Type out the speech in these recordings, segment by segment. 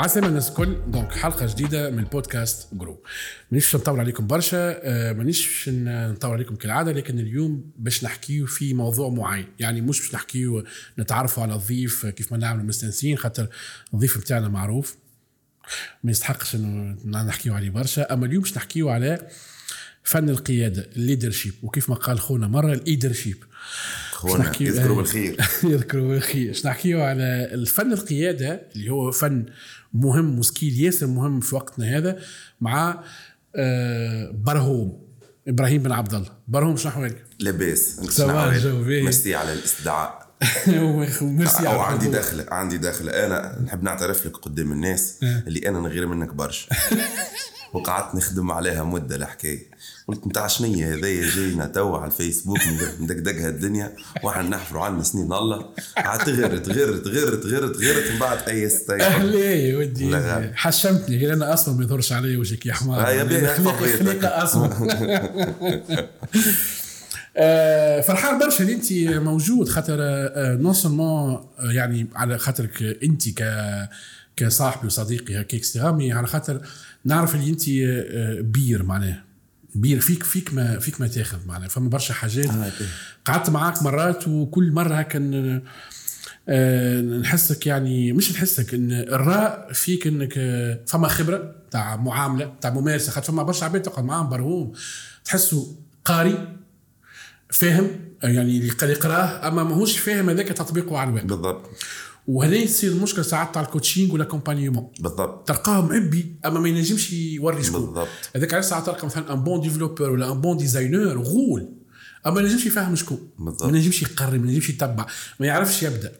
عسلامة الناس الكل. donc حلقة جديدة من البودكاست جرو مانيش نطول عليكم برشا آه، مانيش نطول عليكم كالعادة لكن اليوم باش نحكيو في موضوع معين. يعني مش باش نحكيو نتعرفوا على الضيف كيف ما نعملوا مستانسين خاطر الضيف بتاعنا معروف. ما يستحقش إنه نحكيو عليه برشا. أما اليوم باش نحكيو على فن القيادة ال leadership وكيف ما قال خونا مرة ال leadership خونا يذكروا بالخير. يذكروا بالخير. باش نحكيو على الفن القيادة اللي هو فن مهم و skill ياسر مهم في وقتنا هذا مع آه، برهوم إبراهيم بن عبد الله. برهوم شنو أحوالك؟ لاباس. ميرسي على الاستدعاء. ميرسي أو عندي دخله عندي دخله أنا نحب نعترف لك قدام الناس آه. اللي أنا نغير منك برشا. وقعدت نخدم عليها مدة الحكاية قلت نتاع شنية هذايا جاينا تو على الفيسبوك مدقدقها الدنيا وإحنا نحفروا عنا سنين الله. عاد تغرت تغرت تغرت تغرت تغرت من بعد أي ستايل. أهلا يا ودي حشمتني غير أنا أصلا ما يظهرش علي وجهك يا حمار. هيا بيها خليقه أصلا. آه، فرحان برشا اللي أنت موجود خاطر نون سولمون يعني على خاطرك أنت ك كصاحبي وصديقي هكاك على خاطر نعرف اللي انت آه، بير معناه بير فيك فيك ما فيك ما تاخذ معناها. فما برشا حاجات. آه، قعدت معاك مرات وكل مرة هكا آه، نحسك يعني مش نحسك إن الراء فيك إنك آه، فما خبرة تاع معاملة تاع ممارسة. خاطر فما برشا عباد تقعد معاهم برهوم. تحسه قاري فاهم يعني اللي يقرأه أما ماهوش فاهم هذاك تطبيقه على الواقع. بالضبط. وهنا يصير المشكلة ساعات تاع ال coaching وال accompagnement بالضبط. تلقاه معبي أما ما ينجمش يوري شكون. بالضبط. هذاك علاش ساعات تلقى مثلا un bon développeur ولا un bon designer غول. أما ما ينجمش يفهم شكون. بالضبط. ما ينجمش يقرر ما ينجمش يتبع ما يعرفش يبدأ.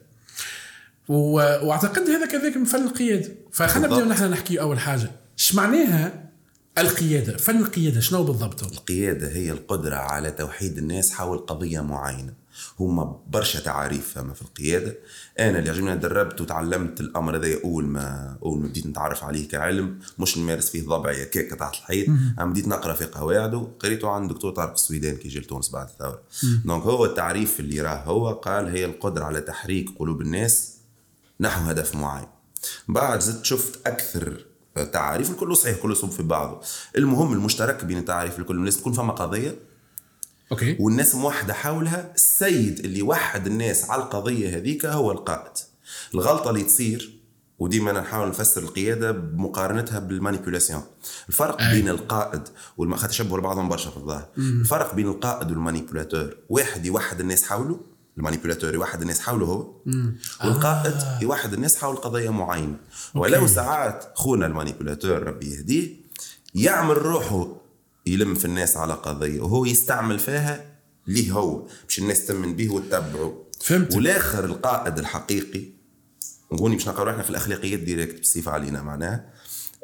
و... وأعتقد هذا كذلك من فن القيادة. فخلينا. نبداو نحن نحكي أول حاجة. إيش معناها القيادة؟ فن القيادة شنو بالضبط هو؟ القيادة هي القدرة على توحيد الناس حول قضية معينة. هما برشا تعاريف فما في القيادة. أنا اللي عجبني دربت وتعلمت الأمر هذا أول ما أول ما بديت نتعرف عليه كعلم مش نمارس فيه بطبعي هكاكة تحت الحيط. أما بديت نقرأ في قواعده قريته عند دكتور طارق السويدان كي جا لتونس بعد الثورة. donc هو التعريف اللي راه هو قال هي القدرة على تحريك قلوب الناس نحو هدف معين. بعد زدت شفت أكثر تعاريف الكل صحيح كله يصب في بعضه. المهم المشترك بين التعاريف الكل الناس تكون فما قضية أوكي. والناس موحدة حولها. السيد اللي وحد الناس على القضية هذيك هو القائد. الغلطة اللي تصير وديما نحاول نفسر القيادة بمقارنتها بال manipulation. الفرق أي. بين القائد والما خاطر يشبهوا لبعضهم برشا في الظاهر. الفرق بين القائد وال manipulateur. واحد يوحد الناس حوله ال manipulateur يوحد الناس حوله هو. والقائد آه. يوحد الناس حول قضية معينة. ولو ساعات خونا ال manipulateur ربي يهديه يعمل روحه يلم في الناس على قضية وهو يستعمل فيها ليه هو باش الناس تمن به وتتبعه. فهمت. والآخر القائد الحقيقي نقولي باش نقرا إحنا في الأخلاقيات directe بصفة علينا معناها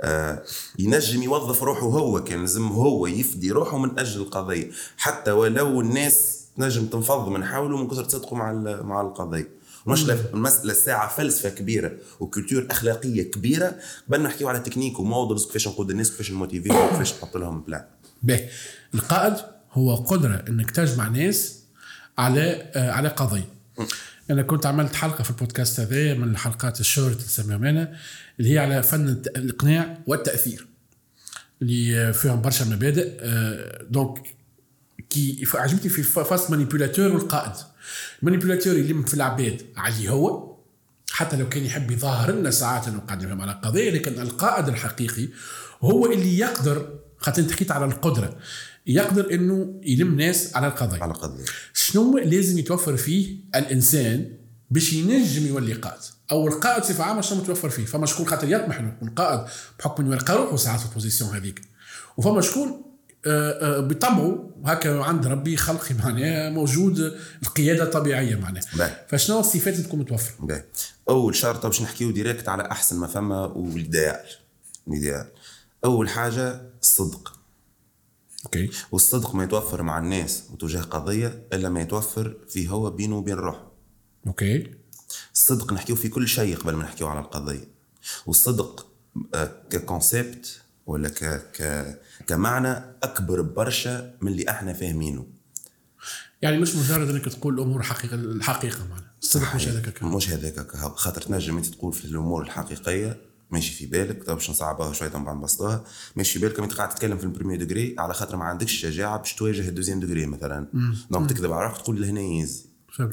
آه ينجم يوظف روحه هو كان لازم هو يفدي روحه من أجل القضية. حتى ولو الناس تنجم تنفض من حوله من كثر صدقه مع مع القضية. مش المسألة الساعة فلسفة كبيرة و culture أخلاقية كبيرة قبل نحكيو على technique و models كيفاش نقود الناس كيفاش نموتيفيهم وكيفاش نحط لهم plan باهي القائد هو قدرة إنك تجمع ناس على آه على قضية. أنا كنت عملت حلقة في البودكاست هذا من الحلقات الشهر اللي نسميهم أنا اللي هي على فن الإقناع والتأثير اللي فيهم برشا مبادئ آه، donc كي ف- عجبتني في ف- face manipulateur والقائد. ال manipulateur يلم في العباد عليه هو حتى لو كان يحب يظهر لنا ساعات إنه قاعد يفهم على قضية لكن القائد الحقيقي هو اللي يقدر خاطر انت حكيت على القدرة. يقدر إنه يلم ناس على القضية على قضية شنو لازم يتوفر فيه الإنسان باش ينجم يولي قائد؟ أو القائد بصفة عامة شنو متوفر فيه؟ فما شكون خاطر يطمح إنه يكون قائد بحكم إنه يلقى روحه ساعات في ال position هذيك. وفما شكون آه، آه، بطبعه هكا عند ربي خلقي معناها موجود القيادة الطبيعية معناها. باهي. فشنو الصفات اللي تكون متوفرة. أول شرط باش نحكيو directe على أحسن ما فما وال idéal ال idéal أول حاجة الصدق. أوكي. والصدق ما يتوفر مع الناس وتجاه قضية إلا ما يتوفر فيه هو بينه وبين روحه. أوكي. الصدق نحكيو في كل شيء قبل ما نحكيو على القضية. والصدق آه، ك concept ولا ك ك كمعنى أكبر برشا من اللي إحنا فاهمينه. يعني مش مجرد إنك تقول الأمور حقيقة الحقيقة معناها. الصدق مش هذاك. مش هذاك. خاطر تنجم أنت تقول في الأمور الحقيقية ماشي في بالك طب باش نصعبوها شوية بعد نبسطوها ماشي في بالك انت قاعد تتكلم في ال premier degré على خاطر ما عندكش الشجاعه باش تواجه ال deuxième degré مثلا. donc تكذب على روحك تقول لهنا يزي.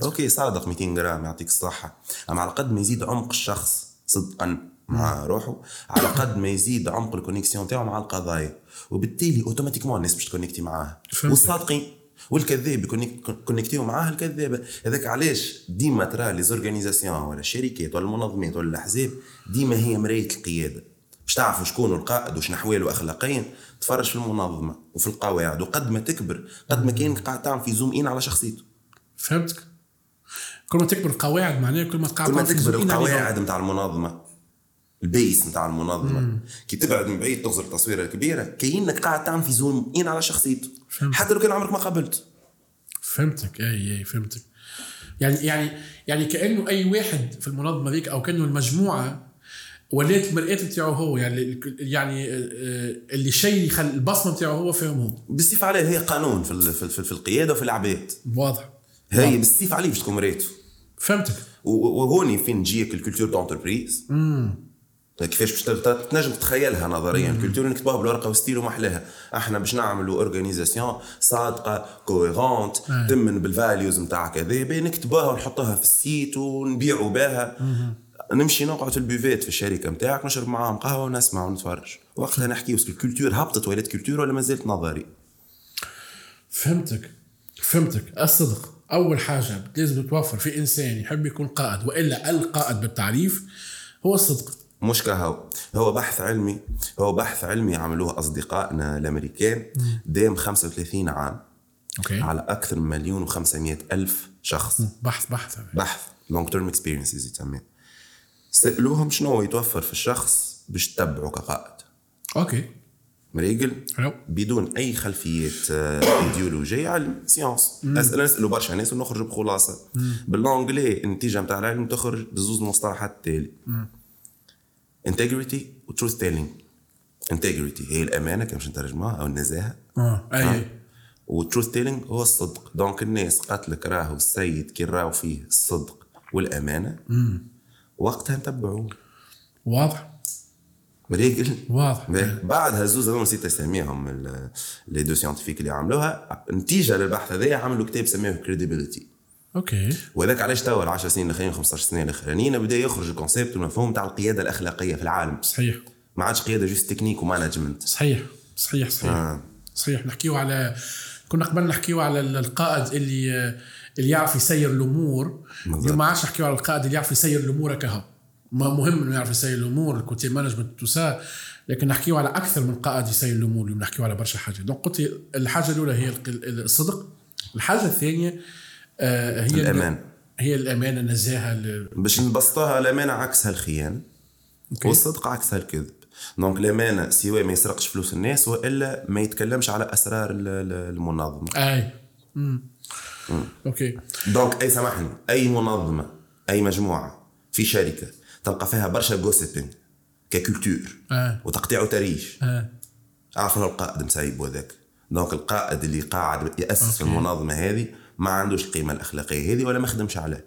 أوكي صادق 200 جرام يعطيك الصحة. أما على قد ما يزيد عمق الشخص صدقا مع روحه على قد ما يزيد عمق ال connexion تاعو مع القضايا. وبالتالي automatiquement الناس باش تكونيكتي معاه. والصادقين والكذاب يكونيكتيو معاه الكذابه هذاك علاش ديما ترى les organisations ولا الشركات ولا المنظمات ولا الأحزاب ديما هي مراية القيادة. باش تعرفوا شكون القائد وشنو أحواله اخلاقيا تفرج في المنظمة وفي القواعد وقد ما تكبر قد ما كانك قاعد تعمل في zoom in على شخصيته. فهمتك؟ كل ما تكبر القواعد معناها كل ما تقع كل ما تكبر القواعد نتاع المنظمة. ال base نتاع المنظمة. كي تبعد من بعيد تغزر التصويرة الكبيرة كأنك قاعد تعمل في zoom in على شخصيته. فهمت. حتى لو كان عمرك ما قابلت فهمتك. أي أي فهمتك. يعني يعني يعني كأنه أي واحد في المنظمة ذيك أو كأنه المجموعة ولات المرآة نتاعو هو يعني يعني آه، آه، اللي شيء يخل البصمة نتاعو هو فيهم هو بالسيف عليه هي قانون في في, في القيادة وفي العباد واضح. هي بالسيف عليه باش تكون مرايته فهمتك. وهوني فين تجيك ال culture d'entreprise كيفاش باش تنجم تتخيلها نظريا؟ ال culture نكتبوها بالورقة و style وما احلاها إحنا باش نعملوا organisation صادقة cohérente آه. تمن بال values نتاع كذا نكتبوها ونحطوها في ال site ونبيعوا بها. نمشي نقعد في ال buvette في الشركة نتاعك نشرب معاهم قهوة ونسمع ونتفرج. وقتها نحكي وسط ال culture هبطت ولات culture ولا ما زالت نظري؟ فهمتك. فهمتك. الصدق. أول حاجة لازم تتوفر في إنسان يحب يكون قائد وإلا القائد بالتعريف هو الصدق. مش كهو هو بحث علمي هو بحث علمي عملوه أصدقائنا الامريكان دام 35 عام. أوكي. على أكثر من مليون و500 ألف شخص. بحث بحث. بحث. long term experiences يتسمى سألوهم شنو يتوفر في الشخص باش تتبعه كقائد. أوكي. مريقل بدون أي خلفيات ايديولوجيه علم science اسئله نسالوا برشا ناس ونخرج بخلاصة. باللونجلي النتيجة نتاع العلم تخرج بزوز المصطلحات التالي. integrity و truth telling integrity هي الأمانة كما باش نترجموها أو النزاهة. آه أي وال truth telling هو الصدق. donc الناس قالت راهو السيد كي راهو فيه الصدق والأمانة. وقتها نتبعوه. واضح. مريقل واضح. بعدها زوز هذول نسيت اسميهم ال- les deux scientifiques اللي عملوها. نتيجة للبحث هذايا عملوا كتاب سموه credibility أوكي. وهذاك علاش توا ال 10 سنين الاخرين 15 سنه الأخرانيين بدأ يخرج ال concept والمفهوم تاع القيادة الأخلاقية في العالم. صحيح. ما عادش قيادة juste technique و management صحيح. صحيح صحيح. آه. صحيح. نحكيو على كنا قبل نحكيو على ال- القائد اللي اللي يعرف يسير الأمور. ما عادش نحكيو على القائد اللي يعرف يسير الأمور كهو ما مهم إنه يعرف يسير الأمور ال côté management tout ça لكن نحكيو على أكثر من قائد يسير الأمور. اليوم نحكيو على برشا حاجات. donc قلت الحاجة الأولى هي الصدق. الحاجة الثانية هي الأمان. هي الأمانة النزاهه ال- باش نبسطوها الأمانة عكسها الخيانه أوكي. والصدق عكسها الكذب donc الأمانة سواء ما يسرقش فلوس الناس وإلا ما يتكلمش على أسرار ال- ال- المنظمة. أي. مم. أوكي. donc أي سامحني أي منظمة أي مجموعة في شركة تلقى فيها برشا gossiping ك culture آه وتقطيع تريش اعرف انه القائد مسيب هذاك donc القائد اللي قاعد يأسس أوكي. المنظمة هذه ما عندوش القيمة الأخلاقية هذه ولا ما خدمش عليه.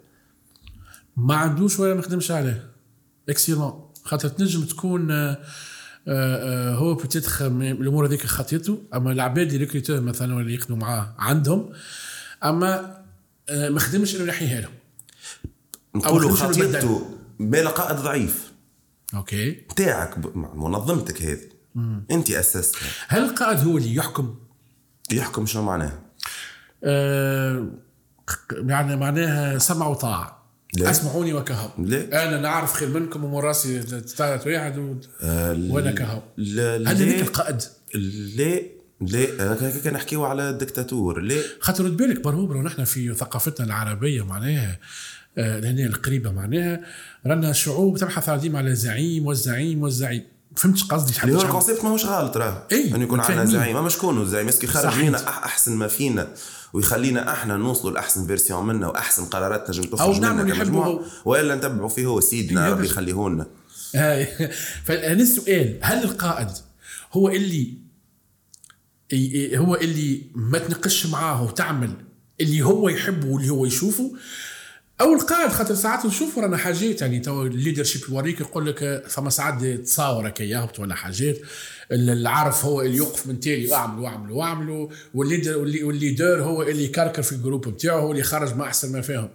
ما عندوش ولا ما خدمش عليه. excellent خاطر تنجم تكون آه، آه، هو peut-être الأمور هذيك خطيته أما العباد اللي recruteurs مثلا اللي يخدموا معاه عندهم أما آه، ما خدمش انه يحييها لهم نقولوا. خطيته بلا قائد ضعيف. أوكي. مع منظمتك هذه. انت أسستها. هل القائد هو اللي يحكم؟ يحكم شنو معناها؟ يعني معناها سمع وطاعه لا. أسمعوني وكهو. لا. أنا نعرف خير منكم ومن راسي ثلاث واحد و... آه، وأنا كهو. لا هل هذيك القائد لا لا كان نحكيو على الدكتاتور. لا خاطر رد بالك برهوبرة ونحن في ثقافتنا العربية معناها آه، لهنا القريبة معناها رانا شعوب تبحث ديما على زعيم والزعيم والزعيم. فهمتش قصدي اللي هو شحال. ال concept ماهوش غلط راه. إيه، انه يكون عندنا. زعيم اما شكون الزعيم est-ce que خرج صحيح. لينا أحسن ما فينا. ويخلينا إحنا نوصلوا لأحسن version منا وأحسن قرارات تنجم أو تخرج يحبه كمجموعة. وإلا نتبعوا فيه هو سيدنا ربي يخليه لنا فأنا السؤال هل القائد هو اللي هو اللي ما تناقش معاه وتعمل اللي هو يحبه واللي هو يشوفه؟ أو القائد خاطر ساعات نشوف رانا حاجات يعني تو ال leadership يوريك يقول لك فما ساعات تصاور هكا يهبط ولا حاجات. العارف هو اللي يوقف من تالي واعمل واعمل واعمل وال leader وال leader هو اللي يكركر في ال groupe بتاعه هو اللي يخرج ما أحسن ما فيهم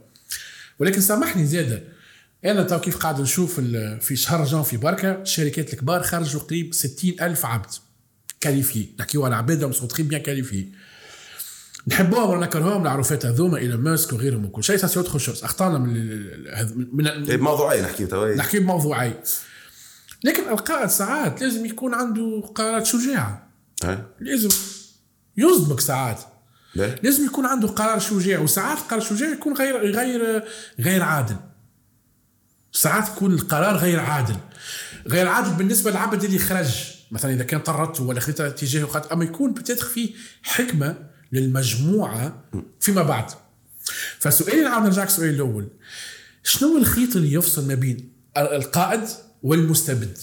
ولكن سامحني زاده. أنا تو كيف قاعد نشوف في شهر جانفي بركة الشركات الكبار خرجوا قريب 60 ألف عبد qualifiés نحكيو على عباد très bien qualifiés نحبوهم ولا نكرهوهم العروفات هذوما إلى ماسك وغيرهم وكل شيء. c'est autre chose أخطأنا من من إيه، موضوعين نحكي تو. نحكي بموضوعين لكن القائد ساعات لازم يكون عنده قرارات شجاعة. لازم يصدمك ساعات. لازم يكون عنده قرار شجاع. وساعات القرار الشجاع يكون غير غير غير عادل. ساعات يكون القرار غير عادل. غير عادل بالنسبة للعبد اللي خرج. مثلا إذا كان طردته ولا خذت اتجاهه أما يكون بتدخل فيه حكمة للمجموعة فيما بعد. فسؤالي نعاود نرجع السؤال الأول شنو هو الخيط اللي يفصل ما بين القائد والمستبد؟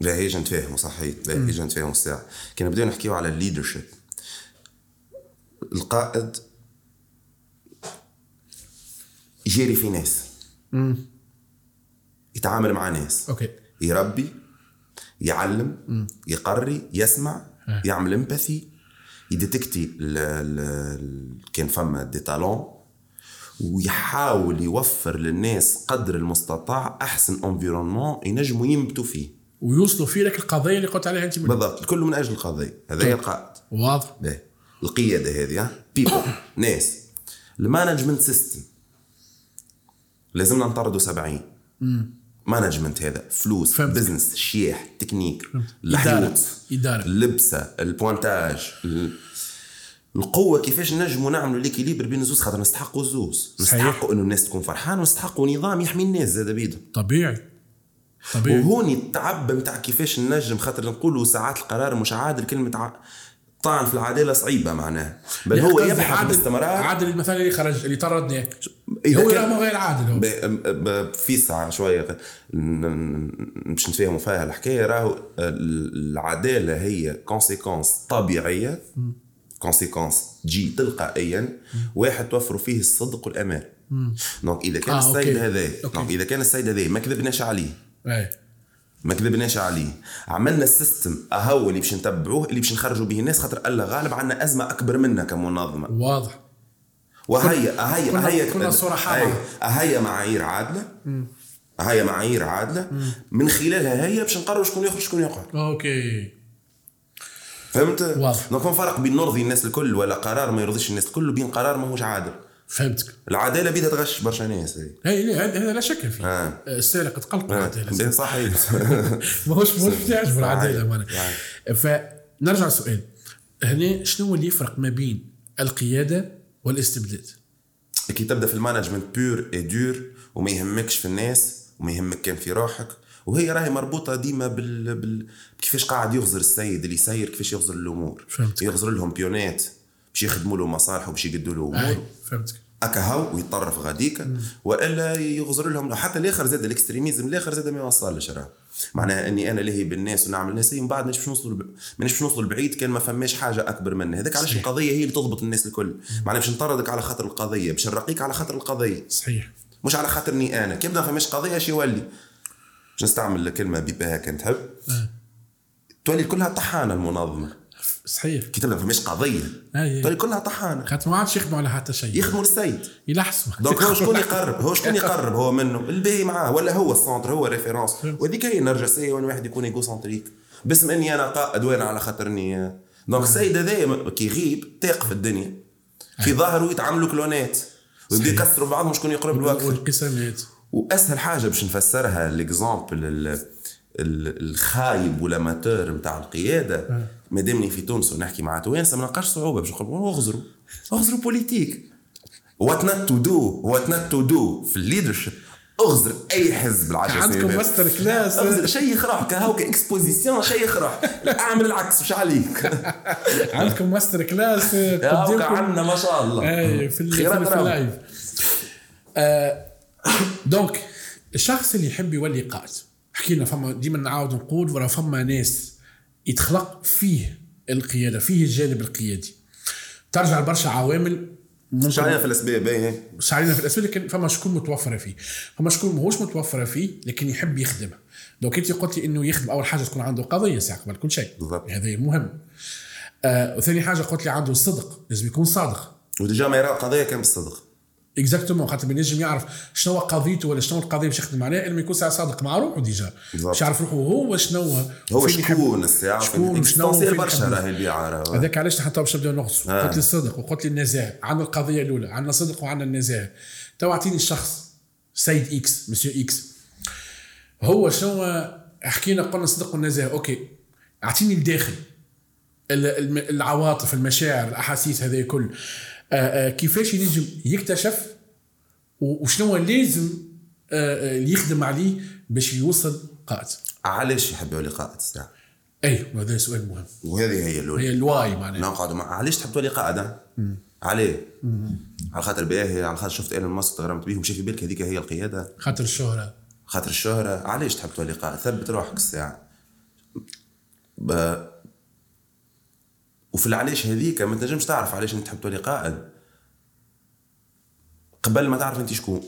لا هي نتفاهموا صحيح. لا هي نتفاهموا الساعة كنا بدينا نحكيو على ال leadership القائد يجري في ناس. مم. يتعامل مع ناس. أوكي. يربي يعلم مم. يقري يسمع. يعمل empathy يديتكتي كان فما des talents ويحاول يوفر للناس قدر المستطاع أحسن environnement ينجموا ينبتوا فيه. ويوصلوا فيه لك القضية اللي قلت عليها أنت بالضبط الكل من أجل القضية هذا هي القائد واضح. باهي. القيادة هذه people ناس. ال management système لازمنا نطردوا 70 management هذا فلوس فهمتك. business شياح تكنيك. الحيوط إدارة. اللبسة ال pointage ال- القوة كيفاش نجموا نعملوا l'équilibre بين الزوز خاطر نستحقوا الزوز. نستحقوا إنه الناس تكون فرحانة ونستحقوا نظام يحمي الناس زاد بيدهم طبيعي طبيعي وهوني التعب نتاع كيفاش نجم خاطر نقولوا ساعات القرار مش عادل كلمة ع... طعن في العداله صعيبة معناها بل هو قصدي يبحث باستمرار عادل مثلا اللي خرج اللي طردناه هو لا غير عادل هو. ب- ب- في ن- ن- باش نتفاهموا فيها الحكاية راهو العدالة هي conséquence طبيعية. conséquence تجي تلقائيا. واحد توفروا فيه الصدق والأمان. donc إذا كان آه، السيد. هذا. donc إذا كان السيد هذا ما كذبناش عليه. إيه. ما كذبناش عليه. عملنا ال système أهو اللي باش نتبعوه اللي باش نخرجوا به الناس خاطر الله غالب عندنا أزمة أكبر منا كمنظمة. واضح. وهي كنا- اهي كنا أهي- معه. اهي معايير عادلة. اهي معايير عادلة. من خلالها هي باش نقرروا شكون يخرج شكون يقعد. أوكي. فهمت؟ واضح. donc فرق بين نرضي الناس الكل ولا قرار ما يرضيش الناس الكل وبين قرار ماهوش عادل فهمتك. العدالة بيدها تغش برشا ناس هي هذا لا شك فيه آه. السارق تقلق العداله صحيح. ماهوش ماهوش تعجبه العدالة. معناها. فنرجع للسؤال هنا شنو هو اللي يفرق ما بين القيادة والاستبداد؟ كي تبدأ في ال management pur et dur وما يهمكش في الناس وما يهمك كان في روحك وهي راهي مربوطة ديما بال... بال... كيفاش قاعد يغزر السيد اللي يسير كيفاش يغزر الأمور. فهمتك. يغزر لهم pion ات باش يخدموا له مصالح وباش يقدوا له امور فهمتك. اكا هاو ويتطرف غاديك وإلا يغزر لهم حتى الآخر زاد ال extrémisme الآخر زاد ما يوصلش راه. معناها إني أنا لهي بالناس ونعمل ناس من بعد باش نوصلوا. مانيش باش نوصلوا لبعيد كان ما فماش حاجة أكبر منها هذاك علاش. القضية هي اللي تضبط الناس الكل. معناها باش نطردك على خاطر القضية باش نرقيك على خاطر القضية. صحيح. مش على خاطرني أنا. كي يبدا فماش قضية اش يولي؟ باش نستعمل كلمه بيباها كان تحب آه. تولي كلها طحانة المنظمة. صحيح. كي تبدا فماش قضية. أي. تولي كلها طحانه خاطر ما عادش يخدموا على حتى شيء يخدموا للسيد. يلحسوا donc هو شكون يقرب؟ هو شكون يقرب هو منه؟ الباهي معاه. ولا هو ال centre هو référence وهذيك هي النرجسيه وين واحد يكون égocentrique باسم إني أنا قائد وأنا على خاطرني donc السيد هذايا كي يغيب تاق في الدنيا. في ظهره يتعملوا clan ات. ويبداو صحيح. يكسروا بعضهم شكون يقرب الوقت. والانقسامات وأسهل حاجة باش نفسرها ال- الخايب و ال amateur نتاع القيادة. مادامني في تونس ونحكي مع توانسه ما نلقاش صعوبة باش نقول اغزروا اغزروا politique what not to do what not to do في ال leadership اغزر أي حزب العشر عندكم. masterclass شيخ روحك كهو ك exposition شيخ روحك أعمل العكس مش عليك. عندكم masterclass قدامكم عندنا ما شاء الله. أي في. ال live آه دونك الشخص اللي يحب يولي قائد حكينا فما ديما نعاود نقول ورا فما ناس. يتخلق فيه القيادة فيه الجانب القيادي. ترجع لبرشا عوامل مش علينا في الأسباب؟ إيه مش علينا في الأسباب؟ لكن فما شكون متوفرة فيه. فما شكون ماهوش متوفرة فيه لكن يحب يخدمها. لو كنت قلت إنه يخدم أول حاجة تكون عنده قضية ساعه قبل كل شيء. بالضبط. هذا مهم. آه وثاني حاجة قلت لي عنده الصدق لازم يكون صادق. و déjà ما يرى القضية كان بالصدق. exactement خاطر ما ينجم يعرف شنو قضيته ولا شنو القضية باش يخدم عليها الا ما يكون ساعه صادق مع روحه déjà. باش يعرف روحه هو شنو هو شكون الساعة شكون وفين برشا. راهي البيعه هذاك علاش حتى باش نبداو نغص آه. قلت لي الصدق وقلت لي النزاهه عندنا القضية الاولى عندنا الصدق وعندنا النزاهه تو اعطيني الشخص سيد X monsieur X هو شنو حكينا قلنا الصدق والنزاهه OK اعطيني الداخل العواطف المشاعر الاحاسيس هذا كل آه، كيفاش ينجم يكتشف وشنو لازم آه، آه، اللي يخدم عليه باش يوصل قائد علاش يحب يولي قائد الساعة أي وهذا سؤال مهم. وهذه هي الأولى. هي الواي معناها. نقعد مع علاش تحب تولي قائد؟ عليه. على خاطر باهي على خاطر شفت إيلون ماسك تغرمت بيه ومشى في بالك هذيك هي القيادة. خاطر الشهرة. خاطر الشهرة. علاش تحب تولي قائد ثبت روحك الساعة ب... وفي العلاش هذيك ما تنجمش تعرف علاش انت تحب تولي قائد قبل ما تعرف انت شكون.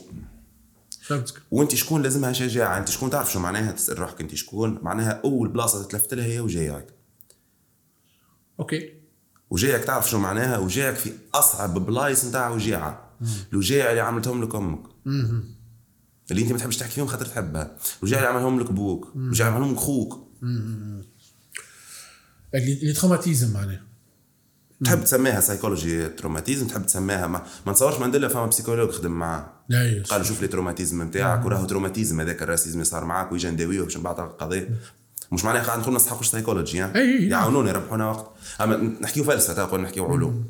فهمتك. وانت شكون لازمها شجاعة. انت شكون تعرف شو معناها تسأل روحك انت شكون. معناها أول بلاصة تلفت لها هي وجايك. OK. وجايك تعرف شو معناها. وجايك في أصعب بلايص نتاع وجاعة. الوجاعة اللي عملتهم لك أمك. اللي انت ما تحبش تحكي فيهم خاطر تحبها. الوجاعة اللي عملهم لك بوك. الوجاعة اللي عملهم لك خوك. اللي les traumatismes معناها. تحب تسميها psychology traumatisme تحب تسميها ما, ما نتصورش مانديلا فما psychologue خدم معاه. لا قال شوف les traumatismes نتاعك وراهو traumatisme هذاك ال racisme اللي صار معاك ويجي نداويه باش نبعث القضية. مش معناها قاعد نقول سايكولوجي أي أي أي. يعاونونا يربحونا وقت. أما نحكيو فلسفة تقول نحكيو علوم.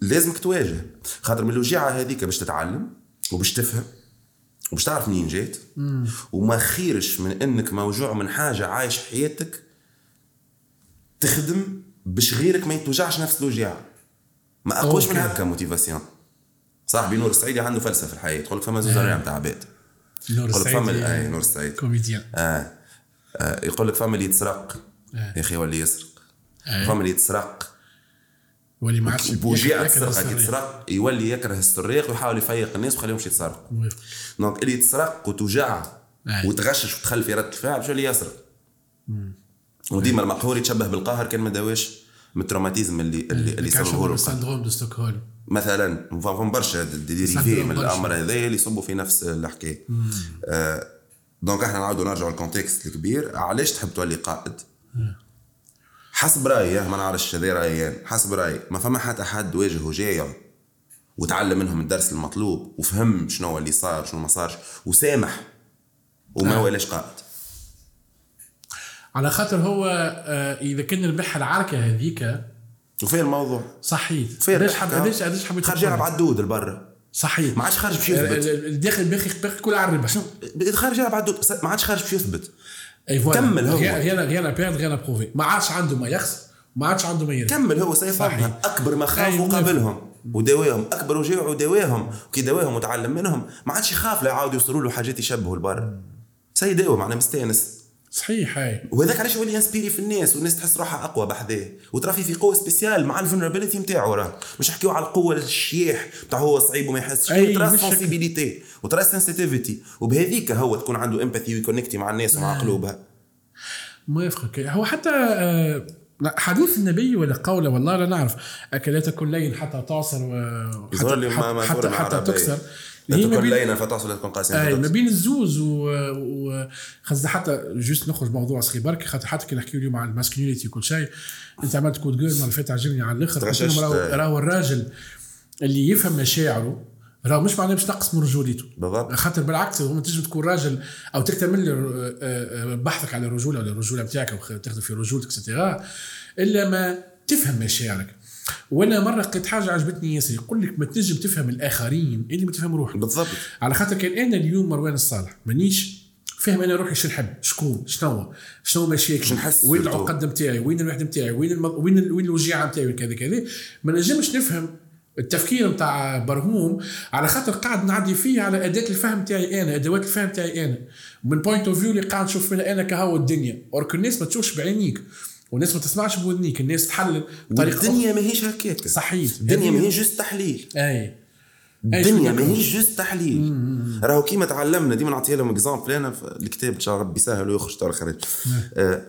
لازمك تواجه. خاطر من الوجيعة هذيك باش تتعلم وباش تفهم وباش تعرف منين جات. وما خيرش من إنك موجوع من حاجة عايش حياتك تخدم باش غيرك ما يتوجعش نفس الوجيعه ما اقوش من. هكا motivation صاحبي نور السعيدي عنده فلسفة في الحياة تقول لك فما زوج انواع نتاع عباد نور فما السعيد اي نور السعيد comédien آه. آه. يقول لك فما اللي يتسرق آه. يا أخي ولا يسرق آه. فما اللي يتسرق واللي ما عادش بوجيعة كي السرية. يتسرق يولي يكره السراق ويحاول يفيق الناس ويخليهمش يتسرقوا. donc اللي يتسرق وتوجع. وتغشش وتخلي في رد الفعل باش يولي يسرق وديما المقهور يتشبه بالقاهر كان ما داواش من ال traumatisme اللي اللي, اللي كان سببه شغل له ال syndrome de Stockholm. مثلا فهم برشا dérivés syndrome من. الأمر هذايا اللي يصبوا في نفس الحكاية. آه donc إحنا نعاودوا نرجعوا لل contexte الكبير. علاش تحب تولي قائد؟ حسب رأيي ما نعرفش هذا رايي. حسب رأيي ما فما حتى حد واجه وجايع وتعلم منهم الدرس المطلوب وفهم شنو اللي صار شنو ما صارش وسامح. وما آه. ولاش قائد. على خاطر هو آه، إذا كان ربح العركة هذيك وفين الموضوع؟ صحيت فين علاش حب علاش علاش حبيت خرج يلعب تقول؟ عدود لبرا صحيت ما عادش خارج باش يثبت. ال- الداخل باقي باقي كل على الربح خارج يلعب عدود ما عادش خارج باش يثبت. كمل هو. غير غير بيرد غير بروفي ما عادش عنده ما يخسر ما عادش عنده ما يربح كمل هو صحيح. أكبر ما أي، خافوا موافق. قابلهم وداواهم أكبر وجاع وداواهم كي داواهم وتعلم منهم ما عادش يخاف لا يعاودوا يوصلوا له حاجات يشبهوا البر. سيداوم معناه مستانس. صحيح هاي. وهذاك علاش يولي ينسبيري في الناس والناس تحس روحها أقوى بحذاه. وترى في قوة سبيسيال مع الفولنربيليتي نتاعو راه. مش نحكيو على القوة الشياح بتاع هو صعيب وما يحسش. أي، ترى سنسيبيليتي وترى سنسيتيفيتي وبهذيك هو تكون عنده امباثي ويكونكتي مع الناس ومع قلوبها. موافقك هو حتى آه، حديث النبي ولا قوله والله لا نعرف. تكن لين حتى تعصر حتى, حتى, حتى العربية. تكسر. لا تكون لينا فتعصر لا تكون قاسية أي ما. بين الزوز و, و... حتى جوست نخرج موضوع صغير برك خاطر حتى كي نحكيو اليوم عن الماسكينيتي وكل شيء أنت عملت كود جير اللي فات عجبني على الآخر. راهو الراجل اللي يفهم مشاعره راهو مش معناه باش نقص من رجولته بالضبط. خاطر بالعكس هو تنجم تكون راجل أو تكتمل آه، آه، بحثك على الرجولة ولا الرجولة نتاعك أو تخدم في رجولتك اكسترا إلا ما تفهم مشاعرك وأنا مره لقيت حاجة عجبتني ياسر يقول لك ما تنجم تفهم الآخرين اللي ما تفهم روحك. بالضبط. على خاطر كان أنا اليوم مروان الصالح مانيش فاهم أنا روحي شو نحب شكون شنو شنو مشاكل وين. العقد نتاعي وين الوحده نتاعي وين الم... وين ال... وين الوجيعة نتاعي كذا كذا. ما نجمش نفهم التفكير نتاع برهوم على خاطر قاعد نعدي فيه على أداة الفهم تاعي أنا أدوات الفهم تاعي أنا. من point of view اللي قاعد نشوف منها أنا كهو الدنيا. أورك الناس ما تشوفش بعينيك. والناس ما تسمعش بودنيك الناس تحلل بطريقة الدنيا ماهيش هكاك. صحيح. الدنيا ماهيش juste تحليل. أي. الدنيا ماهيش juste تحليل. راهو كيما تعلمنا ديما نعطيها لهم exemple أنا في الكتاب إن شاء الله ربي يسهل ويخرج ترى خرج آه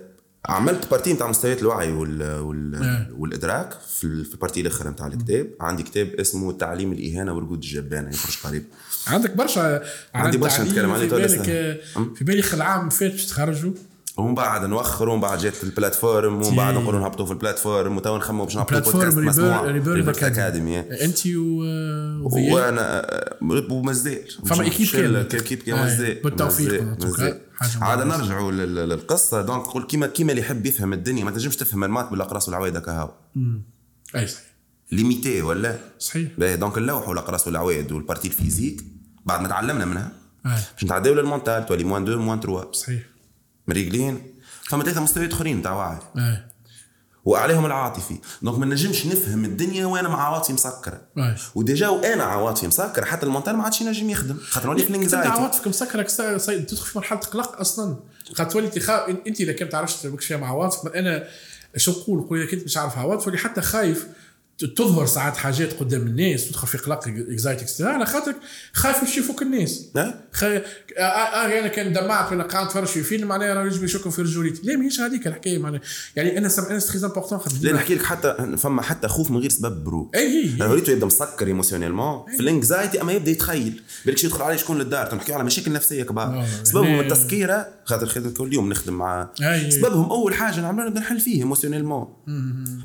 عملت partie نتاع مستويات الوعي وال وال والإدراك في ال- في ال partie الآخر نتاع الكتاب. عندي كتاب اسمه تعليم الإهانة ورقود الجبانة يخرج قريب. عندك برشا عندي برشا نتكلم عليه في بالك. في بالي العام فات باش تخرجوا؟ ومن بعد نوخر ومن بعد جات ال plateforme ومن بعد. نقولوا نهبطوا في ال plateforme وتوا نخموا باش نهبطوا بودكاست مسموع Rebirth Academy أنت و وأنا آه، ومازال فما équipe كاملة. équipe كامل مازال بالتوفيق عاد. نرجعوا لل- للقصة. donc نقول كيما كيما اللي يحب يفهم الدنيا ما تنجمش تفهم ال maths بالأقراص والعوايد هكا أي صحيح. limité ولا؟ صحيح. donc اللوح والاقراص والعوايد وال partie ال physique. بعد ما تعلمنا منها آه. باش نتعداو لل mental تولي moins 2 moins 3 صحيح. مريقلين فما ثلاثة مستويات آخرين تاع وعي آه. وعليهم العاطفي. donc ما نجمش نفهم الدنيا وأنا مع عواطفي مسكره آه. و déjà وأنا عواطفي مسكره حتى ال mental ما عادش ينجم يخدم. خاطر نولي في انت ال anxiety عواطفك مسكره تدخل في مرحلة قلق أصلا. خاطر تولي تخاف أنت إذا كنت تعرفش تربك فيها مع عواطفك أنا شو نقول؟ نقول اذا كنت مش عارف عواطف تولي حتى خايف تظهر ساعات حاجات قدام الناس تدخل في قلق anxiety et cetera على خاطرك خايف يشوفوك الناس؟ خي... آه, آه, آه أنا كان دمعت وأنا قاعد نتفرج في فيلم معناها راه يجب يشكوا في رجوليتي لا ماهيش هذيك الحكاية معناها؟ يعني أنا سم... أنا très important خاطر لا نحكي لك حتى فما حتى خوف من غير سبب برو. اي اي أنا وريته يبدأ مسكر émotionnellement في ال anxiety أما يبدأ يتخيل. بالك شي يدخل عليه شكون للدار؟ نحكي على مشاكل نفسية كبار. آه، سببهم هنا- التسكيرة خاطر خدمة كل يوم نخدم مع أي. سببهم. أول حاجة نعملوها نبدأ نحل فيه émotionnellement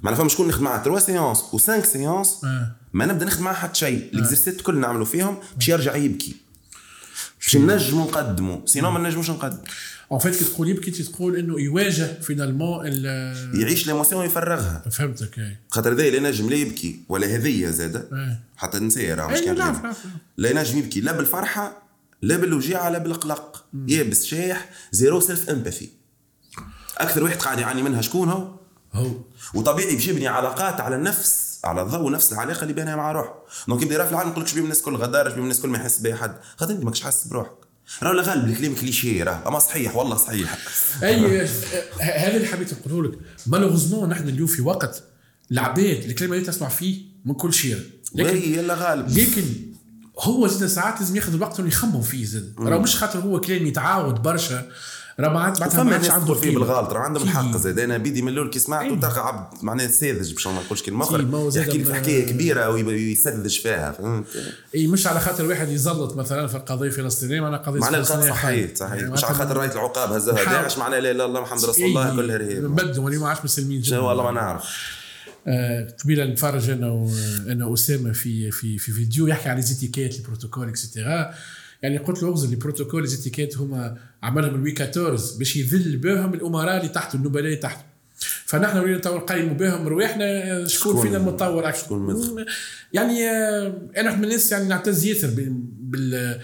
معناها فما شكون نخدم معاه؟ 3 séances و5 séances آه. ما نبدأ نخدم معاه حتى شيء. ال exercices كل نعملوا فيهم باش يرجع يبكي. باش نجموا نقدموا sinon ما نجموش نقدم. en fait كي تقول يبكي تقول انه يواجه finalement ال- يعيش l'émotion ويفرغها فهمتك أي. خاطر هذا لا نجم لا يبكي ولا هذية زادة. إيه. حتى النساء راه مش كان نعرف، غير. نعرف. لا نجم يبكي. لا بالفرحة لا بالوجيعة لا بالقلق. يابس شايح zero self empathy أكثر واحد قاعد يعاني منها شكون هو؟ هو. وطبيعي باش يبني علاقات على نفس على ضوء نفس العلاقة اللي بينها مع روحه. donc يبدأ في العالم يقول لك شبيه الناس الكل غدار شبيه الناس الكل ما يحس بها حد. خاطر أنت ماكش حاسس بروحك. راه غالب الكلام كليشيه راه أما صحيح والله صحيح. أي هذا اللي حبيت نقوله لك. malheureusement نحن اليوم في وقت العباد الكلام اللي تسمع فيه من كل شيء. لكن يلا غالب. لكن هو زاد ساعات لازم ياخذ الوقت إنه يخمم فيه زاد راه مش خاطر هو كلام يتعاود برشا راه ما عاد بعدها ما عادش عنده فيه. بالغلط راه عندهم الحق زاد أنا بيدي من الأول كي سمعته إيه. تلقى عبد معناها ساذج باش ما نقولش كلمة أخرى. زاد يحكي ما- حكاية كبيرة ويسذج فيها فهمت؟ اي مش على خاطر واحد يزلط مثلا في القضية الفلسطينية معناها قضية معناها صحيح خايف. صحيح يعني مش على خاطر راية العقاب هزها. داعش معناها لا اله الا الله محمد رسول الله كلها رهيب بدوا ما عادش مسلمين جدا. والله ما نعرف قبيلة نتفرج أنا أنا أسامة في في في فيديو يحكي على les étiquettes les protocoles et cetera يعني قلت له اغزر les protocoles les étiquettes هما عملهم لوي 14 باش يذل بهم الأمراء اللي تحته النبلاء اللي تحته فنحن ولينا تو نقيموا بهم رواحنا آه، شكون فينا المتطور أكثر شكون؟ يعني آه، أنا واحد من الناس يعني نعتز ياسر بال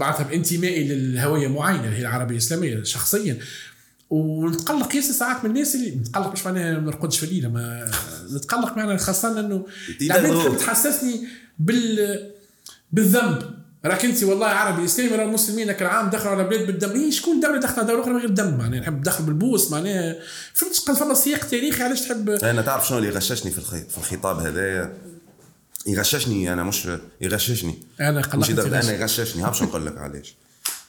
معناتها بانتمائي للهوية معينة هي العربية الإسلامية شخصيا. ونتقلق ياسر ساعات من الناس اللي نتقلق مش معناها ما نرقدش في الليل ما نتقلق معناها خاصة انه العباد. تحب تحسسني بال بالذنب. راك أنت والله عربي إسلامي راه المسلمين كل عام دخلوا على بلاد بالدم. إيه شكون دوله دخلت دولة أخرى من غير دم؟ معناها نحب ندخل بالبوس معناها فهمت؟ فما سياق تاريخي علاش تحب؟ أنا تعرف شنو اللي غششني في. في الخطاب هذايا يغششني أنا مش يغششني. أنا مش قلقت علاش. أنا يغششني. ها باش نقول لك علاش.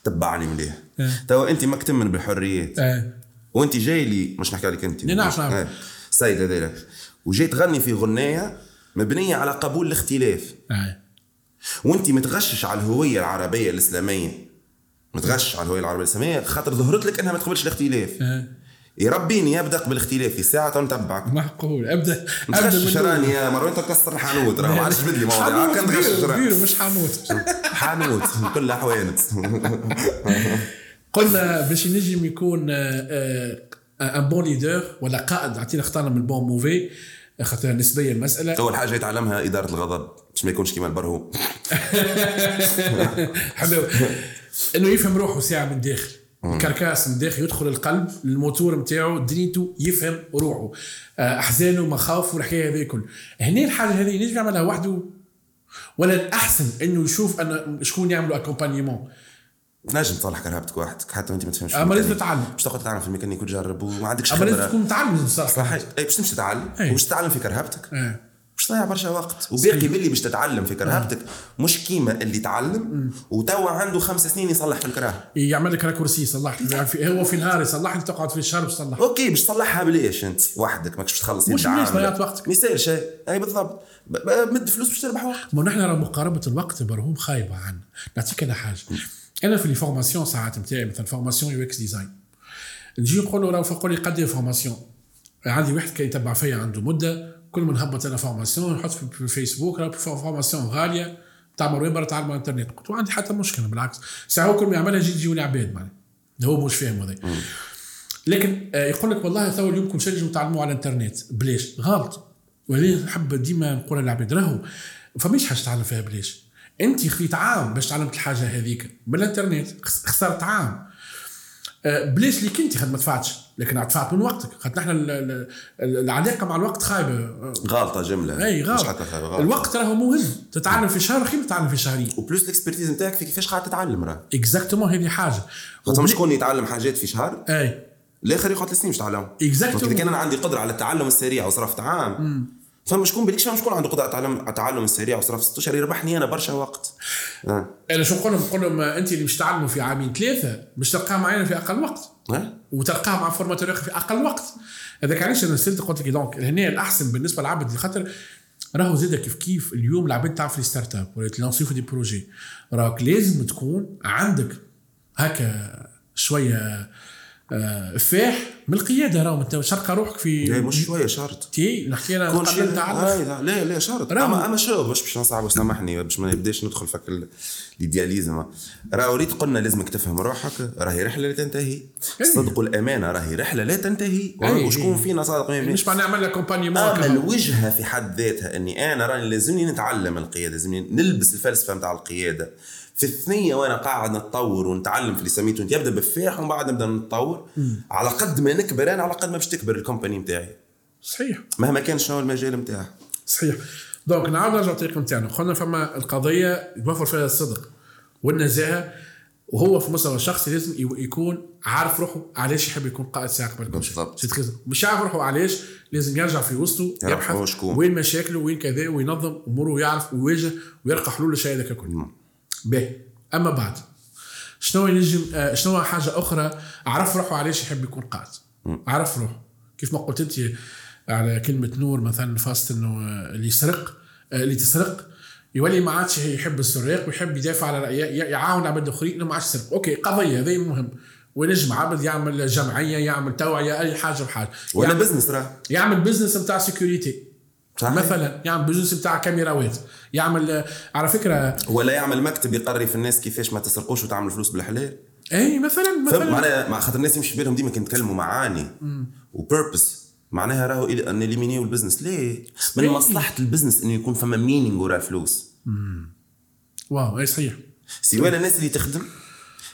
تبعني مليح إيه. توا انت ماك تمن بالحريات آه. وانت جاي لي مش نحكي عليك انت نعرف، نعرف. إيه. السيد هذا وجاي تغني في غناية مبنية على قبول الاختلاف. وانت متغشش على الهوية العربية الإسلامية متغشش على الهوية العربية الإسلامية خاطر ظهرت لك إنها ما تقبلش الاختلاف. يربيني ابدا قبل الاختلاف في ساعة نتبعك معقول. ابدا الأول. راني يا مروان تكسر الحانوت راه ما عادش بدلي مواضيع. حانوت كان تغشش مش حانوت. حانوت كلها حوانت قلنا باش ينجم يكون un bon leader ولا قائد. عطينا اختارنا من bon mauvais خاطر نسبيا المساله أول حاجة يتعلمها إدارة الغضب باش ما يكونش كيما البرهوم. حلو. إنه يفهم روحه ساعة من الداخل ال carcasse من الداخل يدخل القلب الموتور نتاعو دنيته يفهم روحه آه، أحزانه مخاوفه الحكاية هذه كل هنا الحاجة هذه ينجم يعملها وحده؟ ولا الأحسن إنه يشوف أن شكون يعملوا accompagnement؟ تنجم تصلح كرهبتك وحدك حتى وأنت ما تفهمش أما لازم. تتعلم. باش تقعد تتعلم في الميكانيك وتجرب وما عندكش أما لازم خبرة. تكون متعلم تصلح صحيح. اي باش تمشي تتعلم. أي. وباش تتعلم في كرهبتك؟ إيه. باش تضيع برشا وقت. وباقي باللي باش تتعلم في كرهبتك مش كيما اللي تعلم وتوا عنده خمس سنين يصلح في الكراهب يعمل لك raccourci يصلح يعني هو في نهار يصلح لك تقعد في الشهر باش تصلح أوكي باش تصلحها بليش أنت وحدك؟ ماكش باش تخلص مش. ضيعت وقتك. ما يصير شيء. أي بالضبط. مد فلوس باش تربح وقت. ما نحن راه مقاربة الوقت برهوم خايبة عنا. نعطيك أنا حاجة. أنا في les formations ساعات نتاعي مثلا formation UX design. نجي نقول له راه فوق لي قد formation؟ عندي واحد كان يتبع فيا عنده مدة كل ما نهبط أنا formation نحط في في الفيسبوك راه formation غالية تاع مروان برا تعلم على الانترنت قلت له عندي حتى مشكلة بالعكس. ساعة هو كل ما يعملها يجي يجيوني عباد معناها. هو مش فاهم هذا لكن آه، يقول لك والله تو اليوم شيء نجم تعلموا على الانترنت. بلاش غلط. وليه نحب ديما نقول للعباد راهو فماش حاجة تتعلم فيها بلاش أنت خذيت عام باش تعلمت الحاجة هذيك بالانترنت خس- خسرت عام. بلاش اللي كنت خد ما دفعتش لكن دفعت من وقتك. خاطر نحن ال- ال- ال- العلاقة مع الوقت خايبة. آه، غلطة جملة. أي مش غلط. حتى خير، غلط الوقت راهو مهم تتعلم في شهر خير تتعلم في شهرين. و plus ال expertise نتاعك في كيفاش قاعد تتعلم راه. exactement هذه حاجة. خاطر مش شكون يتعلم حاجات في شهر أي. الآخر يقعد ثلاث سنين باش Exactement. اذا كان أنا عندي قدرة على التعلم السريع وصرفت عام. فما شكون بالك شكون عنده قدرة على التعلم السريع وصرف ست اشهر يربحني أنا برشا وقت. آه. أنا شو نقول لهم نقول لهم آه، أنت اللي مش تعلموا في عامين ثلاثة مش تلقاها معنا في أقل وقت. ها؟ وتلقاها مع formateur آخر في أقل وقت. هذاك علاش أنا سالت قلت لك donc هنا الأحسن بالنسبة للعبد خاطر راهو زاد كيف كيف اليوم العباد تعرف les startups ولا تلانسيو في des projets راك لازم تكون عندك هكا شوية آه، فاح من القيادة راهو أنت شرقه روحك في لا مش شوية شرط تي نحكي أنا قبل نتعلم هاي لا لا شرط. اما أما شو باش باش نصعب سامحني باش ما نبداش ندخل ال- ال idéalisme. راهو ريت قلنا لازمك تفهم روحك راهي رحلة لا تنتهي. الصدق والأمانة راهي رحلة لا تنتهي. وشكون فينا صادق مش معناها نعمل لك accompagnement اما الوجهه في حد ذاتها إني أنا راني لازمني نتعلم القيادة لازمني نلبس الفلسفة نتاع القيادة. في الثنية وأنا قاعد نتطور ونتعلم في اللي سميته. انت يبدأ بفاح ومن بعد نبدأ نتطور. على قد ما نكبر أنا على قد ما باش تكبر ال company نتاعي صحيح. مهما كان شنو المجال نتاعها صحيح. donc نعاود نرجع للطريق نتاعنا قلنا فما القضية يوفر فيها الصدق والنزاهة وهو في مستوى الشخصي لازم يكون عارف روحه علاش يحب يكون قائد ساعة قبل بالضبط. مش عارف روحه علاش لازم يرجع في وسطه يبحث. وين مشاكله وين كذا وينظم أموره ويعرف ويواجه ويلقى حلول للشيء هذاك الكل. باهي أما بعد شنو ينجم آه، شنو حاجة أخرى؟ عرف روحه علاش يحب يكون قائد عرف روحه. كيف ما قلت أنت على كلمة نور مثلا فاست إنه آه، اللي يسرق آه، اللي تسرق يولي ما عادش يحب السراق ويحب يدافع على ي- يعاون عباد اخرين إنه ما عادش يسرق. OK قضية هذه مهم. وينجم عبد يعمل جمعية يعمل توعية أي حاجة بحاجة. ولا business راه. يعمل business نتاع sécurité صحيح. مثلا يعمل بزنس نتاع كاميراوات يعمل على فكرة ولا يعمل مكتب يقري في الناس كيفاش ما تسرقوش وتعمل فلوس بالحلال. اي مثلا مثلا. معناها مع خاطر الناس يمشي في بالهم ديما كي نتكلموا معاني وبيربس معناها راهو أن اليمينيو البزنس ليه؟ من إيه. مصلحة البزنس إنه يكون فما مينينغ ورا الفلوس. واو اي صحيح. سواء الناس اللي تخدم؟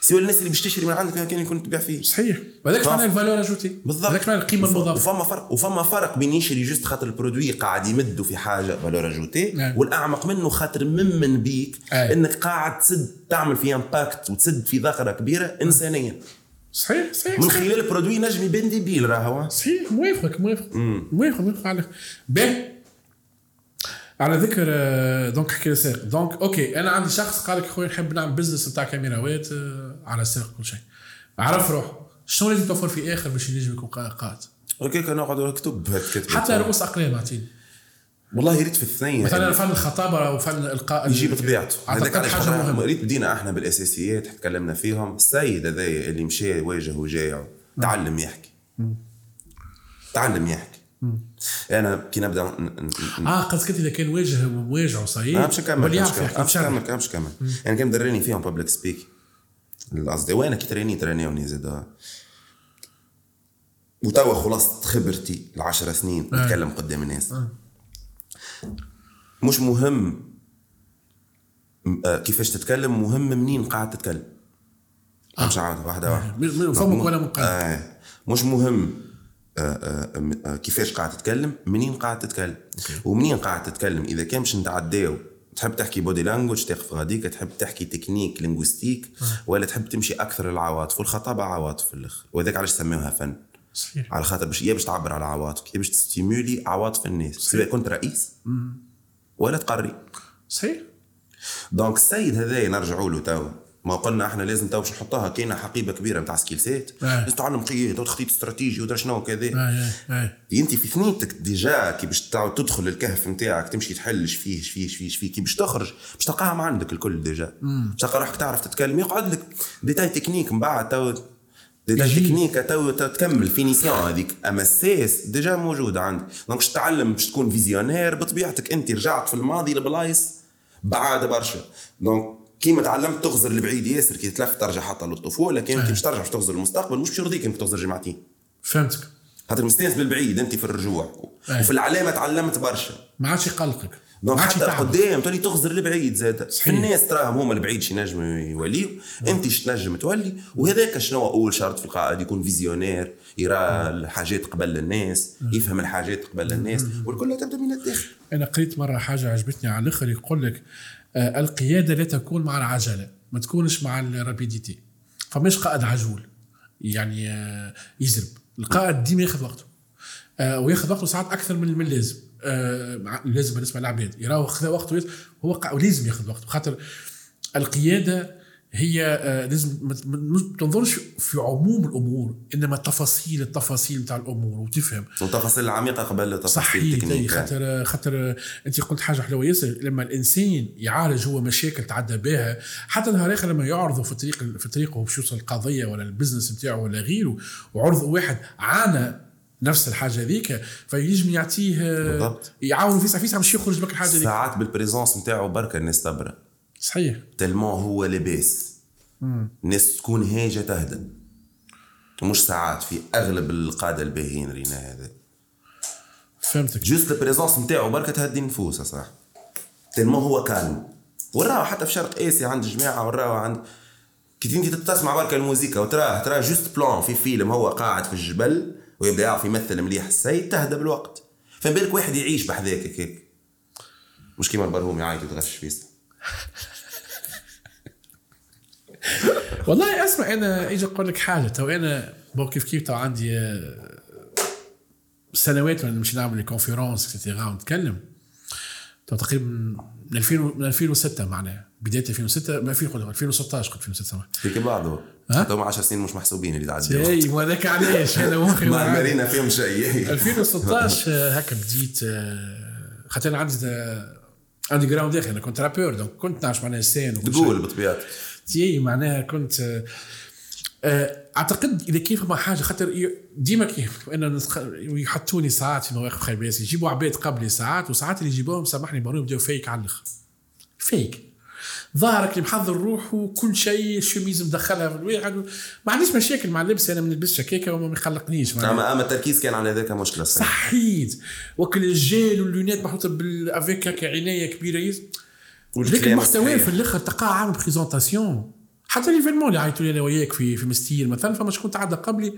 سواء الناس اللي باش تشتري من عندك كان يكون تبيع فيه. صحيح. وهذاك. معناها الفالور اجوتي بالضبط. هذاك معناها القيمه المضافه وفما فرق وفما فرق بين يشري جوست خاطر البرودوي قاعد يمدوا في حاجة فالور اجوتي نعم. والأعمق منه خاطر ممن بيك أي. إنك قاعد تسد تعمل في امباكت وتسد في ذاكرة كبيرة إنسانية. صحيح صحيح من خلال ال produit نجم يبان débile راهو. صحيح موافقك موافق موافق موافق عليك. باهي على ذكر آه، donc حكي سارق donc OK أنا عندي شخص قال لك خويا نحب نعمل business بتاع كاميراوات آه، على سارق كل شيء. عرف روحه. شنو لازم توفر في آخر باش ينجم يكون قا- قائد؟ OK كان نقعد نكتب حتى رؤوس أقلام اعطيني والله يريد في الثنيه مثلا فن الخطابة أو فن القاء يجي بطبيعته. علاش حاجة مهمة. ريت بدينا إحنا بالأساسيات تكلمنا فيهم. السيد هذايا اللي مشى واجه وجايع تعلم يحكي. تعلم يحكي. أنا كي نبدأ ن- ن- آه قصدك إذا كان واجه مواجهه صحيح. باش نكمل ولي باش يعرف نكمل يحكي باش بشرح. نكمل باش نكمل يعني كان دراني فيهم بابليك سبيك القصد وأنا كي تراني ترانيوني زاد وتوا خلاصة خبرتي العشر سنين نتكلم قدام الناس. مش مهم آه، كيفاش تتكلم مهم منين قاعد تتكلم. مش عاود واحدة واحدة. من- فمك ولا من قلبك. آه مش مهم. آه، آه، آه، كيفاش قاعد تتكلم منين قاعد تتكلم. ومنين قاعد تتكلم؟ إذا كان باش نتعداو تحب تحكي body language تقف غاديك تحب تحكي technique linguistique ولا تحب تمشي أكثر للعواطف والخطابه عواطف في الأخر. وذاك علاش سموها فن. صحيح. على خاطر باش يا باش تعبر على عواطفك يا باش تستيمولي عواطف الناس. سواء كنت رئيس ولا تقري. صحيح. donc السيد هذا نرجعوا له تو ما قلنا إحنا لازم تو باش نحطوها كاينة حقيبة كبيرة نتاع skill set. آه. لازم تعلم قياده وتخطيط استراتيجي ودرا شنو كذا اي اي أنت في ثنيتك déjà كي باش تدخل الكهف نتاعك تمشي تحل فيه فيه فيه فيه كي باش تخرج باش تلقاها ما عندك الكل déjà. باش تلقى روحك تعرف تتكلم يقعد لك détails techniques من بعد تو détail يجي. تكنيك تو تو تكمل finition هذيك. أما الساس déjà موجود عندك. donc باش تتعلم باش تكون visionnaire بطبيعتك أنت رجعت في الماضي لبلايص بعاد برشا. donc كيما تعلمت تغزر البعيد ياسر كي تلف ترجع حتى للطفوله كان كي باش ترجع باش تغزر المستقبل مش باش يرضيك إنك تغزر جمعتين. فهمتك. خاطر مستانس بالبعيد أنت في الرجوع. وفي العلامة تعلمت برشا. ما عادش يقلقك. donc حتى. قدام تولي تغزر البعيد زاد في. الناس تراهم هما البعيد شي نجم يوليو أنت ش تنجم تولي. وهذاك شنو أول شرط في القائد يكون visionnaire يرى الحاجات قبل الناس يفهم الحاجات قبل الناس والكل تبدا من الداخل. أنا قريت مرة حاجة عجبتني على الآخر يقول لك القيادة لا تكون مع العجلة ما تكونش مع الرابيديتي. فماش قائد عجول يعني آه يزرب. القائد ديما ياخذ وقته. آه وياخذ وقته ساعات أكثر من اللازم. آه لازم بالنسبة للعباد يراو خذ وقته هو ولازم ياخذ وقته. خاطر القيادة هي آه لازم ما تنظرش في عموم الأمور إنما التفاصيل التفاصيل نتاع الأمور وتفهم. والتفاصيل العميقة قبل التفاصيل صحيح أي التكنيك خاطر خاطر أنت قلت حاجة حلوة ياسر لما الإنسان يعالج هو مشاكل تعدى بها حتى نهار آخر لما يعرضوا في طريق في طريقه باش يوصل القضية ولا ال business نتاعو ولا غيره وعرضوا واحد عانى نفس الحاجة هذيك فيجم يعطيه بالضبط. يعاونوا فيسع فيسع باش يخرج بك الحاجة هذيك ساعات بال présence نتاعو بركة الناس تبرى صحيح. tellement هو لباس. الناس تكون هاجة تهدى مش ساعات في أغلب القادة الباهين رينا هذا. فهمتك. juste ال présence نتاعو بركة تهدي النفوس صح. tellement هو calme وراو حتى في شرق آسيا عند جماعة وراو عند كي انت تسمع بركة الموسيقى وتراه تراه juste plan في فيلم هو قاعد في الجبل ويبدأ يعرف يمثل مليح السيد تهدى بالوقت فما بالك واحد يعيش بحذاك هيك؟ مش كيما البرهوم يعيط ويتغش فيس والله اسمع أنا إجي أقول لك حاجة تو أنا بو كيف كيف تو عندي آه، سنوات وأنا نمشي نعمل conférences extra ونتكلم. تو تقريبا من 2000 و- من 2006 معناها. بداية 2006 ما 2000 قلت 2016 قلت 2006 سامح في بعضه. ها؟ تو 10 سنين مش محسوبين اللي تعدوا اي وهذاك علاش؟ أنا مخي ما معاك. مارينا فيهم شيء. 2016 آه، هكا بديت آه، خاطر أنا عندي underground داخل أنا كنت rappeur donc كنت نعرف معناها شيء. تقول بطبيعتك تي معناها كنت اعتقد اذا كيف ما حاجة خاطر ديما كيف أنا يحطوني ساعات في مواقف خيباسي يجيبوا عباد قبلي ساعات وساعات اللي يجيبوهم سامحني بانو يبداو فيك على الآخر فيك ظهرك اللي محضر روحه وكل شيء الشميز مدخلها في الواحد ما عنديش مشاكل مع اللبس أنا ما نلبسش هكاكا وما يخلقنيش. اما أما التركيز كان على ذاك مشكلة صحيح. صحيت. وكل الجيل واللونات محطوطه بالافيك هكا عنايه كبيره لكن صحيح. في الآخر تلقاه عامل بريزونتاسيون حتى ليفينمون اللي عيطوا لي أنا وياك في في مستير مثلا فما شكون تعدى قبلي.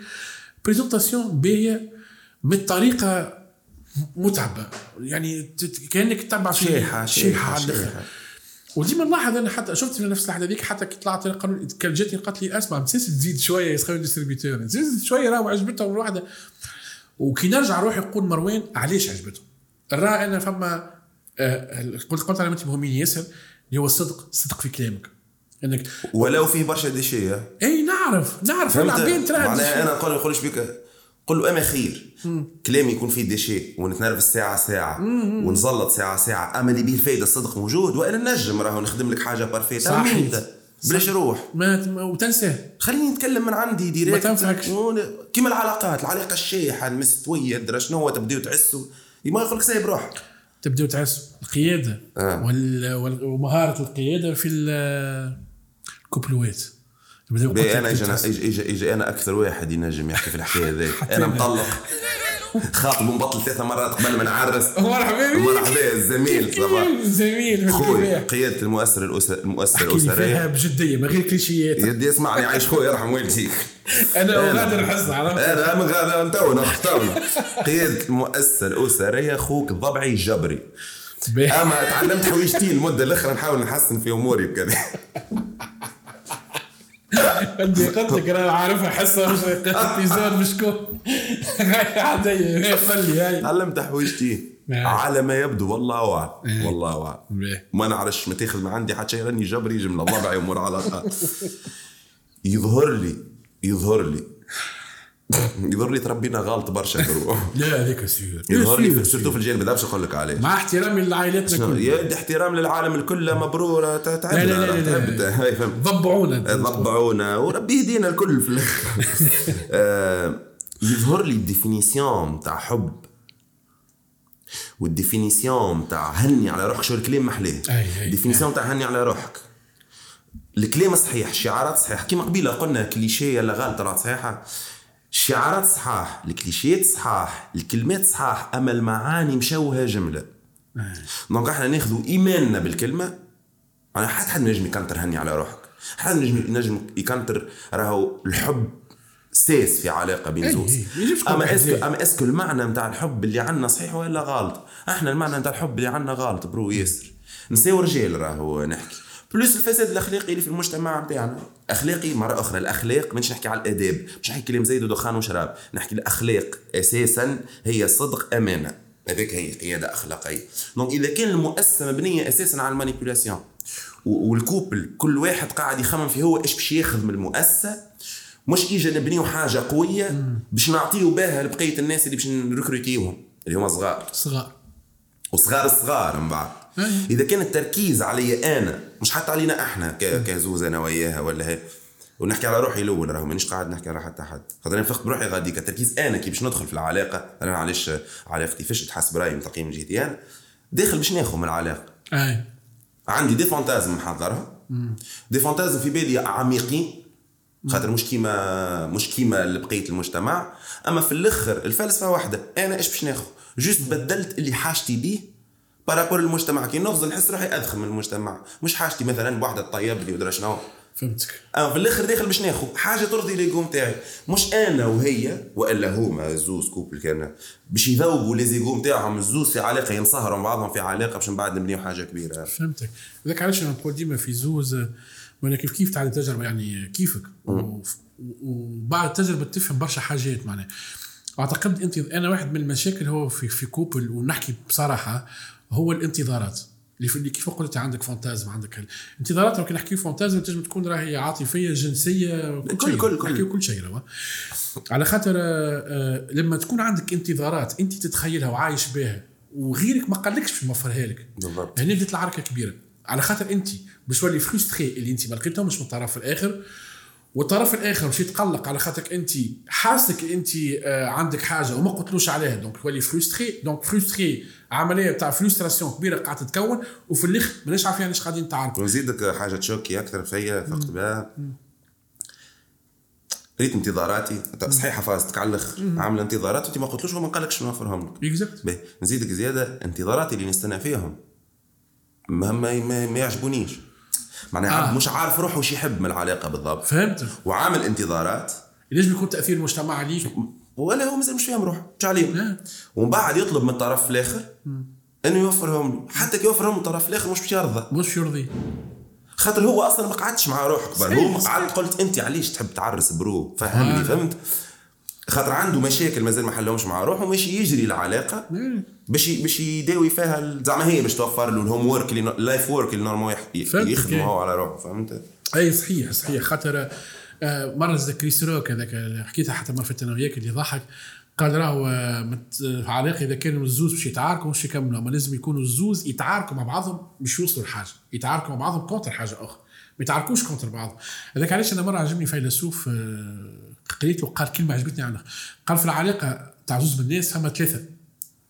بريزونتاسيون باهية من طريقة متعبة. يعني كأنك تتبع شيحة شيحة على الآخر. وديما نلاحظ أنا حتى شفت في نفس اللحظة هذيك حتى كي طلعت قالوا كان جاتني قالت لي أسمع ما تزيد شوية يسخن ديستريبيوتور تزيد شوية راهو عجبتهم الواحده وكي نرجع روح يقول مروان علاش عجبتهم؟ راه أنا فما آه، قلت قلت علامات مهمين ياسر اللي هو الصدق الصدق في كلامك. انك ولو فيه برشا déchets ها. إي نعرف نعرف. العباد ترى معناها أنا نقول نقولش بك قل له أما خير؟ كلامي يكون فيه déchets ونتنرفز ساعة ساعة ونزلط ساعة ساعة. أما اللي بيه فايده الصدق موجود وأنا نجم راهو نخدم لك حاجة parfaite صحيح. بلاش روح. ما وتنساه خليني نتكلم من عندي direct ما تنفعكش. كيما العلاقات العلاقة الشايحه المستوية درا شنو تبداو تعسوا ما يقول لك سايب روحك تبداو تعسوا القيادة آه. ومهارة القيادة في ال- الكوبلوات. أنا أجي تعسوا. أجي أنا أكثر واحد ينجم يحكي في الحكاية ذي أنا مطلق. خاطب ومبطل ثلاث مرات قبل ما نعرس. مرحبا بك. مرحبا الزميل صباح. زميل في خويا. قيادة المؤسسة الأسر المؤسسة لي فيها الاسريه بجدية من غير كليشيات. يدي اسمعني عايش خويا يرحم والديك. أنا. وغادر الحصه عرفت؟ أنا من غير تو نختار قيادة المؤسسة الأسرية أخوك الضبعي الجبري باهي. أما تعلمت حويجتين المدة الأخرى نحاول نحسن في أموري بكذا. قلت لك أنا عارفها حصه مش ايبيزود مش كون عادية لي هاي تعلمت حويجتين نعم. على ما يبدو والله اعلم إيه. والله اعلم باهي. ما نعرفش ما تاخذ من عندي حتى شيء راني جبري من الله امور على. يظهر لي يظهر لي يظهر لي تربينا غلط برشا لا هذيك sûr يظهر لي surtout في الجانب هذا باش نقول لك عليه. مع احترامي لعائلتنا؟ كلها. يا احترام للعالم الكل مبرور تعبنا لا لا لا ضبعونا ضبعونا. وربي يهدينا الكل في الآخر. آه، يظهر لي ال définition تاع حب. وال définition تاع هني على روحك. شو الكلام محلاه. ال définition تاع هني على روحك. الكلام صحيح الشعارات صحيحة. كيما قبيلة قلنا كليشيه لا غلط صحيحة. الشعارات صحاح الكليشيات صحاح الكلمات صحاح أما المعاني مشوهة جملة. donc إحنا ناخذوا إيماننا بالكلمة أنا حتى حد نجم يكنتر هني على روحك. حد نجم نجم يكنتر راهو الحب ساس في علاقة بين زوز. ما يجيبش كل أما est-ce que. أما est-ce que المعنى نتاع الحب اللي عندنا صحيح ولا غلط؟ إحنا المعنى نتاع الحب اللي عندنا غلط برو ياسر. نساو رجال راهو نحكي. plus الفساد الأخلاقي اللي في المجتمع نتاعنا. أخلاقي مرة أخرى. الأخلاق مش نحكي على الأداب. مش نحكي كلام زايد ودخان وشراب. نحكي الأخلاق أساسا هي صدق أمانة. هذيك هي قيادة أخلاقية. donc إذا كان المؤسسة مبنية أساسا على ال manipulation وال couple كل واحد قاعد يخمم في هو إيش باش ياخذ من المؤسسة مش اجا نبنيو حاجة قوية باش نعطيو بها لبقية الناس اللي باش نركروتيوهم اللي هما صغار. صغار. وصغار الصغار من بعد. إذا كان التركيز علي أنا مش حتى علينا إحنا كزوز أنا وياها ولا هي ونحكي على روحي الأول راهو مانيش قاعد نحكي على حتى حد. خاطر أنا فقت بروحي غادي كتركيز أنا كي باش ندخل في العلاقة. أنا علاش علاقتي فاش تحس برأيي من تقييم جهتي أنا. داخل باش ناخذ من العلاقة. أي. عندي des fantasmes محضرها. des fantasmes في بالي عميقين خاطر مش كيما مش كيما بقيه المجتمع. أما في الأخر الفلسفة واحدة أنا إيش باش ناخذ؟ juste بدلت اللي حاجتي بيه par rapport المجتمع كي نغزل نحس روحي ادخل من المجتمع مش حاجتي مثلا بوحده تطيب لي ودرا شنو فهمتك اما في الآخر داخل باش ناخذ حاجة ترضي l'ego تاعي مش أنا وهي والا هما زوز couple كان باش يذوبوا les egos نتاعهم الزوز في علاقه ينصهروا بعضهم في علاقه باش من بعد نبنيو حاجة كبيره فهمتك ذاك علاش أنا نقول ديما في زوز وأنا كيف كيف تعرف تجربه يعني كيفك وبعد التجربه تفهم برشا حاجات معناها اعتقد انت أنا واحد من المشاكل هو في في كوبل ونحكي بصراحه هو الانتظارات اللي كيف قلت عندك فانتازم عندك الانتظارات لو كان نحكي فانتازم تنجم تكون راهي عاطفية جنسية كل-. كل- كل. نحكي كل شيء على خاطر آه، آه، لما تكون عندك انتظارات انت تتخيلها وعايش بها وغيرك ما قالكش باش يوفرها لك بالضبط. هنا بدات العركة كبيرة على خاطر انت باش تولي frustré اللي انت ما لقيتهمش من الطرف الآخر والطرف الآخر باش يتقلق على خاطرك أنت حاسك أنت آه، عندك حاجة وما قلتلوش عليها. donc تولي frustré donc frustré عملية تاع frustration كبيرة قاعدة تتكون. وفي الآخر ماناش عارفين علاش قاعدين نتعاركوا ونزيدك حاجة تشوكي أكثر فيا فقت بها. ريت انتظاراتي. صحيحه فاز تكعلخ عامله انتظارات وأنت ما قلتلوش وما قالكش نوفرهم لك exact نزيدك زيادة انتظاراتي اللي نستنى فيهم. ما, ما, ما يعجبونيش. معناها آه. مش عارف روحه وش يحب من العلاقة بالضبط فهمت وعامل انتظارات ليش بيكون تأثير المجتمع عليك ولا هو مازال مش فاهم روحه مش عليه. ومن بعد يطلب من الطرف الآخر إنه يوفرهم له. حتى كي يوفرهم من الطرف الآخر مش باش يرضى مش يرضي خاطر هو أصلا ما قعدش مع روحه قبل صحيح، هو. قعدت قلت أنت علاش تحب تعرس برو فهمني آه. فهمت خاطر عنده مشاكل مازال ما حلهمش مع روحه ماشي يجري العلاقة. باش باش يداوي فيها زعما هي باش توفر له ال home work اللي ال life work اللي normal يخدمه. هو على روحه فهمت؟ أي صحيح صحيح. خاطر آه، مرة ذكري سروك هذاك اللي حكيتها حتى ما في أنا وياك اللي ضحك. قال راهو آه، في علاقه إذا كانوا الزوز باش يتعاركوا مش يكملوا. أما لازم يكونوا الزوز يتعاركوا مع بعضهم باش يوصلوا لحاجة يتعاركوا مع بعضهم contre حاجة أخرى ما يتعاركوش contre بعض هذاك علاش أنا مرة عجبني فيلسوف قريته وقال كلمة عجبتني عنه قال في العلاقه تاع زوز بالناس فما ثلاثة.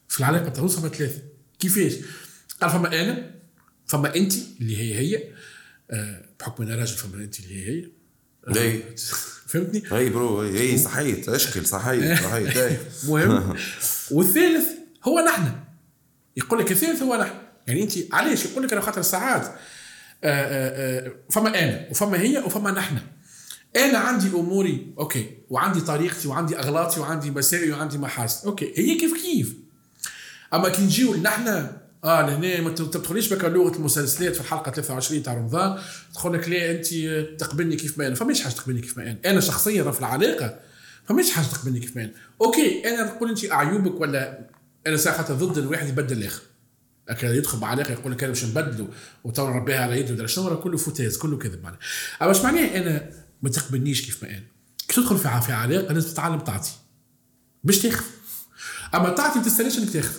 في العلاقه تاع زوز فما ثلاثة. كيفاش؟ قال فما أنا فما أنت اللي هي هي آه، بحكم أنا راجل فما أنت اللي هي هي. اي فهمتني؟ أي برو أي صحيت اشكل صحيت صحيت اي مهم. والثالث هو نحن. يقول لك الثالث هو نحن. يعني أنت علاش؟ يقول لك أنا خاطر ساعات آه، آه، فما أنا وفما هي وفما نحن. أنا عندي أموري OK. وعندي طريقتي وعندي أغلاطي وعندي مساوئي وعندي محاسن. OK. هي كيف كيف؟ أما كي نجيو نحن آه لهنا ما تدخليش بك لغة المسلسلات في الحلقة 23 تاع رمضان. تقول لك لا أنت تقبلني كيف ما أنا؟ فماش حاجة تقبلني كيف ما أنا. أنا شخصيا في العلاقة فماش حاجة تقبلني كيف ما أنا. OK. أنا نقول أنت أعيوبك ولا أنا ساعه ضد الواحد يبدل الآخر؟ لكن يدخل بعلاقة يقول لك أنا باش نبدله وتو نربيها على يدي ولا شنو كله foutaise كله كذب معناها. أما اش معناه أنا ما تقبلنيش كيف ما أنا كي تدخل في علاقه لازم تتعلم تعطي باش تاخذ. أما تعطي ما تستناش إنك تاخذ.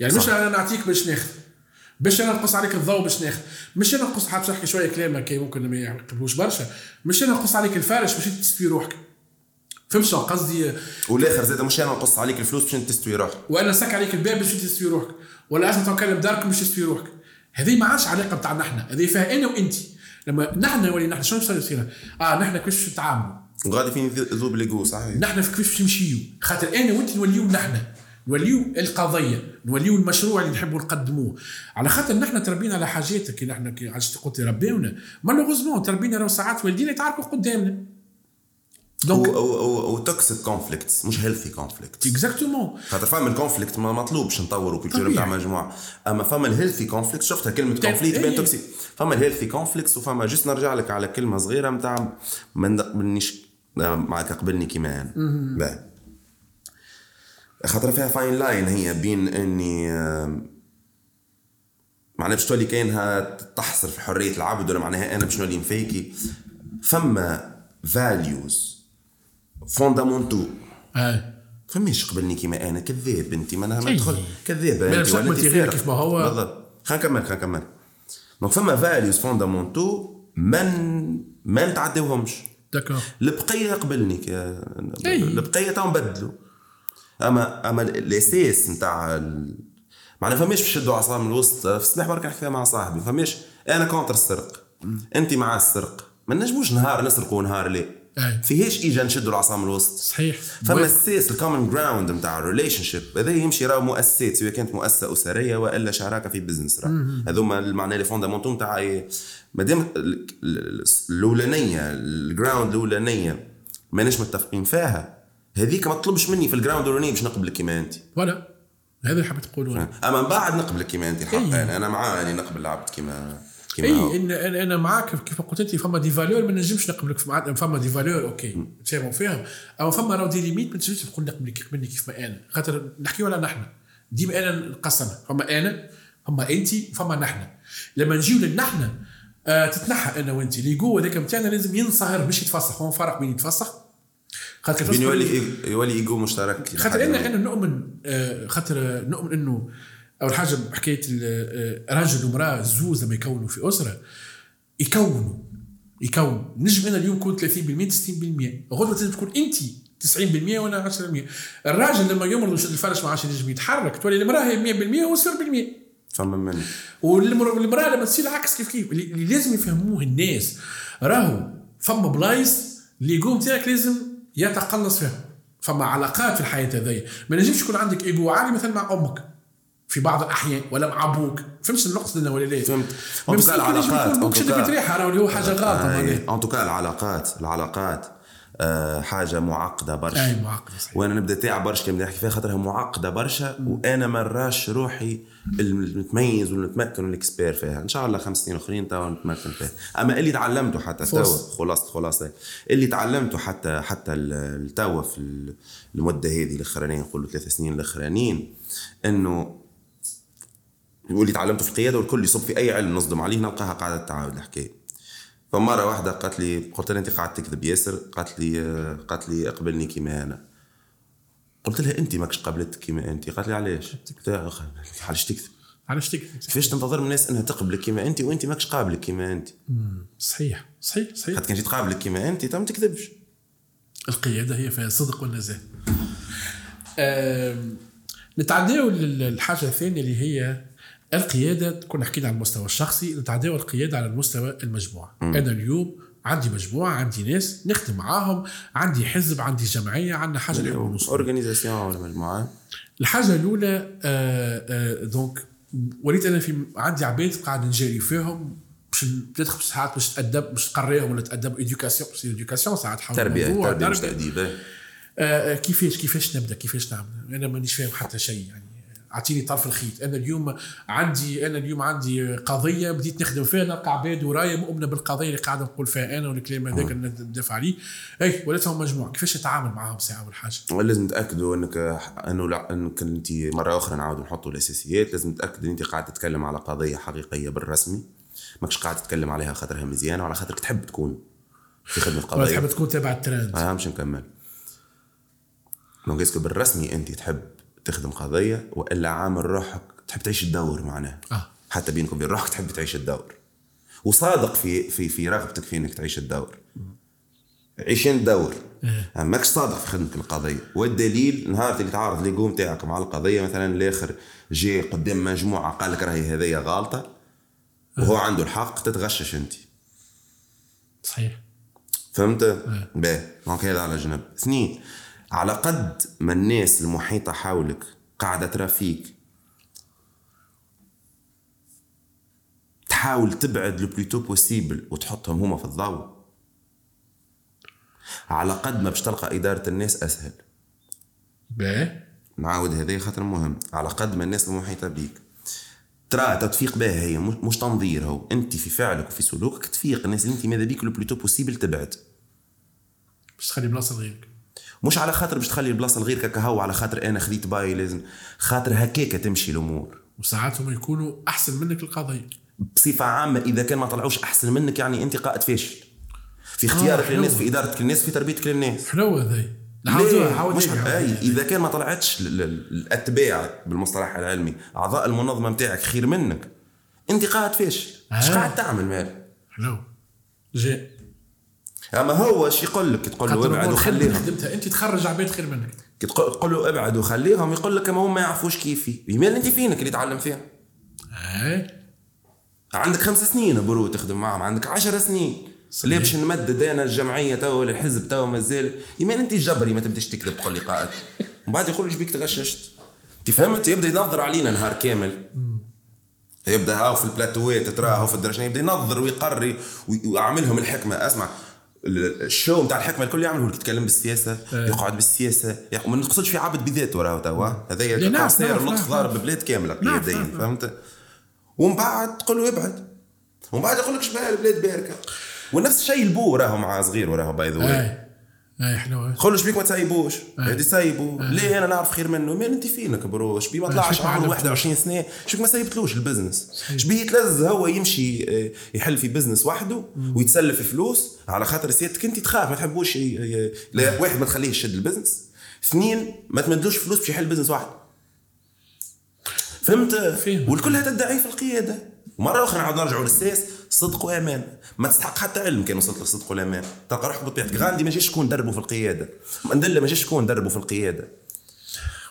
يعني مش أنا نعطيك باش ناخذ. باش أنا نقص عليك الضوء باش ناخذ. مش أنا نقص حاب تحكي شوية كلام كي ممكن ما يعقبوش برشا. مش أنا نقص عليك الفارش باش تستوي روحك. فهمت شنو قصدي والآخر زاد مش أنا نقص عليك الفلوس باش تستوي روحك. وأنا نسك عليك الباب باش تستوي روحك. ولا اسمع تكلم دارك باش تستوي روحك. هذه ما عادش علاقة بتاعنا إحنا. هذه فيها أنا وانت لما نحن نولي نحن شنو يصير آه نحن كيفاش نتعاملوا وغادي فين ذوب l'ego صحيح نحن كيفاش نمشيو. خاطر أنا وأنت نوليو نحن. نوليو القضية. نوليو المشروع اللي نحبوا نقدموه. على خاطر نحن تربينا على حاجات كي نحن كي عشت قلت ربيونا malheureusement تربينا راه ساعات والدينا يتعاركوا قدامنا. donc أو أو أو toxic conflicts مش healthy conflicts exactement خاطر فما ال conflict ما مطلوبش نطوروا culture نتاع مجموعة. أما فما ال healthy conflict شفتها كلمة conflict بين toxic فما ال healthy conflicts وفما juste نرجع لك على كلمة صغيرة نتاع ما نقبلنيش معك قبلني كيما أنا. خاطر فيها fine line هي بين إني معناها باش تولي كأنها تحصر في حرية العبد ولا معناها أنا باش نولي مفيكي. فما values fondamentaux اي فماش قبلني كيما أنا كذاب انت ما. ندخل كذابه ما انت ولا انت. كيف ما هو. بالضبط. خلينا نكمل خلينا نكمل. donc فما values fondamentaux من ما نتعداوهمش d'accord البقية قبلني ك- إي. البقية تو نبدلوا اما أما الأساس نتاع ال... معناها فماش باش نشدوا عصا من الوسط في الصباح برك نحكي مع صاحبي. فماش أنا contre السرق. انت مع السرق. ما نجموش نهار نسرق ونهار لا. أي. فيهاش اجا نشدوا العصا من الوسط صحيح. فما أساس ال common ground نتاع ال relationship هذا يمشي راهو مؤسسات سواء كانت مؤسسة أسرية وإلا شراكة في business راه. هذوما المعنى les fondamentaux نتاع مادام ال- ال- الأولانية ال ground الأولانية ماناش متفقين فيها هذيك ما تطلبش مني في ال ground الأولانية باش نقبلك كيما أنت. ولا هذا اللي حبيت تقوله أما من بعد نقبلك كيما أنت الحق إي. أنا معاه اني نقبل العبد كيما. اي ان أنا أنا معاك كيف قلت أنت فما des valeurs ما نجمش نقبلك فما des valeurs OK نتفاهموا فيها اما فما راهو des limites ما تنجمش تقول نقبلك قبلني كيف ما أنا. خاطر نحكيو على نحن؟ ديما أنا نقسم فما أنا فما انت فما نحن. لما نجيو للنحن آه تتنحى أنا وانت اللي جوه هذاك نتاعنا لازم ينصهر مش يتفسخ. هو فرق بين يتفسخ خاطر بين يولي يولي ايجو مشترك خاطر أنا أنا نؤمن آه، خاطر نؤمن إنه اول حاجة بحكايه ال- آه، راجل ومراه زوز لما يكونوا في أسرة يكونوا يكون نجم أنا اليوم كنت 30% 60% غدوه لازم تكون أنت 90% وأنا 10% الراجل لما يمرض ويشد الفرش ما عادش ينجم يتحرك تولي المراه هي 100% هو 0% فما من. والمر- والمراه لما تصير عكس كيف كيف؟ اللي اللي لازم يفهموه الناس. راهو فما بلايص اللي l'ego متاعك لازم يتقلص فيها. فما علاقات في الحياة هذيا ما نجمش يكون عندك إيجو عالي مثلا مع أمك. في بعض الأحيان ولا مع أبوك. فهمت النقطه ولا لا فهمت. مسكين نجم العلاقات cas- ريحه راهو اللي هو حاجة غلطه معناها en tout cas العلاقات العلاقات آه، حاجة معقدة برشا. أي معقدة صحيح. وأنا نبدأ تاع برشا كي نحكي فيها خاطرها معقدة برشا وأنا ما نراش روحي المتميز والمتمكن وال expert فيها. إن شاء الله خمس سنين أخرين توا نتمكن فيها. أما اللي تعلمته حتى توا فرصة. خلاص خلاص. اللي تعلمته حتى حتى التوا في ال- المدة هذه الأخرانية نقولوا ثلاث سنين الأخرانيين إنه واللي تعلمته في القياده والكل يصب في أي علم نصدم عليه. نلقاها قاعدة تعاود الحكاية فمرة واحدة قالت لي قلت لها أنت قاعد تكذب ياسر؟ قالت لي قالت لي اقبلني كيما أنا. قلت لها أنت ماكش قبلت كيما أنت؟ قالت لي علاش؟ قلت لها أخ، علاش تكذب؟ علاش تكذب؟ كيفاش تنتظر من الناس إنها تقبلك كيما أنت وأنت ماكش قابلك كيما أنت؟ صحيح صحيح صحيح. حتى كان جيت قابلك كيما أنت تو ما تكذبش. القيادة هي فيها الصدق والنزاهه آم، نتعداو للحاجة الثانية اللي هي القيادة كنا حكينا على المستوى الشخصي نتعداو القيادة على المستوى المجموعه أنا اليوم عندي مجموعة عندي ناس نخدم معاهم عندي حزب عندي جمعية عندنا حاجة نحب organisation ولا مجموعة؟ الحاجة الأولى آه آه donc وليت أنا في عندي عباد قاعد نجاري فيهم باش تدخل ساعات باش تأدب باش تقريهم ولا تأدب éducation باش éducation ساعات حول تربية تربية مش تربية. تأديب إيه. آه، كيفاش كيفاش نبدأ كيفاش نعمل؟ أنا مانيش فاهم حتى شيء يعني. أعطيني طرف الخيط. أنا اليوم عندي أنا اليوم عندي قضية بديت نخدم فيها. نلقى عباد ورايا مؤمنة بالقضية اللي قاعد نقول فيها أنا والكلام هذاك اللي ندافع عليه أي ولاتهم مجموعة. كيفاش نتعامل معاهم ساعة اول حاجة لازم تأكدوا إنك أنه لا إنك أنت مرة أخرى نعاودوا نحطوا الأساسيات. لازم تاكد إن أنت قاعد تتكلم على قضية حقيقية بالرسمي. ماكش قاعد تتكلم عليها خاطرها مزيانة وعلى خاطرك تحب تكون في خدمة ولا قضيه تحب تكون تابع الترند. آه مش نكمل. donc est-ce que بالرسمي أنت تحب تخدم قضية وإلا عامل روحك تحب تعيش الدور معناها آه. حتى بينك وبين روحك تحب تعيش الدور. وصادق في في في رغبتك في إنك تعيش الدور. عيشين الدور. إيه. ماكش صادق في خدمتك القضية. والدليل نهار اللي تعارض l'ego متاعك مع القضية مثلا الآخر جي قدام مجموعة قال لك راهي هذيا غالطه وهو عنده الحق تتغشش أنت. صحيح. فهمت؟ باهي donc هذا على جنب. اثنين على قد ما الناس المحيطة حولك قاعدة ترى فيك تحاول تبعد le plus tôt possible وتحطهم هما في الضوء. على قد ما باش تلقى إدارة الناس أسهل. باهي نعاود هذا خاطر مهم. على قد ما الناس المحيطة بيك. ترى تتفيق بها هي مش مش تنظير هو. أنت في فعلك وفي سلوكك تفيق الناس. اللي أنت ماذا بيك le plus tôt possible تبعد. باش تخلي بلاصة لغيرك مش على خاطر باش تخلي البلاصة لغيرك هكا هو على خاطر أنا خذيت باي لازم. خاطر هكاك تمشي الأمور. وساعات هم يكونوا أحسن منك القضية. بصفة عامة إذا كان ما طلعوش أحسن منك يعني أنت قائد فاشل. في اختيارك حلو. للناس في إدارتك للناس في تربيتك للناس. حلو عاود مش أي. إذا كان ما طلعتش ال- ال- الأتباع بالمصطلح العلمي أعضاء المنظمة نتاعك خير منك. أنت قاعد فاشل. إيش آه. قاعد تعمل مالك حلو. جاء. أما هو إيش يقول لك؟ تقول له ابعد وخليهم خدمتها. أنت تخرج عباد خير منك. كي تقول له ابعد وخليهم يقول لك ما هم ما يعرفوش كيفي يمال أنت فينك اللي تعلم فيها. اي عندك خمس سنين برو تخدم معهم. عندك عشر سنين. ليه باش نمدد أنا الجمعية تو ولا الحزب تو مازال يمين أنت الجبري ما تبداش تكذب تقول لي قائد. ومن بعد يقول إيش بيك تغششت؟ أنت فهمت؟ يبدأ ينظر علينا نهار كامل. يبدأ هاو في البلاتوات تراه في الدرجة. يبدأ ينظر ويقري وي- ويعملهم الحكمة. اسمع ال show نتاع الحكمة الكل يعمل هو يتكلم بالسياسة يقعد بالسياسة. يق- ما نقصدش في عبد بذاته راه توا. هذايا لا، نعرف، concerts نعرف، نقص نعرف، ضارب. بلاد كاملة قياديا. فهمت؟ ومن بعد تقول له ابعد. ومن بعد يقول لك شبه البلاد باركة. ونفس الشيء البو راهو مع صغير وراهو باي ذا اي اي حلو قول له شبيك ما تسيبوش هادي سيبو ليه؟ أنا نعرف خير منه. مين أنت فينك bro شبيه ما طلعش شبيك ما عمره علمتوش. 21 سنة. شبيك ما سيبتلوش ال business. شبيه يتلذذ هو يمشي يحل في business وحده ويتسلف فلوس. على خاطر سيادتك أنت تخاف ما تحبوش لا واحد ما تخليه يشد ال business. اثنين ما تمدلوش فلوس باش يحل business واحد. فهمت. والكل تدعي في القيادة. ومره أخرى نعاود نرجعوا للسياس. صدق وامان ما تستحق حتى علم كان وصلت لك صدق والامان تلقى روحك بطبيعتك غاندي ما جاش شكون دربه في القيادة؟ مندله ما جاش شكون دربه في القيادة؟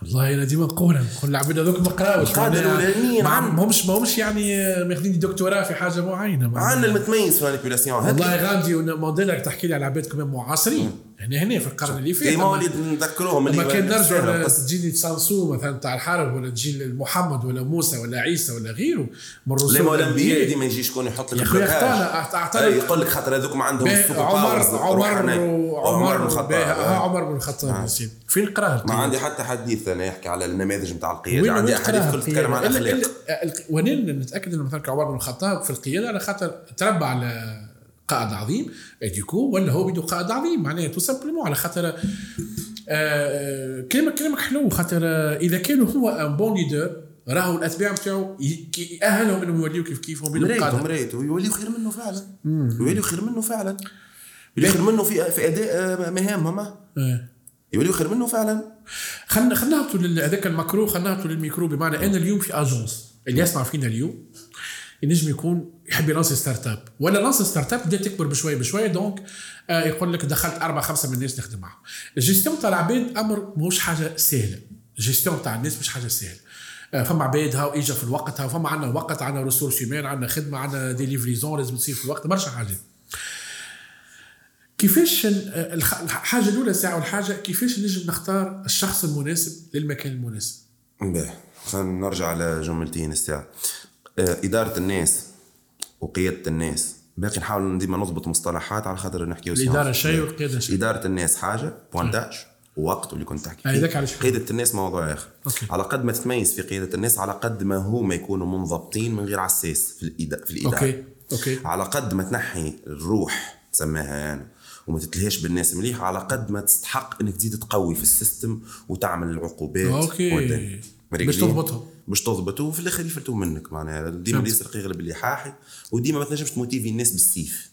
والله أنا ديما نقولها نقول العباد هذوك ما قراوش. القادة معناها الأولانيين ما همش ما همش يعني ماخذين دكتوراه في حاجة معينة. عندنا المتميز في ال manipulation والله غاندي ومانديلا تحكي لي على عباد كمان معاصرين. يعني هنا في القرن اللي فات ديما وليد نذكروهم لما كان نرجع. تجيني Sun Tzu مثلا تاع الحرب ولا تجي محمد ولا موسى ولا عيسى ولا غيره من الرسول لما الأنبياء. ديما يجي شكون يحط لك أي يقول لك خاطر هذوك ما عندهم السوبر عمر عمر. عمر بن الخطاب آه. عمر بن الخطاب سيدي فين قراها ما عندي حتى حديث أنا يحكي على النماذج نتاع القيادة عندي أحاديث كل تتكلم القيادة؟ الاخلاق ونين نتأكد انه مثلا عمر بن الخطاب في القيادة على خاطر تربى على قائد عظيم اديكو ولا هو بده قائد عظيم؟ معناها تو simplement على خاطر آه، آه، كلامك كلامك حلو خاطر آه، إذا كان هو un bon leader راهو الاتباع نتاعو يأهلهم إنهم يوليو كيف كيف هم بيدوا مريته مريته يوليو خير منه فعلا. يوليو خير منه فعلا. يوليو خير منه في في أداء مهامهم. آه. يوليو خير منه فعلا. خلينا خلينا هذاك ال macro خلينا نهبطوا للميكرو بمعنى أنا اليوم في agence اللي يسمع فينا اليوم ينجم يكون يحب يلانسي start-up. ولا لانسي start-up بدأت تكبر بشويه بشويه donc آه يقول لك دخلت أربعة خمسة من الناس نخدم معهم الجيستيون تاع العباد أمر مش حاجة سهلة. الجيستيون تاع الناس مش حاجة سهلة. آه، فما عباد هاو إجا في الوقت هاو فما عندنا وقت عندنا ressources humaines عندنا خدمة عندنا des livraisons لازم تصير في الوقت برشا حاجات. كيفاش الخ- الحاجة الأولى ساعة والحاجة كيفاش نجم نختار الشخص المناسب للمكان المناسب؟ باهي خلينا نرجع على جملتين الساعة آه، إدارة الناس وقيادة الناس. باقي نحاول ديما نضبط مصطلحات على خاطر نحكيو الإدارة. شيء والقياده شيء. إدارة الناس حاجة pointage ووقت واللي كنت تحكي أي فيه. ذاك علاش قيادة الناس موضوع آخر. okay. على قد ما تتميز في قيادة الناس على قد ما هما يكونوا منضبطين من غير عساس في الإدا- في الإدارة. okay okay. على قد ما تنحي الروح تسميها أنا وما تتلهيش بالناس مليح على قد ما تستحق إنك تزيد تقوي في ال système وتعمل العقوبات okay. باش مريقلين؟ باش تضبطوا وفي الآخر يفلتوا منك. معناها ديما. اللي يسرق يغلب اللي حاحي وديما ما تنجمش تموتيفي الناس بالسيف.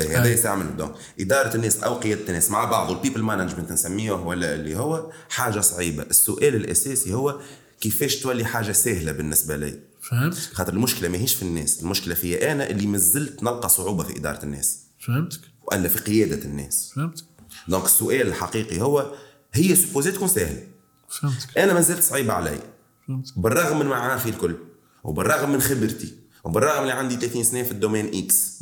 هذا يستعمل donc إدارة الناس أو قيادة الناس مع بعض وال people management نسميه ولا اللي هو حاجة صعيبة. السؤال الأساسي هو كيفاش تولي حاجة سهلة بالنسبة لي؟ فهمت. خاطر المشكلة ماهيش في الناس المشكلة في أنا اللي مازلت نلقى صعوبة في إدارة الناس. فهمتك. وألا في قيادة الناس. فهمتك. donc السؤال الحقيقي هو هي supposée تكون سهلة. فهمتك. أنا مازلت صعيبه علي. بالرغم من معارفي الكل وبالرغم من خبرتي وبالرغم اللي عندي 30 سنة في ال domaine X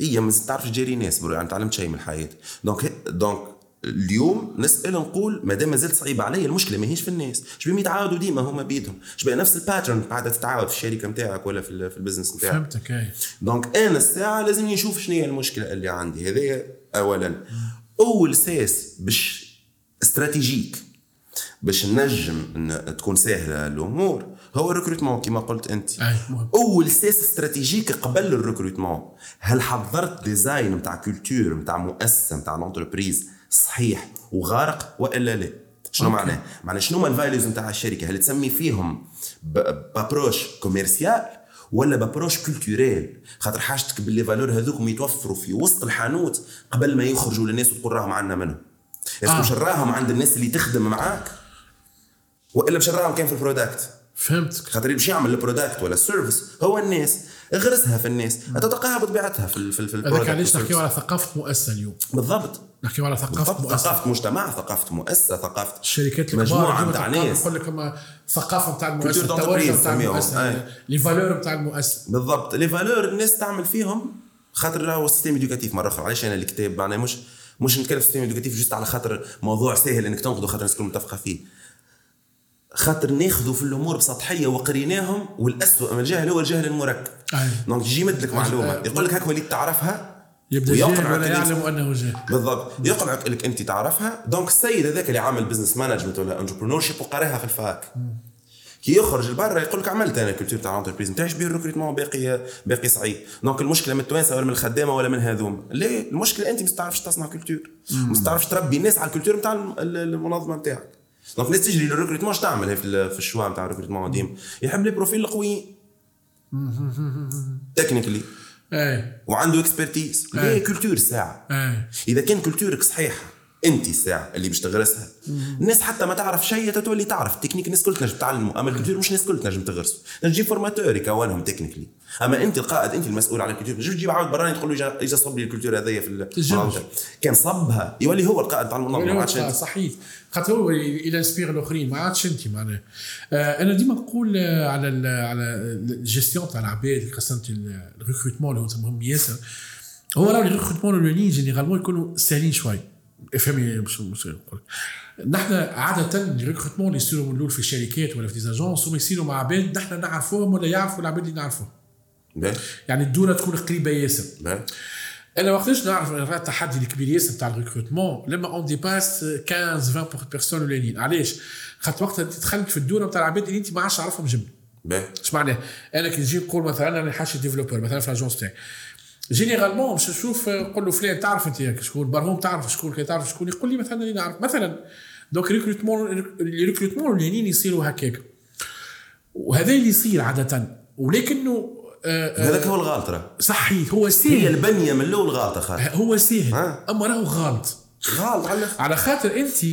هي ما تعرفش تجاري ناس bro يعني تعلمت شيء من الحياة donc donc اليوم نسأل نقول ما دام مازلت صعيبه علي المشكلة ماهيش في الناس. شبيه يتعاودوا ديما هما بيدهم. شبيه نفس ال pattern قاعدة تتعاود في الشركة نتاعك ولا في, في ال business نتاعك فهمتك أي. donc أنا الساعة لازم نشوف شنو هي المشكلة اللي عندي. هذايا اولا. أول ساس باش stratégique باش نجم ان تكون سهله الأمور. هو ال recrutement كما قلت أنت. أول ساس stratégique قبل ال recrutement هل حضرت design نتاع culture نتاع مؤسسة نتاع l'entreprise صحيح وغارق وإلا لا؟ شنو. معناه؟ معناه شنو هما ال values نتاع الشركة؟ هل تسمي فيهم ب approche commerciale ولا ب approche culturelle خاطر حاجتك باللي valeurs هذوكم يتوفروا في وسط الحانوت قبل ما يخرجوا للناس وتقول راهم عندنا منهم. est-ce que آه. راهم عند الناس اللي تخدم معاك؟ وإلا مش راهم كان في ال product. فهمتك. خاطر باش يعمل ال product ولا ال service هو الناس اغرسها في الناس تلقاها بطبيعتها في ال في, ال- في هذاك علاش. نحكيو على ثقافة مؤسسة اليوم. بالضبط. نحكيو على ثقافة مؤسسة. ثقافة مجتمع ثقافة مؤسسة ثقافة الشركات الكبار مجموعة نتاع ناس. يقول لك الثقافه نتاع المؤسسة التوجه نتاع. المؤسسة. les valeurs نتاع المؤسسة. بالضبط. les valeurs الناس تعمل فيهم خاطر راهو ال système éducatif مرة أخرى. علاش أنا الكتاب؟ معناه مش مش نتكلم في ال système éducatif juste على خاطر موضوع سهل إنك تنقده خاطر الناس الكل متفقة فيه. خاطر ناخذوا في الأمور بسطحية وقريناهم والاسوء من الجهل هو الجهل المركب. donc يجي يمد لك معلومة. يقول لك هاك وليت تعرفها؟ يبدأ جاهل ولا يعلم أنه جاهل. بالضبط. يقنعك إنك أنت تعرفها. donc السيد هذاك اللي عامل business management ولا entrepreneurship وقرأها في ال fac. كي يخرج لبرا يقول لك عملت أنا culture تاع ال entreprise نتاعي بيه ال recrutement باقي باقي صعيب donc المشكلة من التوانسه ولا من الخدامة ولا من هذوم. لا المشكلة أنت ما تعرفش تصنع culture ما تعرفش تربي الناس على ال culture نتاع الم- ال- المنظمة نتاعك donc الناس تجري لل recrutement اش تعمل هي في ال- في ال choix نتاع ال recrutement ديما يحب les profils القويين technically اي وعنده expertise ليه culture ساعة؟ اي إذا كان culture ك صحيحه أنت الساعة اللي باش تغرسها. الناس حتى ما تعرف شيء تتولي تعرف. التكنيك الناس كل تنجم تعلموا أما ال culture مش الناس كل تنجم تغرسوا تنجم تجيب formateur يكونهم technically أما أنت القائد أنت المسؤول على ال culture مش تجيب عاود براني تقول له إجا صب لي ال culture هذيا في. المنظمه كان صبها. يولي هو القائد تاع المنظمة ما عادش أنت. صحيح. خاطر هو اللي inspire الأخرين ما عادش أنت معناها. آه أنا ديما نقول آه، على ال على الجيستيون تاع العباد قسمت ال recrutement اللي هو مهم ياسر هو راهو ال recrutement الاولانيين généralement يكونوا ساهلين شوي. افهمي مش مش نقول نحن عادة ال recrutement اللي يصيروا من الأول في الشركات ولا في des agences هم يصيروا مع عباد نحن نعرفوهم ولا يعرفوا العباد اللي نعرفوهم. يعني الدوره تكون قريبة ياسر. أنا وقتاش نعرف راه التحدي الكبير ياسر تاع ال recrutement لما on dépasse 15 20 personnes اولانيين علاش؟ خاطر وقتها تدخلك في الدوره نتاع العباد اللي أنت ما عادش تعرفهم جمله اش معناه؟ أنا كي نجي نقول مثلا أنا حاجتي developer مثلا في l'agence تاعي. généralement باش نشوف نقول له فلان تعرف أنت شكون؟ برهوم تعرف شكون؟ كي تعرف شكون يقول لي مثلا اللي نعرف. مثلا donc recrutement ال recrutement الاولانيين يصيروا هكاك. وهذا اللي يصير عادة. ولكنه هذاك هو الغلط راه. صحيح هو هي سهل. البنية من الأول غلطه خاطر هو ها. أما راهو غلط غلط على. على خاطر أنت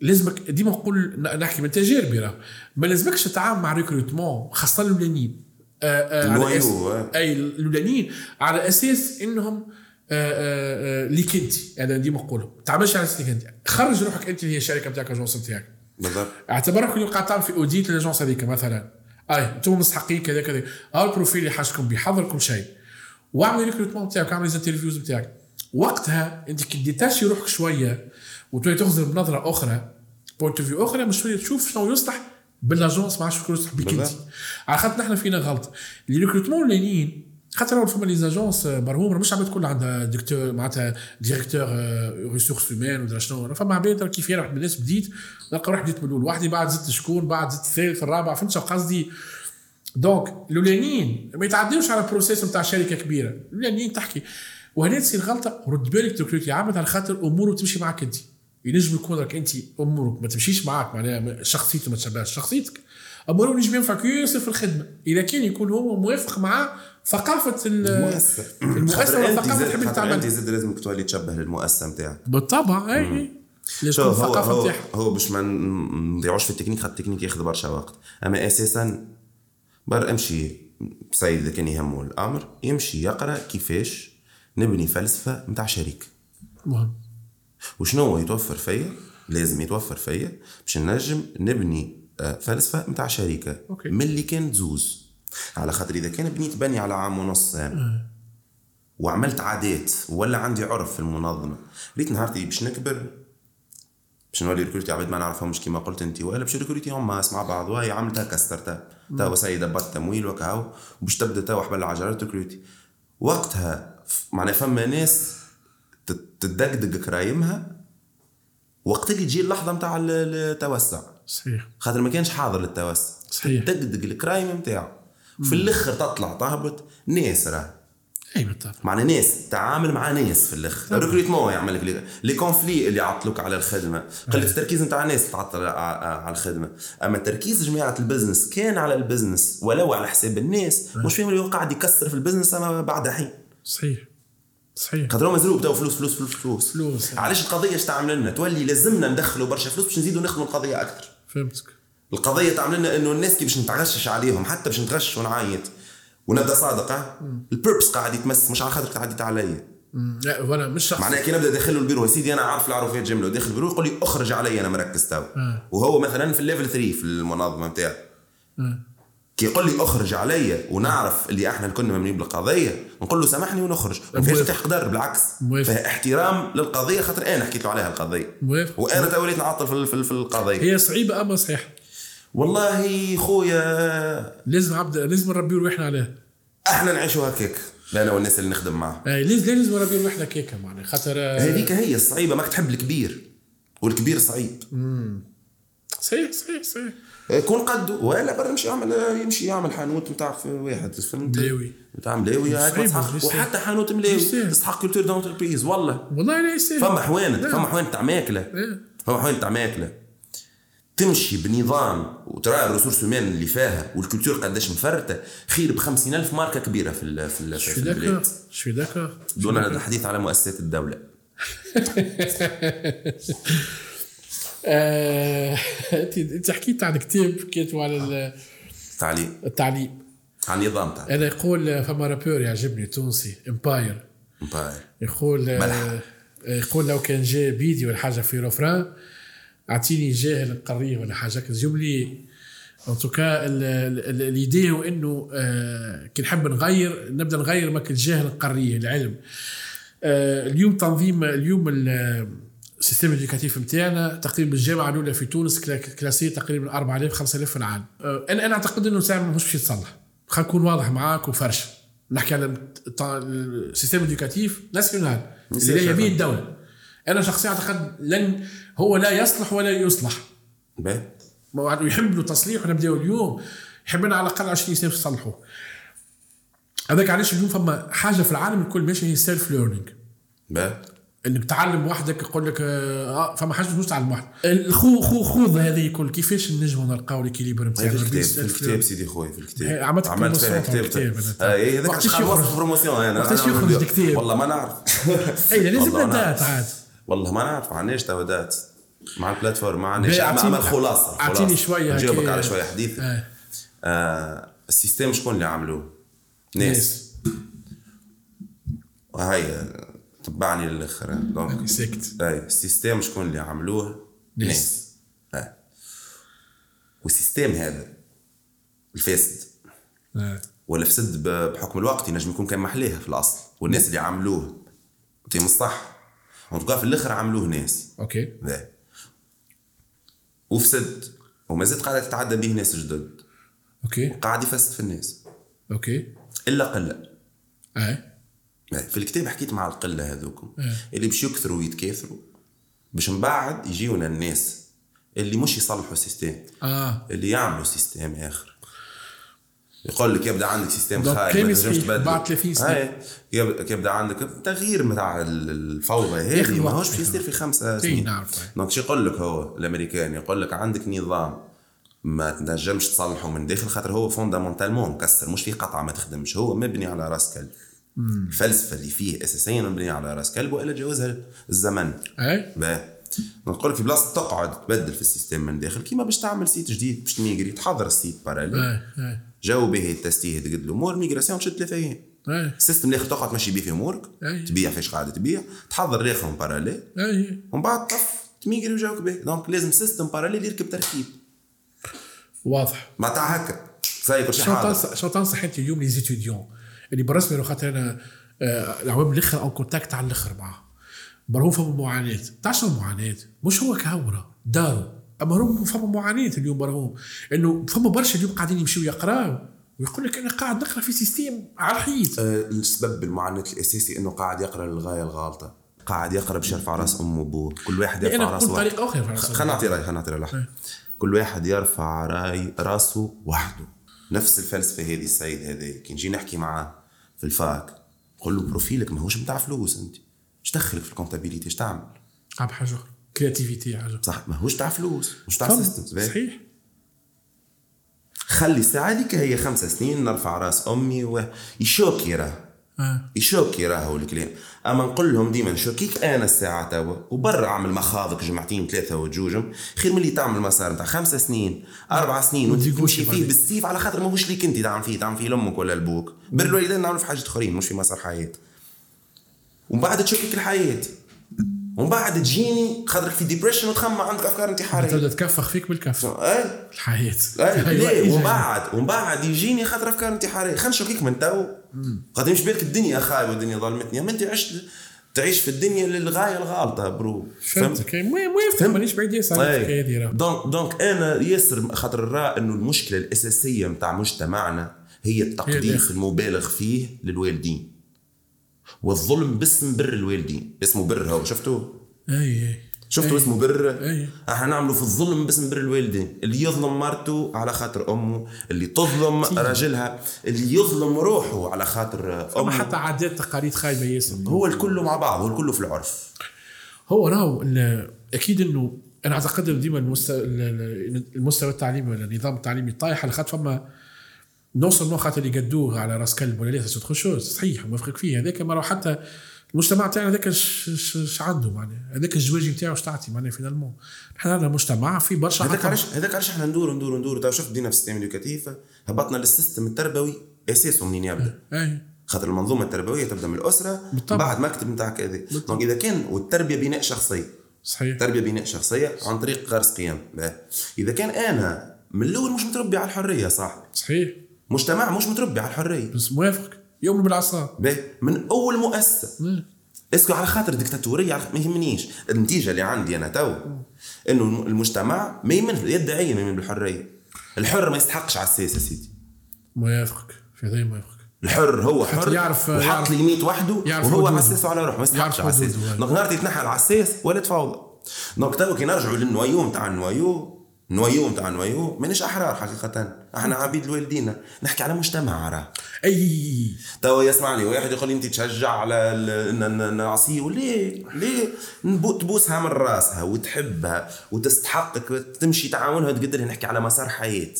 لازمك ديما نقول نحكي من تجاربي راه ما لازمكش تتعامل مع ريكروتمون خاصة الأولانيين. آه، آه، على آه. أي الأولانيين. على أساس إنهم آه، آه، آه، ليك أنت. أنا ديما نقول ما تعملش على أساس ليك أنت. خرج روحك أنت اللي هي الشركة نتاعك ال agence نتاعك بالضبط. اعتبرك اليوم قاعد تعمل في audit لل agence هذيك مثلا. أي أنتم مستحقين كذا كذا. ها ال profil اللي حاجتكم به حضر كل شيء واعمل recrutement بتاعك اعمل interviews بتاعك. وقتها أنت كي détacher روحك شوية وتولي تخزر بنظره أخرى point de vue أخرى مش شوية تشوف شنو يصلح. بال agence ما عادش يكون يصلح بك انت. على خاطر نحن فينا غلط. ال recrutement الأولانيين خاطر فما les agences راهم مش عباد كل عندها directeur معناتها directeur ressources humaines ولا شنو. فما عباد كيف واحد من الناس بديت نلقى روحي بديت من الأول وحدي بعد زدت شكون؟ بعد زدت الثالث الرابع. فهمت شو قصدي؟ donc الأولانيين ما يتعديوش على process نتاع شركة كبيرة. الأولانيين تحكي وهنا تصير غلطة. رد بالك ت recruter عبد على خاطر اموره تمشي معك أنت. ينجم يكون لك أنت أمورك ما تمشيش معك. معناها شخصيته ما تشبهش شخصيتك. اموره ينجم ينفعك ياسر في الخدمة. إذا كان يكون هو موافق مع ثقافة المؤسسه المؤسسه ولا ثقافة تحب أنت تعمل زاد لازم تولي تشبه للمؤسسه نتاعك بالطبع اي اي ليش هو الثقافه هو, نتاعها هو باش ما نضيعوش في التكنيك خاطر التكنيك ياخذ برشا وقت. أما أساسا بر امشي. سيد اذا كان يهمه الأمر يمشي يقرأ كيفاش نبني فلسفة نتاع شركة. مهم. وشنو هو يتوفر فيا؟ لازم يتوفر فيا باش نجم نبني آه، فلسفة نتاع شركه OK. من اللي كانت زوز. على خاطر إذا كان بنيت بني على عام ونص أنا وعملت عادات ولا عندي عرف في المنظمة. ريت نهارتي باش نكبر باش نولي recruter عباد ما نعرفهمش كيما قلت انت ولا باش recruter هم مع بعض وهي عملت هكا startup توا سيد دبرت تمويل وكهو وباش تبدأ توا حبل العجلات recruter وقتها معناها فما ناس تدقدق كرايمها وقتها تجي اللحظة نتاع ال- التوسع. صحيح. خاطر ما كانش حاضر للتوسع. صحيح. تدقدق الكرايم نتاعو في الآخر تطلع تهبط ناس راه. إي بالطبع معنى ناس تعامل مع ناس في الآخر ال recrutement يعمل لك les- les conflits اللي يعطلوك على الخدمة. قله التركيز نتاع الناس تعطل على الخدمة. أما تركيز جماعة ال business كان على البزنس ولو على حساب الناس مش فاهم اللي قاعد يكسر في ال business اما بعد حين. صحيح. صحيح. خاطر مزروب تو فلوس فلوس فلوس فلوس. فلوس. علاش القضية اش تعمل لنا؟ تولي لازمنا ندخلوا برشا فلوس باش نزيدوا نخدموا القضية أكثر. فهمتك. القضية تعمل لنا إنه الناس كي باش نتغشش عليهم حتى باش نتغش ونعيط. ونبدأ صادق ها ال purpose قاعد يتمس مش على خاطر تعديت عليا. لا ولا مش شخص معناها كي نبدأ داخل له البيرو يا سيدي أنا عارف العروفات جمله وداخل البيرو يقول لي أخرج علي أنا مركز تو. وهو مثلا في ال level 3 في المنظمة نتاعو. كي يقول لي أخرج علي ونعرف اللي إحنا كنا مؤمنين بالقضية. نقول له سامحني ونخرج. ما فيش موافق. تحقدر بالعكس. فيها احترام للقضية خاطر أنا حكيت له عليها القضية. وأنا تو وليت نعطل في, القضية. هي صعيبة أما صحيح والله خويا لازم عبد لازم نربي روحنا عليها أحنا نعيشوا هكاك. أنا والناس اللي نخدم معاهم آه، لازم لازم نربي روحنا كيكه معناها خاطر آه، هذيك هي الصعيبة ماك تحب الكبير والكبير صعيب. صحيح صحيح صحيح. يكون قده ولا برا يمشي يعمل يمشي يعمل حانوت نتاع واحد فهمت؟ ملاوي. نتاع ملاوي وحتى حانوت ملاوي. تستحق culture d'entreprise والله. والله لا يستاهل. فما حوانت. فما حوانت تاع ماكلة. إيه. فما حوانت تاع ماكلة. تمشي بنظام وترى ال ressources humaines اللي فيها وال culture قداش مفرته خير ب 50000 ماركة كبيرة في ال في, ال في البلاد. suis d'accord؟ دون الحديث على مؤسسات الدولة. آه، انت حكيت عن كتاب كاتبه على ال- تعليم التعليم. على النظام تاع أنا يقول فما rapport يعجبني تونسي امباير باي. يقول ملح. يقول لو كان جاء بيدي ولا حاجة في رفران أعطيني جاهل قريه ولا حاجة زيوم لي ان توكا اليدي هو انه كي نحب نغير نبدأ نغير ماك الجاهل القريه العلم. آه، اليوم تنظيم اليوم ال- السيستم الاديوكاتيف نتاعنا تقريبا الجامعة الأولى في تونس كلا- كلاسيه تقريبا 4000 5000 في العالم آه، أنا أنا أعتقد إنه ساعة مش باش يتصلح. خلينا نكون واضح معاك وفرشه نحكي على ال système éducatif national اللي هي به الدولة. أنا شخصيا أعتقد لن هو لا يصلح ولا يصلح باهي. ما يحب له تصليح ونبداو اليوم يحب لنا على الأقل 20 سنه تصلحوا هذاك علاش اليوم فما حاجة في العالم الكل ماشي هي self learning باهي. إنك تعلم وحدك يقول لك آه فما حاجة مش تعلم وحدك الخو خو خوض هذه الكل كيفاش نجموا نلقاو l'équilibre هاي نتاعنا في الكتاب في الكتاب. سيدي خويا في الكتاب عملت عملت فيها كتاب أنا. اي هذاك شحال promotion أنا وقتاش يخرج الكتاب؟ والله ما نعرف اي لازم والله ما date نعرف. عاد والله ما نعرف ما عندناش توا date مع ال plateforme ما عندناش اما اما الخلاصه الخلاصة. شوية نجاوبك. على شوية حديث آه. آه ال système شكون اللي عملوه؟ ناس وهي تبعني للآخر donc سكت اي ال système شكون اللي عملوه؟ ناس. آه. وال système هذا الفاسد آه. ولا فسد بحكم الوقت ينجم يكون كان محليها في الأصل والناس اللي عملوه تيم الصح وتبقى في الآخر عملوه ناس. OK. ذا وفسد وما زلت قاعدة تتعدى به ناس جدد. OK. قاعد يفسد في الناس. OK. إلا قلة. أي. في الكتاب حكيت مع القلة هذوكم. إيه. اللي باش يكثروا ويتكاثروا باش من بعد يجيونا الناس اللي مش يصلحوا ال système. آه. اللي يعملوا système آخر. يقول لك يبدأ عندك système donc خايب ما تنجمش تبدله. بعد 30 سنة. هاي يب- يبدا عندك تغيير نتاع الفوضى هذه. ماهوش باش يصير في خمسة إي سنين نعرف. donc شو يقول لك هو الأمريكان يقول لك عندك نظام ما تنجمش تصلحه من داخل خاطر هو fondamentalement مكسر مش في قطعه ما تخدمش هو مبني على رأس كلب الفلسفه اللي فيه اساسيا مبنية على رأس كلب والا جوزها الزمن اي نقول لك بلاصة تقعد تبدل في ال système من داخل كيما باش تعمل site جديد باش تميجري تحضر ال site parallèle جاو به التستيه تقد الأمور migration تشد ثلاثة أيام اي ال système الآخر تقعد تمشي بيه في امورك أي. تبيع فيش قاعدة تبيع تحضر الآخر parallèle اي ومن بعد طف تميجري وجاوك به. donc لازم système parallèle يركب تركيب واضح. معناتها هكا. صاير كل شيء شو تنصح انت اليوم لي زيتيديون اللي بالرسمي لو خاطر أنا آه، العوام الأخر أو كونتاكت على الأخر معاه. برهم فما معاناه تاع شنو معاناه مش هو كهورة داروا أما هم فما معاناه اليوم برهم إنه فما برشا اليوم قاعدين يمشيو يقراو ويقول لك أنا قاعد نقرأ في سيستيم على الحيط. آه، السبب المعاناة الأساسي إنه قاعد يقرأ للغاية الغالطة. قاعد يقرأ باش يرفع رأس أمه وأبوه كل واحد يرفع رأسه يرفع راسه. خلينا نعطي رأي خلينا نعطي رأي لحظة. كل واحد يرفع رأي رأسه وحده. نفس الفلسفة هذه السيد هذا كي نجي نحكي معاه في ال fac نقول له profil ك ماهوش متاع فلوس أنت. إيش دخلك في ال comptabilité إيش تعمل؟ عم حاجة أخرى. créativité حاجة صح ماهوش تاع فلوس مش تاع. systèmes صحيح. خلي الساعة هذيك هي خمسة سنين نرفع راس أمي ويشوكي راه. آه. يشوكي راهو الكلام. أما نقول لهم ديما نشوكيك أنا الساعة توا وبرا أعمل مخاضك جمعتين ثلاثة وتجوجم خير من اللي تعمل مسار نتاع خمسة سنين أربع سنين وأنت وتزيد تمشي وشي فيه. بالسيف على خاطر ماهوش ليك أنت تعمل فيه تعمل فيه لأمك ولا لبوك بر الوالدين نعمل في حاجات أخرين مش في مسار حياة. ومن بعد تشوكيك الحياة. ومن بعد تجيني خاطرك في depression وتخمم عندك أفكار انتحارية. تبدا تكفخ فيك بالكف اي الحياة. اي. ومن بعد ومن بعد يجيني خاطر أفكار انتحارية. خلينا نشوكيك من تو خاطر مش بالك الدنيا خايبه والدنيا ظلمتني. اما أنت عشت تعيش في الدنيا للغايه الغالطة bro. فهمتك موافق مانيش بعيد ياسر على الحكاية راه. donc donc أنا ياسر خاطر نرى إنه المشكلة الأساسية نتاع مجتمعنا هي التقديس. المبالغ فيه للوالدين. والظلم باسم بر الوالدين. اسمه بر هو شفتوه؟ أي أي. شفتوا. اسمه بر. إحنا نعملوا في الظلم باسم بر الوالدين. اللي يظلم مرته على خاطر أمه اللي تظلم راجلها اللي يظلم روحه على خاطر أمه. حتى عادات تقاليد خايبة ياسر. هو الكل مع بعض هو الكل في العرف. هو راهو أكيد إنه أنا أعتقد ديما المستوى المستوى التعليمي ولا النظام التعليمي طايح على خاطر فما نوصل نوع خاطر اللي قدوه على راس كلب ولا لا تدخل شو صحيح موافقك فيه هذاك ما حتى المجتمع تاعنا هذاك اش عنده معناها. هذاك الزواج نتاعو اش تعطي معناها finalement إحنا عندنا مجتمع في برشا هذاك علاش هذاك علاش إحنا ندور ندور ندور تو شفت دينا في ال système éducatif هبطنا لل système التربوي أساسه منين يبدأ؟ اي خاطر المنظومة التربوية تبدأ من الأسرة بالطبع. بعد مكتب نتاع كذا donc إذا كان والتربية بناء شخصيه صحيح. تربية بناء شخصية عن طريق غرس قيم. إذا كان أنا من الأول مش متربي على الحرية صح؟ صحيح. مجتمع مش متربي على الحرية. بس موافقك. يوم بالعصا. من أول مؤسسة. اسكو على خاطر ديكتاتورية ما يهمنيش. النتيجة اللي عندي أنا تو إنه المجتمع ما يمن يدعي ما يمن بالحرية. الحر ما يستحقش على السياسة سيدي. موافقك. في هذا موافقك. الحر هو حر يعرف- وحط يعرف- ليميت وحده وهو. حساسه على روحه ما يستحقش على السياسة. دونك نهار يتنحى على السياسة ولا تفاوض donc تو كي نرجعوا للنوايو نتاع النوايو النوايو نتاع النوايو مانيش أحرار حقيقة. إحنا عبيد الوالدين. نحكي على مجتمع راه أي. تو يسمعني واحد يقول لي انت تشجع على نعصيه ليه؟ ليه؟ تبوسها من راسها وتحبها وتستحقك تمشي تعاونها تقدر نحكي على مسار حياة.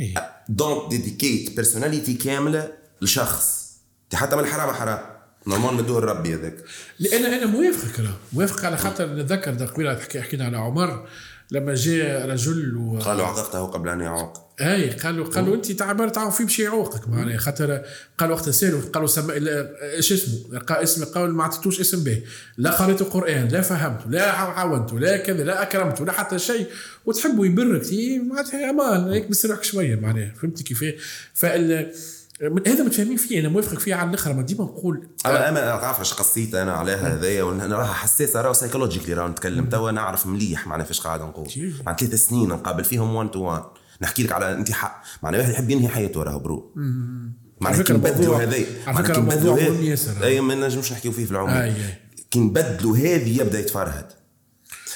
إيه. donc dedicate personnalité كاملة لشخص. حتى من الحرام حرام. نورمال مدوه لربي هذاك. لأن أنا موافقك راه موافق على خاطر نتذكر قبيله حكي حكينا على عمر لما جاء رجل و... قالوا عققته قبل أن يعوق. اي قالوا قالوا انت تعبر تعاون في بشي يعوقك. معناها خاطر قالوا وقت سالوا قالوا سم... إيش اسمه؟ قال اسمي قال ما عطيتوش اسم به. لا قريت القرآن لا فهمته لا عاونته لا كذا لا اكرمته لا حتى شيء. وتحبوا يبرك معناتها أمان هيك بس روحك شوية معناها. فهمت كيف فال هذا متفاهمين فيه أنا موافقك فيه على الآخر ما ديما نقول أنا أنا تعرف إيش قصيت أنا عليها هذايا ونراها حساسة راهو psychologically راهو نتكلم. توا نعرف مليح معناها فاش قاعد نقول؟ مع ثلاث سنين نقابل فيهم 1 to 1 نحكي لك على انت حق معناها واحد يحب ينهي حياته راهو bro معناها كي نبدلوا الموضوع- هذا على فكرة الموضوع مهم ياسر. أي ما نجمش نحكيو فيه في أي. كي نبدلوا هذه يبدأ يتفرهد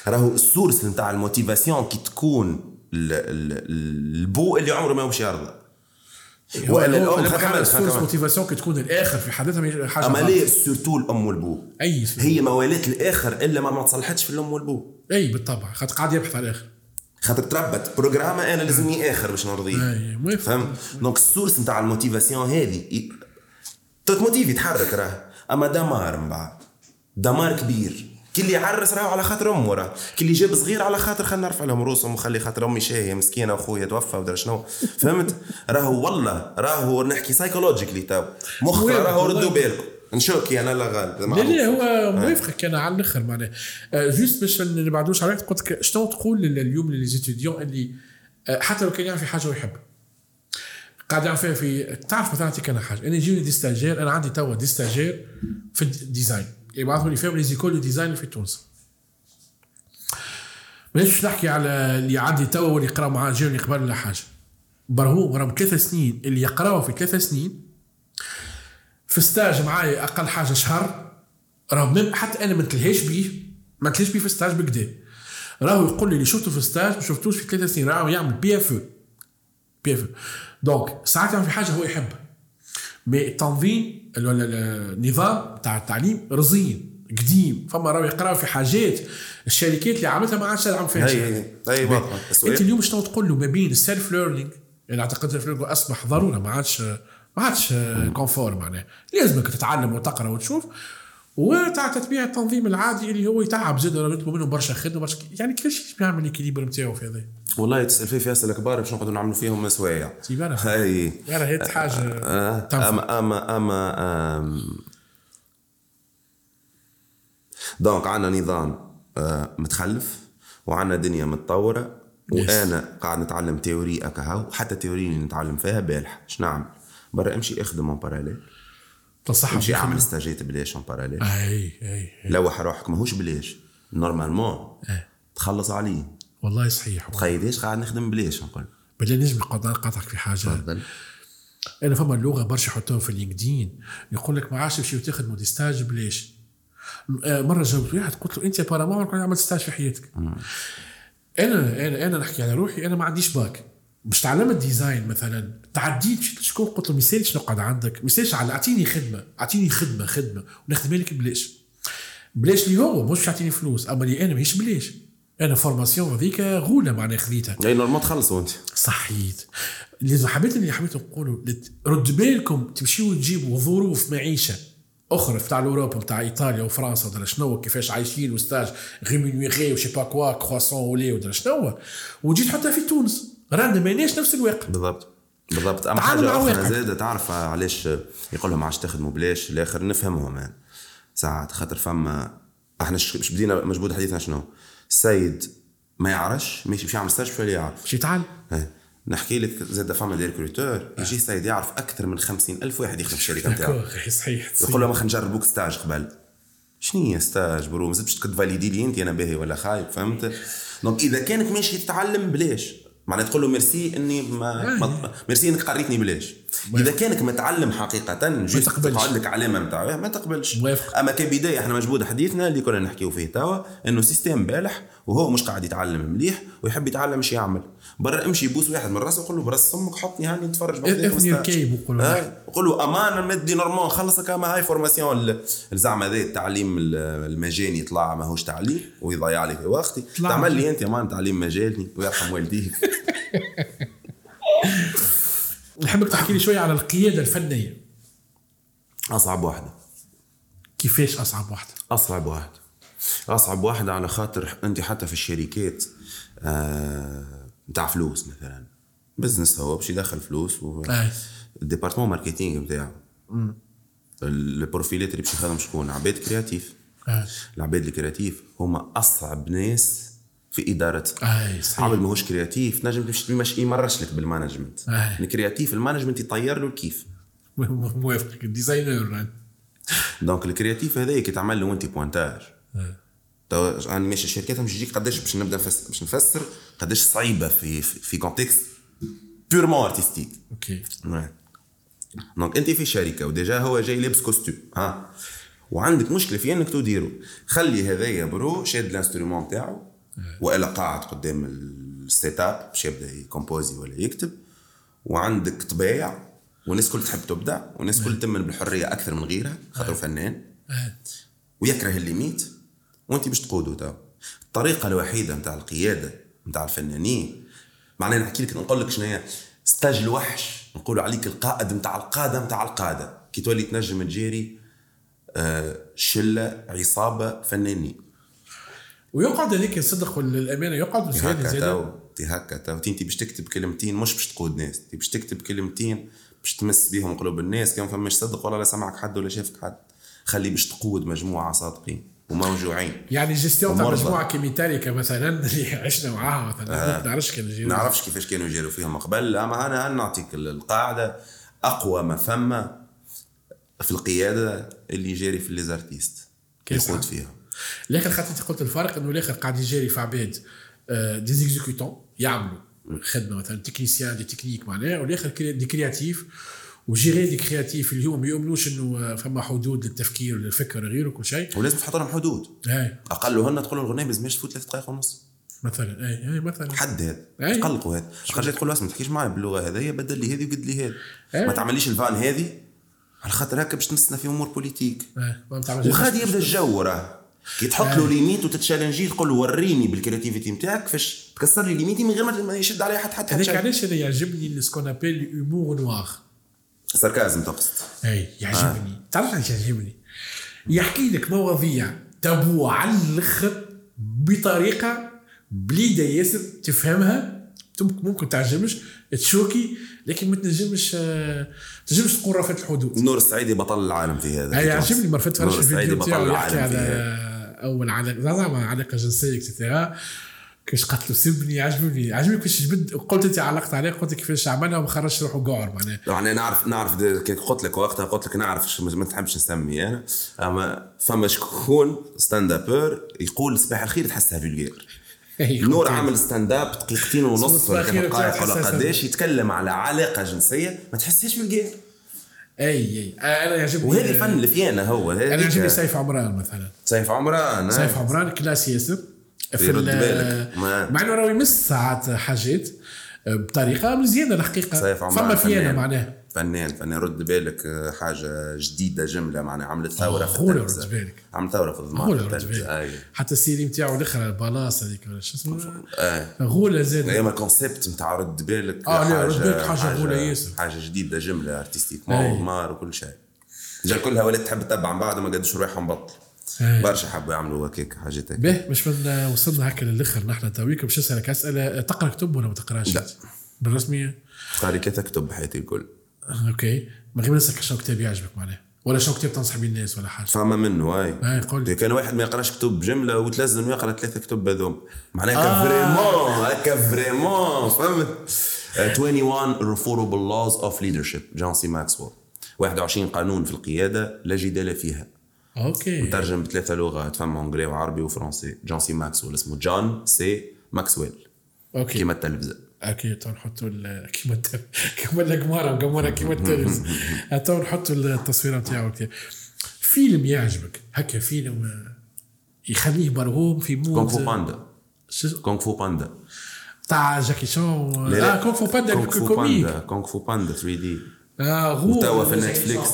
راهو ال source نتاع ال motivation كي تكون ال- ال- البو اللي عمره ما باش يرضى وإلا الأم ال source. motivation كي تكون الآخر في حدثها حاجة أما. ليه surtout الأم والبو أي. هي ما ولات الآخر إلا ما ما تصلحتش في الأم والبو أي بالطبع خاطر قاعد يبحث على الآخر خاطر تربت. programmé أنا لازمني اخر باش نرضيه. فهمت؟ donc ال source نتاع ال motivation هذه ي- ت motivé يتحرك راه. أما دمار من بعد. دمار كبير. كي اللي يعرس راهو على خاطر أمه راه. كي اللي جاب صغير على خاطر خلينا نرفع لهم رؤوسهم وخلي خاطر أمي شاهية مسكينة وأخويا توفى ودرا شنو. فهمت؟ راهو والله راهو نحكي psychologically تو. مخ؟ راهو. ردوا بالكم. ن choqué أنا لا غالب لا لا هو موافقك أنا على الآخر معناها. آه، juste باش ما نبعدوش عليك قلت لك شنو تقول اليوم للزيتيديون اللي آه، حتى لو كان يعرف في حاجة ويحبها قاعد يعرف فيها في تعرف مثلا اعطيك أنا حاجة. أنا يجيني des stagiaires أنا عندي توا des stagiaires في ال design يبعثوا لي فيهم les écoles de design في تونس. مانيش نحكي على اللي عندي توا واللي يقراو معاه جاوني قبل ولا حاجة. برهو راهم ثلاث سنين اللي يقراوا في ثلاث سنين في stage معايا أقل حاجة شهر راهو حتى أنا ما نتلهاش بيه ما نتلهاش بيه في stage بكدا. راهو يقول لي اللي شفته في stage ما شفتوش في ثلاث سنين راهو يعمل PFE PFE donc ساعات يعمل في حاجة هو يحبها. mais التنظيم ال- ال- ال- النظام تاع التعليم رزين قديم. فما راهو يقراو في حاجات الشركات اللي عملتها ما عادش تدعم فيها هي واضحة. أنت اليوم شنو تقول له ما بين ال self learning يعني أعتقد ال self learning أصبح ضرورة ما عادش ما عادش confort معناه لازمك تتعلم وتقرأ وتشوف وتاع تتبيع التنظيم العادي اللي هو يتعب زاد يطلبوا منه برشا خدمة برشا يعني كيفاش بيعمل ال équilibre نتاعو في هذا؟ والله تسال فيه في اسئله كبار باش نقعدوا نعملوا فيهم سوايع يعني هي حاجة آه، تنفع. اما اما أما donc عندنا نظام آه، متخلف وعندنا دنيا متطورة وأنا قاعد نتعلم théorie اكاهو حتى théorie اللي نتعلم فيها بالح. اش نعمل؟ برا امشي اخدم en parallèle تصح امشي اعمل stage ات بلاش en parallèle أي أي. لوح روحك ماهوش بلاش normalement. تخلص عليه. والله صحيح. تخيليش قاعد نخدم بلاش نقول بل نجم نقاطعك في حاجة. تفضل. أنا فما اللغة برشا يحطوها في ال LinkedIn يقول لك ما عادش تمشي تخدموا des stages بلاش آه، مرة جاوبت واحد قلت له أنت apparemment عمرك عملت stage في حياتك. أنا أنا أنا نحكي على روحي أنا ما عنديش باك. باش تعلمت design مثلا. تعديت مشيت لشكون قلت له ما يسالش نقعد عندك؟ ما يسالش على اعطيني خدمة اعطيني خدمة خدمة. ونخدمها لك بلاش بلاش لي هو مش يعطيني فلوس. أما اللي أنا ماهيش بلاش أنا formation هذيك غولة معناها خذيتها. اي normal تخلصوا انت صحيت. اللي حبيت اللي حبيت نقوله رد بالكم تمشيوا تجيبوا ظروف معيشة أخرى بتاع اوروبا بتاع إيطاليا وفرنسا ودرا شنو كيفاش عايشين و stage rémunéré و je sais pas quoi croissant ولي ودرا شنو. وتجي تحطها في تونس. رانا ماناش نفس الواقع. بالضبط. بالضبط. اما حاجة أخرى. زاده تعرف علاش يقول لهم عادش تخدموا بلاش الآخر نفهمهم يعني. ساعات خاطر فما إحنا ش- مش بدينا مجبود حديثنا شنو؟ السيد ما يعرفش ماشي باش يعمل stage اللي يعرف. شي تعال إيه. نحكي لك زاد فما des recruteurs يجي السيد يعرف أكثر من خمسين ألف واحد يخدم في الشركة نتاعو. صحيح يقول له ما خلينا نجربوك stage قبل. شنو هي stage bro؟ مازال باش ت valider لي أنت أنا باهي ولا خايب فهمت؟ donc إذا كانك ماشي تتعلم بلاش. معناها تقول له ميرسي إني ما, ما ميرسي إنك قريتني بلاش إذا كانك متعلم حقيقة تقبلش. تقعد لك علامه نتاع ما تقبلش موافق. أما كبداية إحنا مجبود حديثنا اللي كنا نحكيو فيه توا إنه سيستم بالح وهو مش قاعد يتعلم مليح ويحب يتعلم إيش يعمل برا امشي يبوس واحد من راسه وقول له براس أمك حطني هاني نتفرج مستاج. الكيب وقول له؟ قول له أمانة مدي نورمال خلص كما هاي فورماسيون. زعما ذا التعليم ال- المجاني يطلع ماهوش تعليم ويضيع لي في وقتي. طلع تعمل. لي أنت أمان تعليم مجاني ويرحم والديك. نحبك تحكي لي شوية على القيادة الفنية. أصعب واحدة. كيفاش أصعب واحدة؟ أصعب واحدة. أصعب واحدة على خاطر أنت حتى في الشركات آه، نتاع فلوس مثلا. business هو باش يدخل فلوس و. ال département marketing نتاعو ال profil ات اللي باش يخدم شكون عباد créatif آه. العباد ال créatif هما أصعب ناس في اي صحيح. عامل ماهوش créatif نجم تمشي تمشي يمرش لك بال management. ال créatif ال management يطير له الكيف. موافقك ال designer donc ال créatif هذايا كي تعمل له انت pointage تو أنا ماشي الشركات مش يجيك قداش باش نبدأ نفسر باش نفسر قداش صعيبة في في, contexte purement artistique OK donc أنت في شركة و déjà هو جاي لابس costume ها؟ وعندك مشكلة في إنك تديرو خلي هذايا برو شاد ال instrument تاعو وإلا قاعد قدام ال setup باش يبدأ يكومبوزي ولا يكتب. وعندك طبيع والناس كل تحب تبدع والناس كل تمن بالحرية أكثر من غيرها خاطر فنان. ويكره ال limite. وانت باش تقودوا تو الطريقة الوحيدة نتاع القيادة نتاع الفنانين معناها نحكي لك نقول لك شنو هي ستاج الوحش نقولوا عليك القائد نتاع القادة نتاع القادة. كي تولي تنجم تجيري آه، شلة عصابة فنانين. ويقعد هذيك الصدق والامانه يقعد زيادة زيادة. تي هكا تو. انت باش تكتب كلمتين مش باش تقود ناس. انت باش تكتب كلمتين باش تمس بيهم قلوب الناس. كان فماش صدق ولا لا سمعك حد ولا شافك حد. خلي باش تقود مجموعة صادقين. وموجوعين. يعني جيستيون تاع. مجموعة كيميتاليكا مثلا اللي عشنا معاها مثلا ما نعرفش كان يجي نعرفش كيفاش كانوا يجيروا فيهم قبل أما أنا نعطيك القاعدة. أقوى ما ثم في القيادة اللي يجيري في les artistes يقود صح؟ فيها. الآخر خاطر أنت قلت الفرق إنه الآخر قاعد يجيري في عباد des exécutants يعملوا خدمة مثلا technicien des techniques معناها والآخر des créatifs ويجيري des créatifs ما يؤمنوش إنه آه، فما حدود للتفكير وللفكر غيره وكل شيء. ولازم تحط لهم حدود. اي اقلهن تقول له الغناء ما لازمش تفوت ثلاث دقائق ونص. مثلا اي اي مثلا. حد هذا أي. تقلقوا هذا خرجت تقول له اسمع ما تحكيش معي باللغة هذيا بدل لي هذه وقد لي هذا أي. ما تعمليش ال vanne هذه على خاطر هكا باش تمسنا في أمور politiques. إيه، وغادي يبدأ الجو راه. كي تحط له limite وتتشالنجي تقول له وريني بال créativité نتاعك كيفاش تكسر لي limite ي من غير ما- يشد عليها حتى حتى هذاك علاش أنا يعجبني ce qu'on appelle l'humour noir sarcasme تقصد. اي يعجبني. تعرف علاش يعجبني؟ يحكي لك مواضيع تابو على الآخر بطريقة بليدة ياسر تفهمها. ممكن تعجبش تشوكي لكن ما تنجمش آه، تنجمش تقول رفعت الحدود. نور السعيدي بطل العالم في هذا اي يعجبني ما نور فرش السعيدي الفيديو بطل تاعو يحكي العالم في على هذا. أول علاقه زعما علاقة جنسية اكسترا كيفاش قتلوا سبني عجبني عجبني كيفاش جبد قلت انت علقت عليه قلت كيفاش عملها وما خرجش روحه قعر معناها. يعني نعرف نعرف قلت لك وقتها قلت لك نعرف ما تحبش نسمي أنا. أما فما شكون ستاند ابر يقول صباح الخير تحسها فيلجير أي، نور. عامل ستاند اب دقيقتين ونص ولا ثلاث دقائق ولا. قداش يتكلم على علاقة جنسية ما تحسهاش فيلجير أي أي. أنا يعجبني وهذا الفن اللي فينا هو أنا يعجبني سيف عمران مثلا. سيف عمران سيف عمران كلاس ياسر في ال- بالك. مع إنه راهو يمس ساعات حاجات آه، بطريقة مزيانة الحقيقة عمران فما فينا فنان. معناه فنان فنان رد بالك آه، حاجة جديدة جملة معناها عملت ثورة في غولة التلفزة. رد بالك. عملت ثورة في الضمان غولة رد. بالك. حتى السيري نتاعو الآخر البلاصه هذيك ولا شو اسمه آه. غوله زاد أيام الكونسيبت نتاع رد بالك آه، لا، رد بالك حاجة غولة ياسر. حاجة جديدة جملة ارتستيك. مار وكل شيء جا كلها ولات تحب تتبع من بعد ما قدش روحها مبطل أي. برشا حبوا يعملوا هكاك حاجات هكاك به مش من وصلنا هكا للآخر نحن تويك. باش نسألك اسئله تقرأ كتب ولا ما تقرأش؟ لا. بالرسمية؟ قاري ثلاثة كتب بحياتي الكل. OK. من غير ما نسألك شنو كتاب يعجبك معناه ولا شنو كتاب تنصح بيه الناس ولا حاجة؟ فما منه هاي هاي قول. كان واحد ما يقراش كتب جمله وتلزم يقرأ ثلاثة كتب هذوم. معناها آه. vraiment هكا vraiment فهمت؟ آه، 21 Irrefutable Laws of Leadership. جون سي ماكسويل. 21 قانون في القيادة لا جدال فيها. OK. مترجم بثلاثة لغات فما انجلي وعربي وفرنسي. جون سي ماكسويل اسمه جون سي ماكسويل. OK. كيما التلفزة. OK تو نحطوا كيما كيما القمارة مقمرة كيما التلفز تو نحطوا التصويره نتاعو. فيلم يعجبك؟ هكا فيلم آه، يخليه مرغوم في كونغ مود فو باندا. كونغ فو باندا. تاع جاكي شان لا،. آه كونغ فو باندا كونغ فو باندا كونغ فو باندا 3 دي آه غو توا في نتفليكس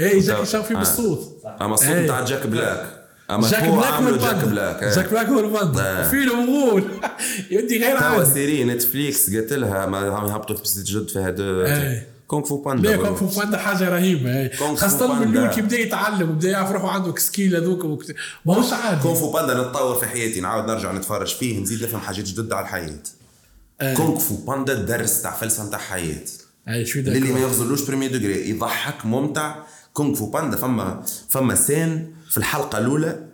اي جاكي شان فيه آه. بالصوت أما الصوت إيه. نتاع جاك بلاك أما جاك هو بلاك هو عملوا جاك بلاك إيه. جاك بلاك هو الباندا آه. فيلم غول يدي غير توا série نتفليكس قالت لها ما يهبطوا في جد في هذا إيه. كونغ فو باندا لا كونغ فو باندا حاجة رهيبة إيه. خاصة من. الأول كي بدأ يتعلم وبدأ يعرف روحه عنده skills هذوك ماهوش عادي كونغ فو باندا نتطور في حياتي نعاود نرجع نتفرج فيه نزيد نفهم حاجات جدد على الحياة كونغ فو باندا درس تاع فلسفة تاع حياة شو اللي ما يغزلوش premier degré يضحك ممتع. كونغ فو باندا فما فما scène في الحلقة الأولى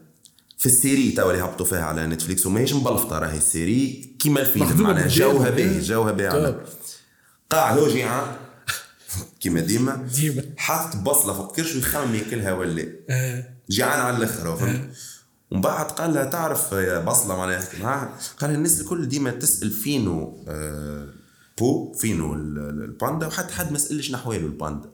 في ال série توا اللي هبطوا فيها على نتفليكس. وماهيش مبلفطة راهي ال série. كيما الفيلم. معناها جوها. باهي جوها باهي. على- قاعد هو جيعان. كيما ديما. ديما. حاط بصلة فوق كرش ويخمم ياكلها ولا. آه. جيعان على الأخر فهمت؟ ومن بعد قال لها تعرف بصلة معناها قال لها الناس الكل ديما تسأل فينو آه بو فينو ال- ال- الباندا وحتى حد ما سألش نحواله الباندا.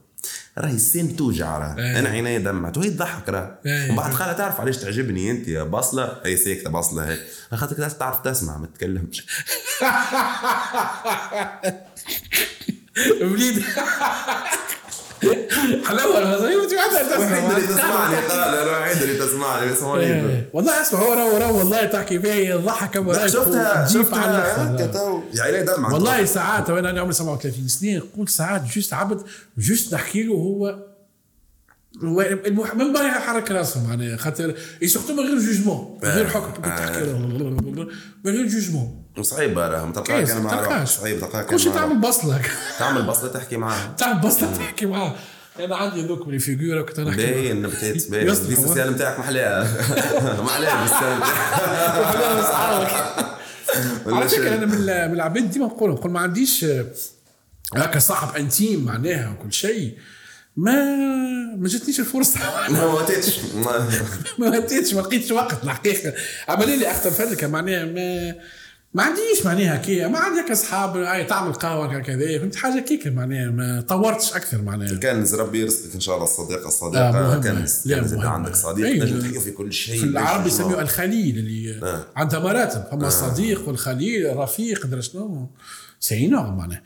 راهي ال scène توجع راه. إيه. أنا عيني دمعت وهي تضحك راه. إيه. ومن بعد قالها تعرف علاش تعجبني أنت يا بصلة؟ هي ساكتة بصلة هي خاطرك تعرف تسمع ما تتكلمش وليد حلاوه وانت قاعدة وحيد اللي تسمع. تسمعني قال وحيد اللي تسمعني اسمعني. والله اسمع هو راهو راهو والله تحكي فيه الضحك شفتها شفتها عيني دمعت والله ساعات وأنا أنا عمري 37 سنة نقول ساعات juste عبد juste نحكي له هو هو المح... من بعد يحرك راسه معناها خاطر surtout من غير jugement من غير حكم كنت تحكي له. من غير jugement. صعيبه راه تلقاها كيف؟ كان مع روحك تلقاش صعيب تلقاها كل شيء كان مع تعمل. بصلك. تعمل بصلة تحكي معاها تعمل بصلك تحكي معاه أنا عندي ذوك من الفيجورا كنت نحكي. باين نبتات باين. يصلح ديس هو. السيال نتاعك محلاها محلاها بالسيال على فكرة أنا من العباد ديما نقول نقول ما عنديش هكا صاحب انتيم معناها وكل شيء. ما ما جاتنيش الفرصة. ما واتيتش ما هتيتش ما لقيتش وقت الحقيقة. عملي لي أختر فلك معناها ما ما عنديش معناها كي ما عندي هكا أصحاب هاي تعمل قهوه كذا فهمت حاجة كيك معناها ما طورتش أكثر معناها كنز ربي يرزقك إن شاء الله الصديقه آه، الصديقه مهم. كنز كنز. عندك صديق أي، نجم ال- تحكي في كل شيء في العرب شنو. الخليل اللي آه. عندها مراتب فما الصديق والخليل الرفيق درا شنو سي نوع معناها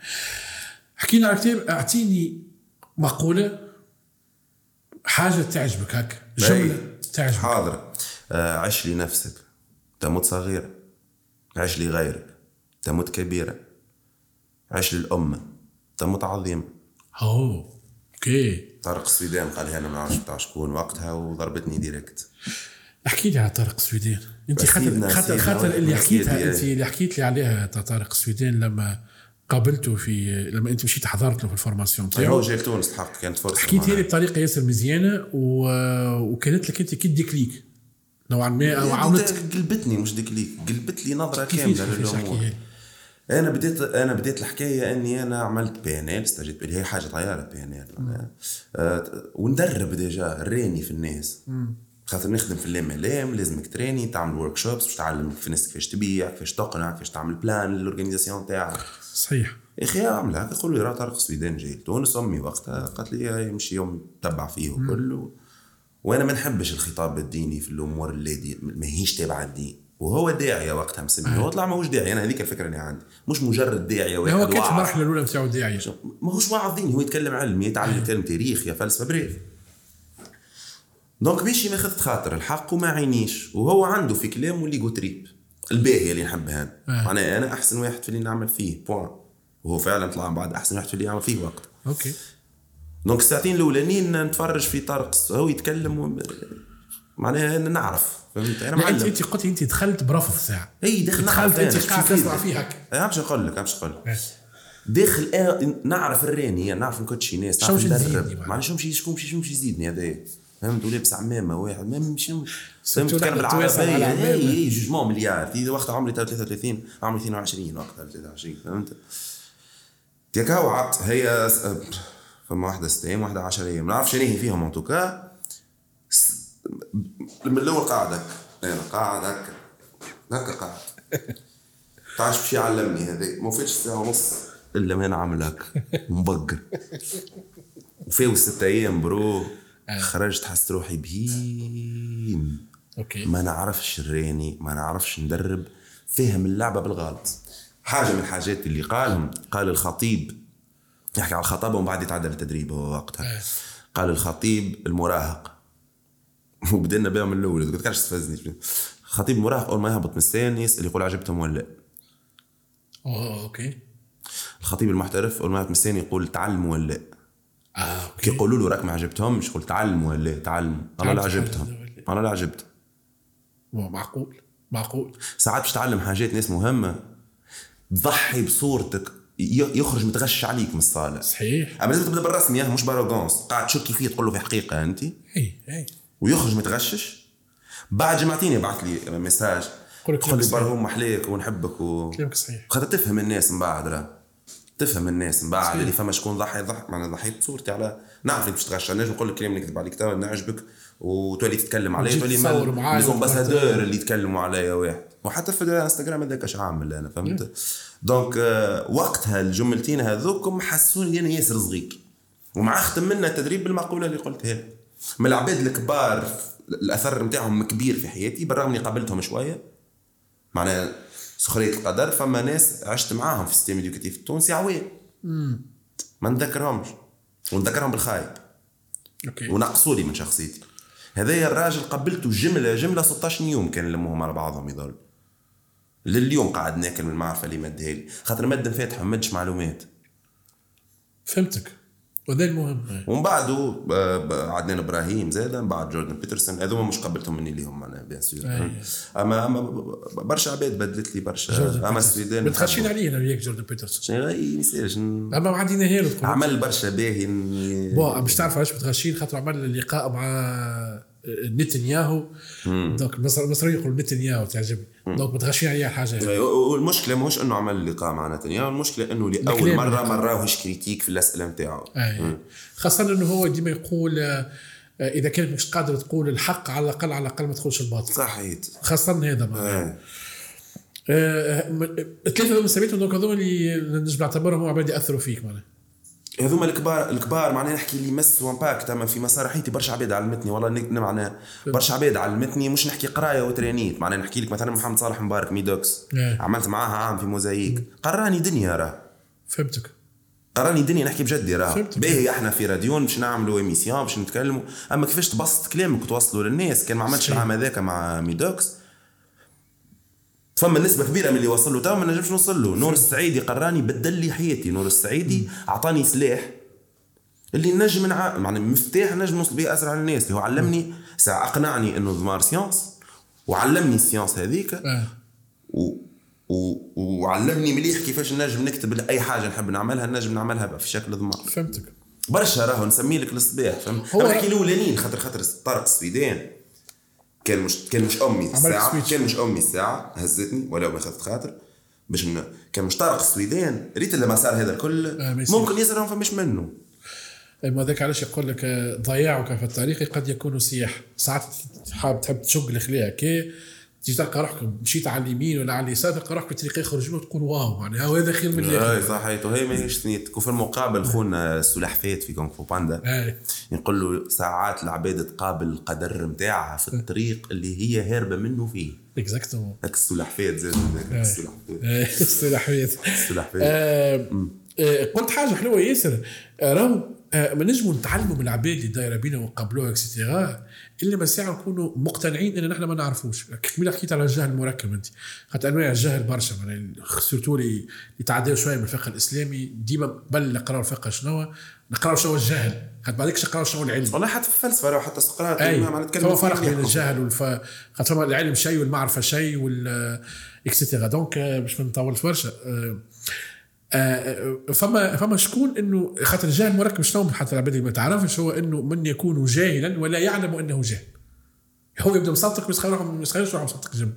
حكينا على كتاب أعطيني مقولة حاجة تعجبك هكا جملة تعجبك حاضر آه، عش لنفسك تموت صغيرة عش لغيرك تموت كبيرة. عش للأمة. تموت عظيمة. أوه OK. طارق السويدان قال لي أنا ما نعرفش بتاع شكون وقتها وضربتني directe. احكي لي على طارق السويدان. أنت خاطر خاطر خاطر اللي حكيتها سيدي. أنت اللي حكيت لي عليها تاع طارق السويدان لما قابلته في لما أنت مشيت حضرت له في ال formation هو نتاعو جاي لتونس الحق كانت فرصة حكيت. لي بطريقة ياسر مزيانة و... وكانت لك أنت كي déclic نوعا ما أو يعني عاونتك قلبتني مش déclic قلبت لي للأمور. احكيها لي أنا بديت أنا بديت الحكاية إني أنا عملت PNL استجبت اللي هي حاجة طيارة PNL وندرب déjà راني في الناس. خاطر نخدم في ال MLM لازمك تريني تعمل workshops باش تعلم في الناس كيفاش تبيع كيفاش تقنع كيفاش تعمل plan لل organisation تاعك. صحيح. يا أخي اعمل هكا قول لي راه طارق السويدان جاي لتونس أمي وقتها قالت لي يمشي يوم تبع فيه وكل وأنا ما نحبش الخطاب الديني في الأمور اللي دي ما هيش تابعة الدين وهو داعية وقتها مسمي هو طلع ماهوش داعيه أنا هذيك الفكرة اللي عندي. مش مجرد داعية واحد هو كانت واعظ. المرحلة الأولى نتاعو داعية. ماهوش واعظ ديني. هو يتكلم علم يتعلم يتكلم تاريخ يا فلسفة bref. donc ماشي ماخذ خاطر. الحق وما عينيش. وهو عنده في كلامه les trips الباهيه اللي نحبها أنا. معناها أنا أحسن واحد في اللي نعمل فيه. point وهو فعلا طلع بعد أحسن واحد في اللي يعمل فيه وقت. OK. دونك الساعتين الأولانيين نتفرج في طارق هو يتكلم و... معناها نعرف. فهمت؟ أنا انت معلم. أنت قلت أنت دخلت برفض ساعة. إي دخلت نعرف أنت أنا قاعد تسمع. فيه هكا عم نقول لك عم نقول لك. داخل آه نعرف الراني نعرف ما كنتش ناس شو نعرف مش تزيدني ندرب. معناها؟ شو مشي شكون مشي شو مشي يزيدني هذا. فهمت؟ ولابس عمامة واحد. ما مشي فهمت؟ كان بالعربية. إي إي جوجمون مليار. وقتها عمري 33 عمري 22 وقتها 23 فهمت؟ تيك عط هي فما واحدة ست أيام واحدة 10 أيام. ما نعرفش شنو هي فيهم ان توكا س- من الأول قاعد هكا أنا قاعد هكا هكا قاعد. تعرف باش يعلمني هذا ما فاتش ساعة ونص. إلا ما أنا عامل هكا مبقر. وفيه ست أيام برو. خرجت حسيت روحي بهيم. أوكي. ما نعرفش الراني ما نعرفش ندرب. فهم اللعبة بالغلط. حاجة من الحاجات اللي قالهم قال الخطيب يحكي على الخطابه ومن بعد يتعدى للتدريب هو وقتها. قال الخطيب المراهق. وبدأنا بها من الأول. قلت كانش تفزني. الخطيب المراهق أول ما يهبط من السان يسأل يقول عجبتهم ولا لأ؟ أوكي. الخطيب المحترف أول ما يهبط من السان يقول تعلموا ولا لأ؟ آه كي يقولوا له راك ما عجبتهمش يقول تعلموا ولا لأ؟ تعلموا. أنا لا عجبتهم. أنا لا عجبت. معقول. معقول. ساعات باش تعلم حاجات ناس مهمة تضحي بصورتك. يخرج متغش عليك من الصالة. صحيح. أما لازم تبدا بالرسمي مش par arrogance قاعد تشكي فيه تقول له في حقيقة أنت. اي اي ويخرج متغشش. بعد جمعتين يبعث لي message يقول لي. برهم محليك ونحبك و... كلامك صحيح. خاطر تفهم الناس من بعد راه. تفهم الناس من بعد. اللي فما شكون ضحي ضحي. معناها ضحيت بصورتي على نعرف باش تغشى نجم نقول لك كلام نكذب عليك. نعجبك وتولي تتكلم عليا تولي les ambassadeurs اللي يتكلموا عليا واحد وحتى في الانستغرام هذاك اش عامل أنا فهمت؟ donc آه، وقتها الجملتين هذوكم حسوني أنا ياسر صغير ومع ختم منا التدريب بالمقولة اللي قلتها. من العباد الكبار الأثر نتاعهم كبير في حياتي بالرغم إني قابلتهم شوية. معناها سخرية القدر فما ناس عشت معاهم في ال système éducatif التونسي عوام. ما نذكرهمش. ونذكرهم بالخايب. OK. ونقصوا لي من شخصيتي. هذايا الراجل قبلته جملة جملة 16 يوم كان لمهم على بعضهم يظل. لليوم قاعد ناكل من المعرفه اللي مدها لي خاطر مد فاتحه ما مدش معلومات. فهمتك. وهذا المهم. ومن بعده آه، عدنان إبراهيم زاد من بعد جوردن بيترسون. هذوما مش قبلتهم مني ليهم معناها bien sûr. أي. أما أما برشا عباد بدلت لي برشا. أما السويدان متخشين عليه أنا وياك جوردن بيترسون. شنو اي مثال أما ما عدينا هيرو عمل برشا باهي. bon مش تعرف علاش متغشين خاطر عمل لقاء مع نتنياهو. donc المصر- المصريين يقولوا نتنياهو تعجبني. donc متغشين عليه الحاجة هذه. والمشكلة ماهوش إنه عمل لقاء مع نتنياهو المشكلة إنه لأول مرة ما راهوش critique في الأسئلة نتاعو. خاصة إنه هو ديما يقول آه، إذا كانت مش قادر تقول الحق على الاقل على الأقل ما تقولش الباطل. صحيت خاصة هذا معناها. آه. آه، م- الثلاثة هذوما سميتهم donc هذوما اللي نجم نعتبرهم هم عباد يأثروا فيك معناها. هذوما الكبار الكبار معناها نحكي اللي مسوا impact اما في مسار حياتي برشا عباد علمتني والله معناها برشا عباد علمتني مش نحكي قراية و training معناها نحكي لك مثلا محمد صالح مبارك ميدوكس. إيه. عملت معاها عام في موزايك. قراني دنيا راه. فهمتك. قراني دنيا نحكي بجد راه. باهي أحنا في راديو باش نعملوا émission باش نتكلموا. أما كيفاش تبسط كلامك وتوصلوا للناس كان ما عملتش. العام هذاك مع ميدوكس. فما نسبة كبيرة من اللي وصل له تو ما نجمش نوصل له. نور السعيدي قراني بدل لي حياتي. نور السعيدي أعطاني سلاح اللي نجم نع... يعني مفتاح نجم نوصل به أسرع للناس اللي هو علمني ساعة اقنعني إنه ضمار science وعلمني ال science هذيك آه. و... و... وعلمني مليح كيفاش نجم نكتب اي حاجة نحب نعملها نجم نعملها في شكل ضمار فهمتك. برشا راهو نسمي لك الصباح فهمت؟ هو- الاولانيين خاطر خاطر طارق السويدان. كان مش كان مش أمي الساعة. كان مش أمي الساعة هزتني ولا ما خذت خاطر باش. كان مش طارق السويدان ريت لما صار هذا الكل آه، ما. ممكن يصير ما فماش منه ما ذاك علاش يقول لك آه، ضياعك في الطريق قد يكون سياح ساعات حاب تحب تشق الخلية كي تجي تلقى روحك مشيت على اليمين ولا على اليسار تلقى روحك في طريق يخرج وتقول واو معناها هذا خير من اللي إي صحيت وهي ماهيش ثنيتك وفي المقابل خونا السلحفات في كونغ فو باندا يقول له ساعات العباد تقابل القدر نتاعها في الطريق اللي هي هاربة منه فيه. exactement هاك السلحفات زاد السلحفات السلحفات آه، آه، قلت حاجة حلوة ياسر. راهو ما نجموا نتعلموا من العباد اللي دايرة بينا ونقابلوها et cetera إلا ما ساعة نكونوا مقتنعين إن نحن ما نعرفوش. كمل حكيت على الجهل المركب أنت؟ خاطر أنواع الجهل برشا معناها surtout اللي يتعداو شوية من الفقه الإسلامي ديما قبل نقراو الفقه شنو نقراو شنو هو الجهل. خاطر بعديك نقراو شنو هو العلم؟ والله حتى في الفلسفة راه حتى سقراط نتكلم فما فرق بين الجهل والف خاطر العلم شيء والمعرفة شيء et cetera donc آه، باش ما نطولش برشا آه، آه، فما فما شكون إنه خاطر الجهل مركب شنو حتى العباد ما تعرفش هو إنه من يكون جاهلا ولا يعلم إنه جاهل. هو يبدأ مصدق بس خير بس خير روح مصدق جنب.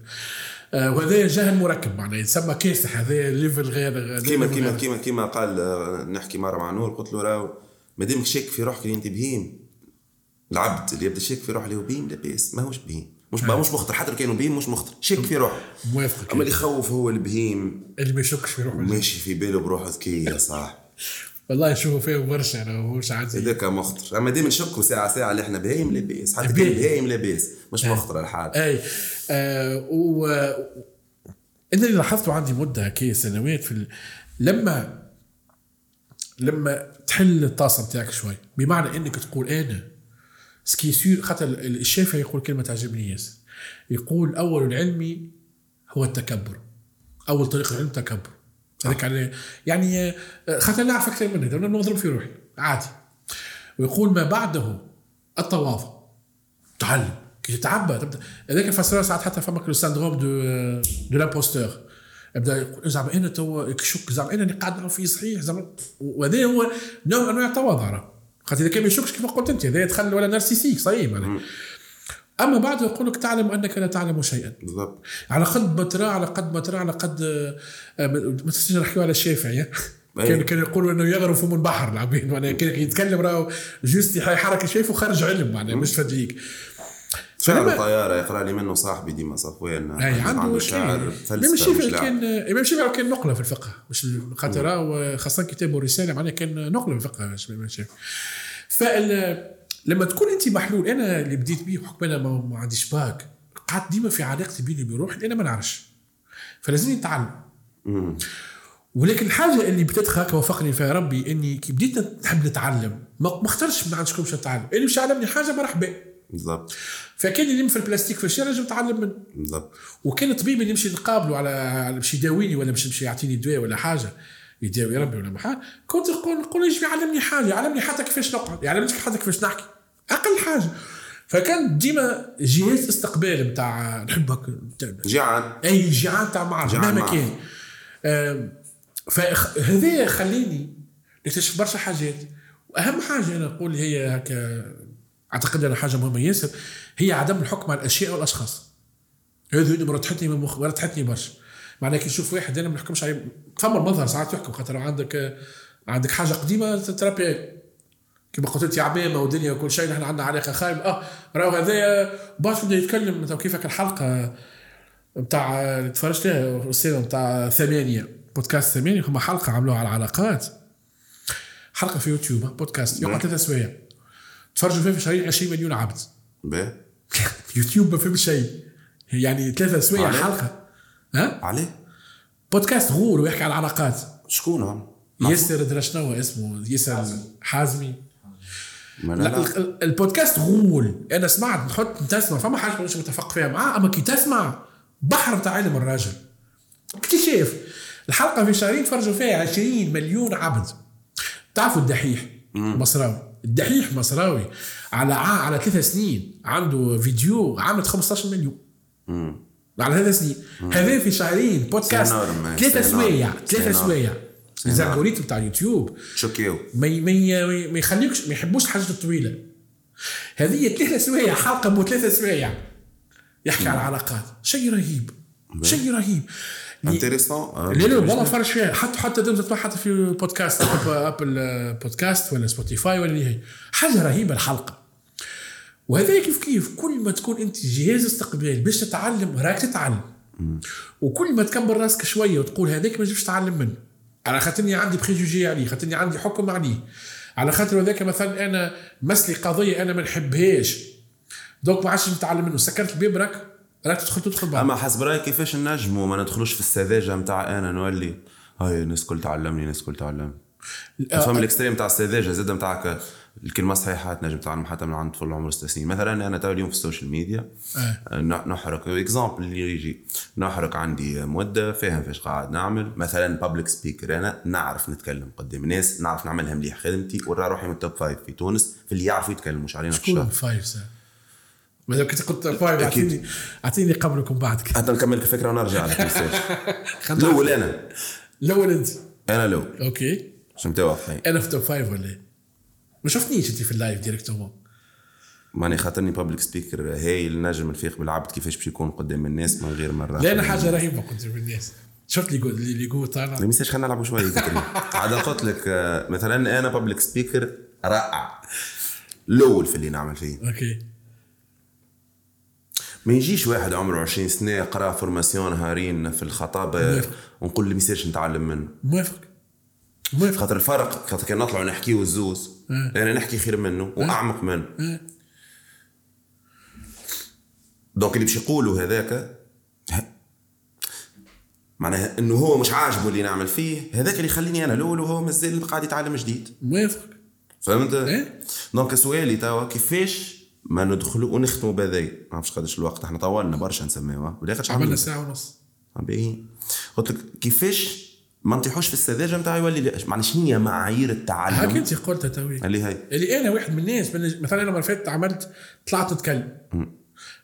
آه، وهذا جهل مركب معناه يتسمى كاسح هذا level غير كيما كيما. كيما كيما قال آه، نحكي مرة مع نور قلت له راهو ما دامك شاك في روحك اللي أنت بهيم. العبد اللي يبدأ شاك في روحه اللي هو بهيم لاباس ماهوش بهيم. مش مش مخطر حتى لو كانوا بهيم مش مخطر. شاك في روحه. موافقك أما اللي يخوف هو البهيم اللي ما يشكش في روحه. ماشي في باله بروحه ذكي يا صاحبي والله يشوفوا فيه برشا أنا مش عادي هذاك مخطر. أما ديما نشكوا ساعه ساعة اللي إحنا بهايم لاباس. حتى. كان بهايم لاباس. مش مخطر الحال. اي آه و أنا اللي لاحظته عندي مدة هكي سنوات في ال... لما لما تحل الطاسة بتاعك شوي بمعنى إنك تقول أنا سكي خاطر ال- الشافعي يقول كلمه تعجبني ياسر يقول اول العلم هو التكبر اول طريق العلم تكبر هذاك على يعني خاطر نعرف أكثر منك أنا نضرب في روحي. عادي. ويقول ما بعده التواضع. تعلم. كي تتعبى تبدا هذاك الفسرة ساعات حتى فما le syndrome de de l'imposteur. يبدا يقول زعما إنا تو كشك زعما إنا اللي قاعد نعرف فيه صحيح. زعما وهذا هو نوع من انواع التواضع. خاطر إذا كان ما يشكش كيف قلت أنت هذا يدخل ولا narcissique صحيح معناها أما بعد يقول لك تعلم أنك لا تعلم شيئا. بالضبط. على قد ما ترى على قد ما ترى على قد آه، ما تنساش نحكيو على الشافعي؟ أيوة. كان كانوا يقولوا إنه يغرف من البحر العبيد معناها كان يتكلم راهو juste حركة شايفه خارج علم معناها مش فديك. شعر طيارة يقرأ لي منه صاحبي ديما صفوان أي عنده شعر فلسفة مش. كان إمام الشافعي كان نقلة في الفقه مش خاطر هو خاصه كتابه الرسالة معناها كان نقلة في الفقه مش الامام الشافعي. فال لما تكون أنت محلول أنا اللي بديت بيه بحكم أنا ما, ما عنديش باك قعدت ديما في علاقتي بيني وبين روحي أنا ما نعرفش. فلازمني نتعلم. ولكن الحاجة اللي بدأت هكا وفقني فيها ربي إني كي بديت نحب نتعلم ما ما اخترتش من عند شكون باش نتعلم. اللي باش يعلمني حاجة مرحبا بالضبط. فكان اللي يلم في البلاستيك في الشارع لازم نتعلم منه. بالضبط. وكان الطبيب اللي يمشي نقابله على على باش يداويني ولا باش يمشي يعطيني دواء ولا حاجة يداوي ربي ولا ما حاجة كنت نقول نقول يجي يعلمني حاجة يعلمني حتى كيفاش نقعد يعلمني حتى كيفاش نحكي. أقل حاجة. فكان ديما جهاز استقبال نتاع نحبك جيعان. أي جيعان تاع معرض جيعان مهما. كان. فهذا خليني نكتشف برشا حاجات. وأهم حاجة أنا نقول هي هكا أعتقد أنها حاجة مهمة. ياسر هي عدم الحكم على الأشياء والأشخاص. هذه اللي مرتحتني من مخ مرتحتني برشا. معناها كي نشوف واحد أنا ما نحكمش عليه. فما المظهر ساعات يحكم خاطر عندك عندك حاجة قديمة تربي. كما قلت انت عمامة ودنيا وكل شيء نحن عندنا علاقة خايبة. آه راهو هذايا باش بدا يتكلم. كيفك الحلقة نتاع اللي تفرجت فيها الرسالة نتاع ثمانية بودكاست ثمانية هما حلقة عملوها على العلاقات. حلقة في يوتيوب بودكاست يقعد ثلاثة سوايع تفرجوا فيه في شهرين 20 مليون عبد. باهي يوتيوب ما فهم شيء. يعني ثلاثة سوايع؟ حلقة. ها؟ عليه؟ بودكاست غول ويحكي على العلاقات. شكون هم؟ ياسر درشنوا اسمه ياسر حازمي. لا لا البودكاست غول. أنا سمعت نحط تسمع. فما حاجة مش متفق فيها. معاه أما كي تسمع بحر بتاع علم الراجل. اكتشاف. الحلقة في شهرين تفرجوا فيها 20 مليون عبد. تعرفوا الدحيح؟ مصراوي. الدحيح مصراوي على على ثلاث سنين عنده فيديو عملت 15 مليون. مم. على ثلاث سنين. هذا في شهرين بودكاست ثلاثة. سوايع ثلاثة. سوايع. c'est énorme. ال algorithme بتاع اليوتيوب شوكيو ما ما يخليكش ما يحبوش الحاجات الطويلة. هذه ثلاثة سوايع حلقة مو ثلاثة سوايع. يحكي على العلاقات. شيء رهيب. شيء رهيب. intéressant لا لا والله فرش فيها حتى حتى تقدر تسمع حتى في بودكاست ابل, آه، بودكاست ولا سبوتيفاي ولا هي حاجة رهيبة الحلقة. وهذا كيف كيف؟ كل ما تكون أنت جهاز استقبال باش تتعلم راك تتعلم. وكل ما تكبر راسك شوية وتقول هذاك ما نجمش نتعلم منه. على خاطرني عندي préjugé عليه خاطرني عندي حكم عليه. على خاطر هذاك مثلا أنا مسلي قضية أنا ما نحبهاش. donc ما عادش نتعلم منه. سكرت الباب راك؟ راك تدخل تدخل بعض. أما حسب رأيك كيفاش نجموا؟ ما ندخلوش في السذاجة نتاع أنا نولي هاي الناس كل تعلمني الناس كل تعلمني فما ال extrême تاع السذاجة زاد نتاعك الكلمة صحيحه تنجم تعلم حتى من عند طفل عمره ست سنين مثلا أنا تو اليوم في ال social media آه. ن- نحرك. exemple اللي يجي. نحرك عندي مده فاهم فاش قاعد نعمل. مثلا public speaker أنا نعرف نتكلم قدام الناس نعرف نعملها مليح خدمتي ورا روحي من ال top five في تونس في اللي يعرفوا يتكلموا مش علينا شكون الشهر. فايف ساعة ما دام كنت قلت five اعطيني أعطيني قبلكم بعدك حتى نكمل الفكرة ونرجع لك الأول أنا. الأول أنت. أنا الأول. أوكي. عشان واضحين أنا في top five ولا إيه؟ ما شفتنيش أنت في ال live directement ماني خاطرني public speaker هايل نجم نفيق بالعبد كيفاش باش يكون قدام الناس من غير مرة لا أنا حاجة رهيبة في الناس. شفت اللي يقول اللي يقول طالع ما يصيرش خلينا نلعبوا شوية عاد قلت لك آه، مثلا أنا public speaker رائع. الأول في اللي نعمل فيه. أوكي. ما يجيش واحد عمره 20 سنة قرا formation نهارين في الخطابه. ونقول ما يصيرش نتعلم منه موافق موافق خاطر الفرق خاطر كان نطلعوا نحكيو الزوز. أنا نحكي خير منه وأعمق منه آه. donc اللي باش يقولوا هذاك معناها إنه هو مش عاجبه اللي نعمل فيه هذاك اللي يخليني أنا الأول وهو مازال قاعد يتعلم جديد موافق فهمت؟ إيه. donc سؤالي توا كيفاش ما ندخلوا ونختموا بهذي ما نعرفش قداش الوقت. إحنا طولنا برشا نسميوها. ولا قداش عملنا؟ عملنا ساعة ونص. باهي قلت لك كيفاش ما نطيحوش في السذاجة نتاع يولي معناها شنو هي معايير هاك التعلم أنت قلتها توي اللي هي. اللي أنا واحد من الناس من مثلا أنا مرة فاتت عملت طلعت نتكلم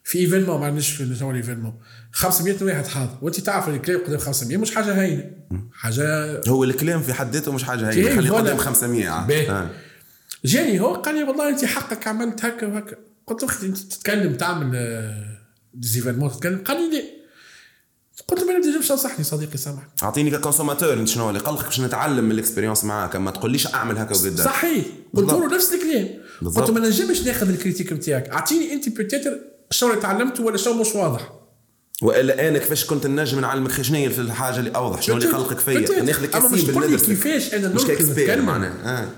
في événement ما عندناش في نسوي événement 500 واحد حاضر. وأنت تعرف الكلام قدام 500 مش حاجة هينة. حاجة هو الكلام في حد ذاته مش حاجة كيف هي خليه ولا- قدام 500 عاد. باهي. آه. جاني هو قال لي والله أنت حقك عملت هكا وهكا. قلت له أختي انت تتكلم تعمل آه، des événements تتكلم. قال لي لا قلت له ما نجمش تنصحني صديقي سامحني. أعطيني ك consommateur أنت شنو اللي قلقك باش نتعلم من ال expérience معاك؟ ما تقوليش أعمل هكا وقدام. صحيح. قلت له. نفس الكلام. قلت له ما نجمش ناخذ ال critique نتاعك أعطيني أنت peut-être شنو اللي تعلمته ولا شنو مش واضح. وإلا أنا كيفاش كنت نجم نعلمك شنو هي في الحاجة اللي أوضح؟ شنو اللي قلقك فيا؟ ناخذك لي بالندرس كيفاش أنا مش ك expert معناها. آه.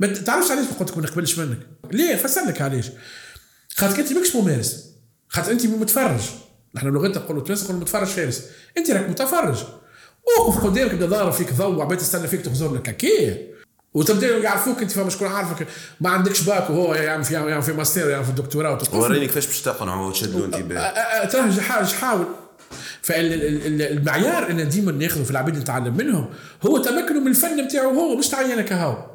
ما تعرفش علاش قلت لك ما نقبلش منك. ليه؟ فسر لك علاش. خاطر انت ماكش ممارس خاطر انت متفرج. نحن بلغتنا نقولوا تونس نقولوا متفرج فارس. انت راك متفرج. اوقف قدامك بدا ضارب فيك ضوء وعباد تستنى فيك تخزر لك. هكايا وتبدا يعرفوك انت فما شكون عارفك. ما عندكش باك وهو يعمل في يعمل في ماستر يعمل في الدكتوراه وريني كيفاش باش تقنعوا وتشدوا أه، انتباه ترى حاجة حاول. فالمعيار ان ديما ناخذه في العباد نتعلم منهم هو تمكنه من الفن نتاعو هو مش تعينك هاو.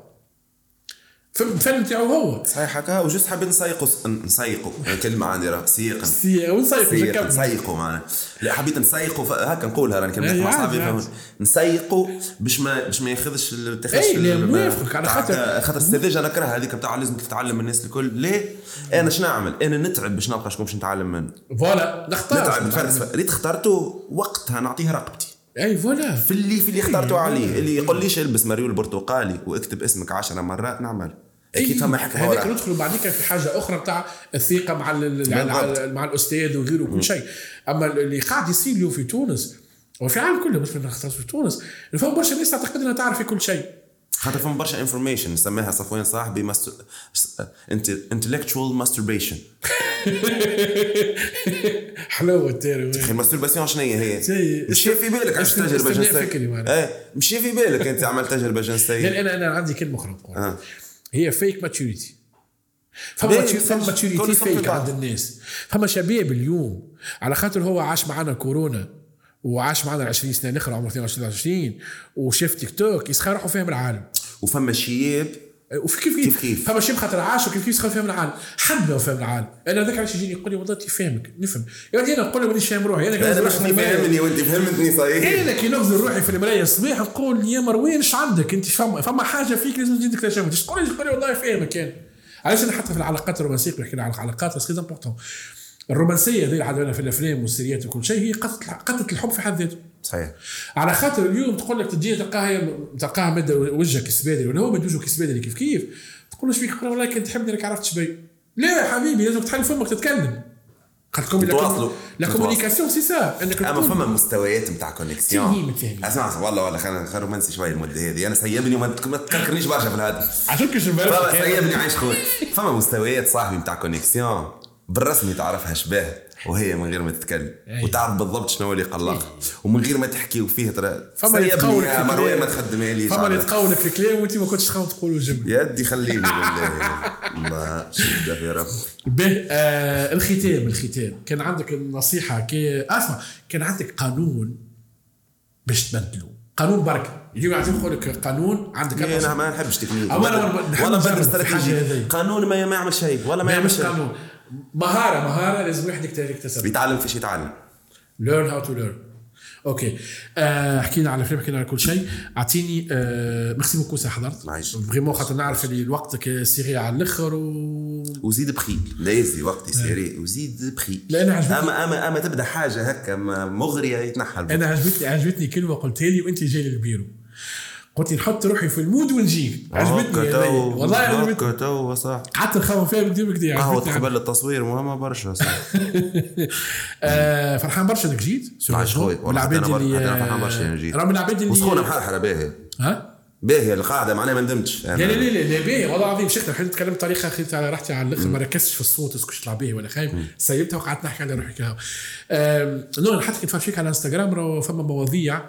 الفن نتاعو هو. صحيح هكا و juste حبيت نسيقوا نسيقوا كلمة عندي راه سيق. سيق نكمل. نسيقوا معنا لا حبيت نسيقوا هكا نقولها راني أي مع صحابي نسيقوا باش ما باش ما ياخذش تاخذش ال- موافقك، على خاطر- خاطر السذاجه نكرهها هذيك بتاع لازمك تتعلم من الناس الكل. ليه؟ أنا شنو نعمل؟ أنا نتعب باش نلقى شكون باش نتعلم منه voilà نختار. نتعب نفلسف ريت اخترته وقتها نعطيه رقبتي. اي voilà. في اللي في اللي اخترته عليه. اللي يقول ليش البس مريول برتقالي واكتب اسمك عشرة مرات نعمل. أكيد فما حكمه هذاك. ندخلوا بعديك في حاجة أخرى بتاع الثقة مع. مع, الأستاذ وغيره وكل شيء أما اللي قاعد يصير اليوم في تونس وفي العالم كله مش في في تونس فما برشا ناس تعتقد إنها تعرف في كل شيء خاطر فما برشا information نسميها صفوان صاحبي ماستر انت intellectual masturbation حلوة ال théorie أخي ال masturbation شنو هي هي؟ زي- مش في بالك عملت استثناء تجربة فكري جنسية معناها. إيه مش في بالك أنت عملت تجربة جنسية لأن أنا أنا عندي كلمة أخرى. هي فيك maturité فما maturité فيك. عند الناس. فما شباب اليوم على خاطر هو عاش معنا كورونا وعاش معنا 20 سنة الاخرى عمره 22 20 وشاف تيك توك يسخايل روحه فاهم العالم وفما شياب وفي كيف كيف؟ كيف. فما شيء خاطر عاش وكيف كيف يسخايل فاهم العالم. حب لو فاهم العالم. أنا ذاك علاش يجيني يقول لي والله تي فاهمك نفهم. ولدي أنا نقول له مانيش فاهم روحي. أنا أنا مش. فاهمني وأنت فهمتني صحيح. أنا كي نخزر روحي في المرايه الصباح نقول يا مروان إيش عندك؟ أنت فما فما حاجة فيك لازم تزيد تكتشفها. تقول لي تقول لي والله فاهمك أنا علاش أنا حتى في العلاقات الرومانسية؟ كي نحكي على العلاقات c'est important الرومانسية ذي اللي عندنا في الأفلام والسيريات وكل شيء هي قتل الحب في حد ذاته. صحيح. على خاطر اليوم تقول لك تجي تلقاها تلقاها مد وجهك السبادري ولا هو مد وجهك السبادري كيف كيف؟ تقول له إيش فيك؟ والله كنت تحبني راك عرفت شبي. لا يا حبيبي لازم تحل فمك تتكلم. خاطر تتواصلوا. la communication c'est ça إنك أما فما مستويات نتاع connexion. أسمع والله والله خلينا خلينا رومانسي شوية المدة هذه. أنا سيبني وما تك- ما تكركرنيش برشا في الهدف عشان كش فما سيبني عايش خويا فما مستويات صاحبي نتاع connexion بالرسمي تعرفها شباه وهي من غير ما تتكلم. أي. وتعرف بالضبط شنو اللي قلق. ومن غير ما تحكي وفيه ترى فما اللي تقولك يا مروان ما تخدمها ليش فما اللي على- تقولك الكلام وانت ما كنتش تخاف تقولوا جمله يدي خليني بالله. الله شده يا رب. به آه الختام الختام. كان عندك النصيحة كي أسمع كان عندك قانون باش تبدلوا قانون بركة. اليوم عايزين نقول لك قانون عندك أنا أربع ما نحبش تكنيك ولا نجرب بدر في الحاجة استراتيجي هذي. قانون ما ما يعمل شيء ولا ما ما يعمل شيء. قانون. مهارة مهارة لازم واحد يكتسب يكتسب بيتعلم فيش يتعلم. Learn how to learn. OK آه حكينا على فيلم حكينا على كل شيء. أعطيني آه merci beaucoup سي حضرت. vraiment خاطر نعرف اللي وقتك serré على الآخر و وزيد بخي. لازم وقتي serré وزيد بخي. لا، أنا عجبتني. اما اما أما تبدأ حاجة هكا مغرية يتنحى. أنا عجبتني عجبتني كلمة قلتها لي وأنت جاي للبيرو. قلت نحط روحي في ال mood ونجيك عجبتني. تو- والله عجبتني. تو صح. قعدت نخمم فيها قدام كده قهوة عجبتني قبل التصوير مهمة برشا صح. آه فرحان برشا إنك جيت. معلش. خويا، من والله العباد حتى أنا اللي أنا فرحان برشا إني جيت. من العباد اللي وسخونة محرحرة باهية. ها؟ باهية القاعدة معناها ما ندمتش. لا لا لا لا لا باهي والله العظيم شيخنا حين تكلمت بطريقه خذيت على راحتي على الآخر ما ركزتش في الصوت اسكت تطلع به ولا خايف. سيبتها وقعدت نحكي على روحي كهو. آم، نو أنا حتى كنت فيك على إنستغرام فما مواضيع.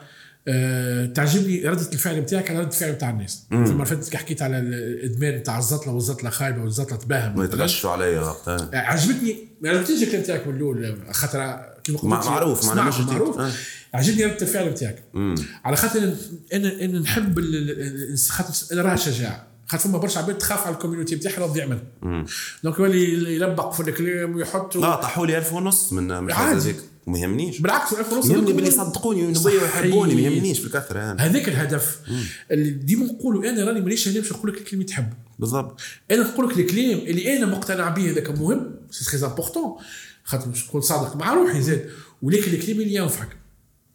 آه، تعجبني ردة الفعل نتاعك على ردة الفعل نتاع الناس. اللي فاتت حكيت على الإدمان نتاع الزطلة والزطلة خايبة والزطلة تباهم. مثلاً. ويتغشوا عليا وقتها عجبتني. ما عجبتنيش الكلام تاعك من الأول خاطر كيما قلت معروف، جديد. معروف آه. عجبني ردة الفعل نتاعك على خاطر أنا أنا نحب خاطر أنا راها شجاعة. خاطر فما برشا عباد تخاف على ال community نتاعها تضيع منها donc يولي يلبق في الكلام ويحط لا طاحوا لي 1000 ونص من من عادي. وما يهمنيش. بالعكس الألف ونص يهمني باللي يصدقوني ويحبوني ما صحيح. يهمنيش بالكثرة يعني. هذاك الهدف. اللي ديما نقولوا أنا راني مانيش هنا باش نقول لك الكلمة تحبه بالضبط. أنا نقول لك الكلام اللي أنا مقتنع به هذاك مهم c'est très important خاطر باش نكون صادق مع روحي زاد. ولكن الكلام اللي ينفعك.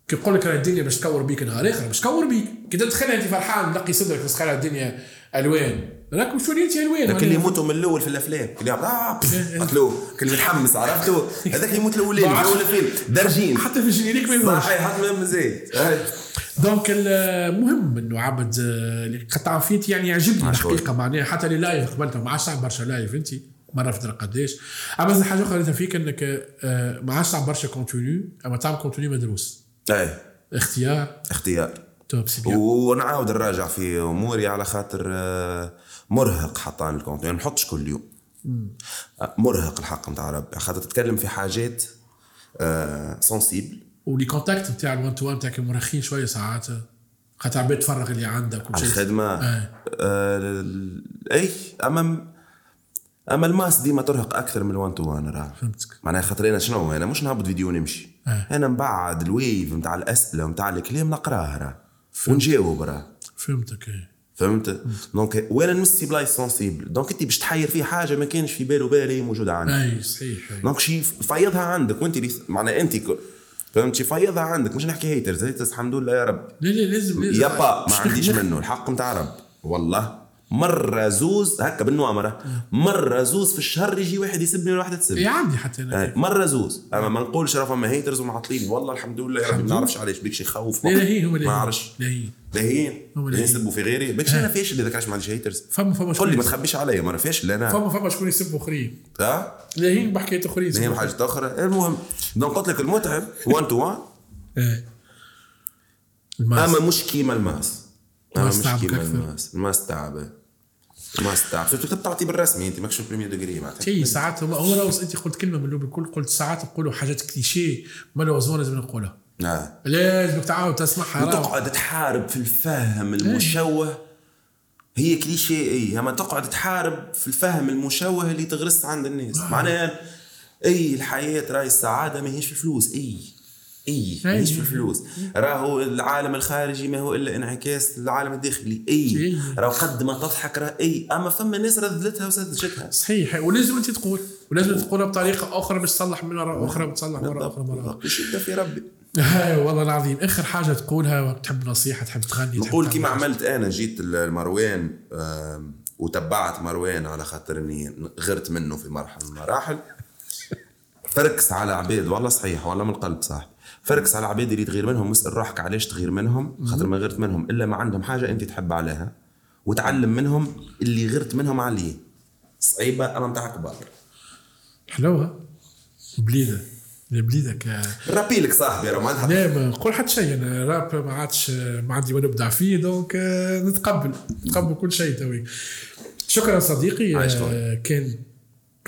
كي نقول لك راه الدنيا باش تكور بيك نهار آخر باش تكور بيك. كي تتخيل أنت فرحان نقي صدرك تسخايل الدنيا ألوان. راك مش انت ألوان لكن اللي يموتوا من الأول في الأفلام. اللي يعمل آه بف، قتلوه كل متحمس عرفتوا هذاك اللي يموت الأولاني في اول الفيلم درجين. حتى في ال générique ما يموتش صحيح حتى من زيد donc المهم إنه عبد آه، اللي قطع فيت يعني يعجبني. الحقيقة معناها حتى اللي live قبلته ما عادش برشا live أنت؟ مره في درا قداش أما حاجة أخرى فيك إنك آه، ما عادش تعمل برشا contenu أما تعمل contenu مدروس. إيه اختيار. اختيار. top ونعاود نراجع في أموري على خاطر آه، مرهق حتى عن ال contenu يعني ما نحطش كل يوم. آه، مرهق الحق نتاع ربي. خاطر تتكلم في حاجات sensibles ولي contact نتاع ال one to one نتاعك مرخين شوية ساعات. خاطر عباد تفرغ اللي عندك على وشي الخدمة. آه. آه، اي أما أما ال masse ديما ترهق أكثر من ال one to one راه. فهمتك. معناها خاطر أنا شنو؟ أنا مش نهبط فيديو ونمشي. آه. أنا نبعد ال wave نتاع الاسئله ونتاع الكلام نقراه راه. ونجاوب راه فهمتك إيه. فهمت؟ donc وأنا نمسي بلايص sensibles donc أنت باش تحير فيه حاجة ما كانش في باله بالي موجودة عندك. أي صحيح. donc شي فيضها عندك وانت معناها أنت ك- فهمت؟ شي فيضها عندك. مش نحكي haters haters الحمد لله يا رب. لا لا لازم لازم. يابا ما عنديش منه. الحق نتاع رب. والله. مرة زوز هكا بالنوامرة مرة زوز في الشهر يجي واحد يسبني ولا واحدة تسبني. عندي حتى أنا. آه، مرة زوز. أما ما نقولش راه فما haters ومعطلين والله الحمد لله يا ربي ما نعرفش علاش بيكش يخوف لا هي هما ما نعرفش لا هي لاهيين هما لاهيين لاهيين. يسبوا في غيري. بيكش أنا فاشل اذا كانش ما عنديش haters فما فما قول لي ما تخبيش عليا مرة فاشل أنا. فما فما شكون يسبوا أخرين. ها؟ لا هي بحكايه أخرين. هي يسبوا حاجة أخرى. المهم donc قلت لك المتعب 1 to 1 إيه. الماس. أما مش كيما الماس. أما الماس مش كيما. الماس. الماس تعب شفت كنت تعطي بالرسمي أنت ماكش premier دوغري معناتها. شيء ساعات هو هو لو أنت قلت كلمة من الأول الكل قلت ساعات نقولوا حاجات clichés malheureusement لازم نقولها. آه. لازمك تعاود تسمعها. وتقعد تحارب في الفهم المشوه. هي كليشيه اي اما تقعد تحارب في الفهم المشوه اللي تغرس عند الناس. معناها اي الحياة راهي السعادة ما هيش في الفلوس اي إي ماهيش في الفلوس؟ راهو العالم الخارجي ما هو إلا انعكاس للعالم الداخلي إي. راهو قد ما تضحك راه إي أما فما ناس رذلتها وسذجتها صحيح. ولازم أنت تقول ولازم تقولها بطريقة أخرى باش تصلح مره أخرى بتصلح مره أخرى مره أخرى بالشده في ربي. هاي والله العظيم. آخر حاجة تقولها تحب نصيحة تحب تغني نقول كيما. عملت أنا جيت لمروان وتبعت مروان على خاطر إني غرت منه في مرحلة من المراحل. فركس على عباد. والله صحيح والله من القلب صح. فركس على عباد اللي تغير منهم واسال روحك علاش تغير منهم؟ خاطر ما غرت منهم إلا ما عندهم حاجة أنت تحب عليها وتعلم منهم اللي غرت منهم عليه. صعيبة اما متاع كبار. حلوة؟ بليدة. بليدك رابي لك صاحبي راه معناتها لا ما نقول حتى شيء. أنا راب ما عادش ما عندي وين نبدع فيه دونك آه، نتقبل. نتقبل كل شيء توي. شكرا صديقي. آه، كان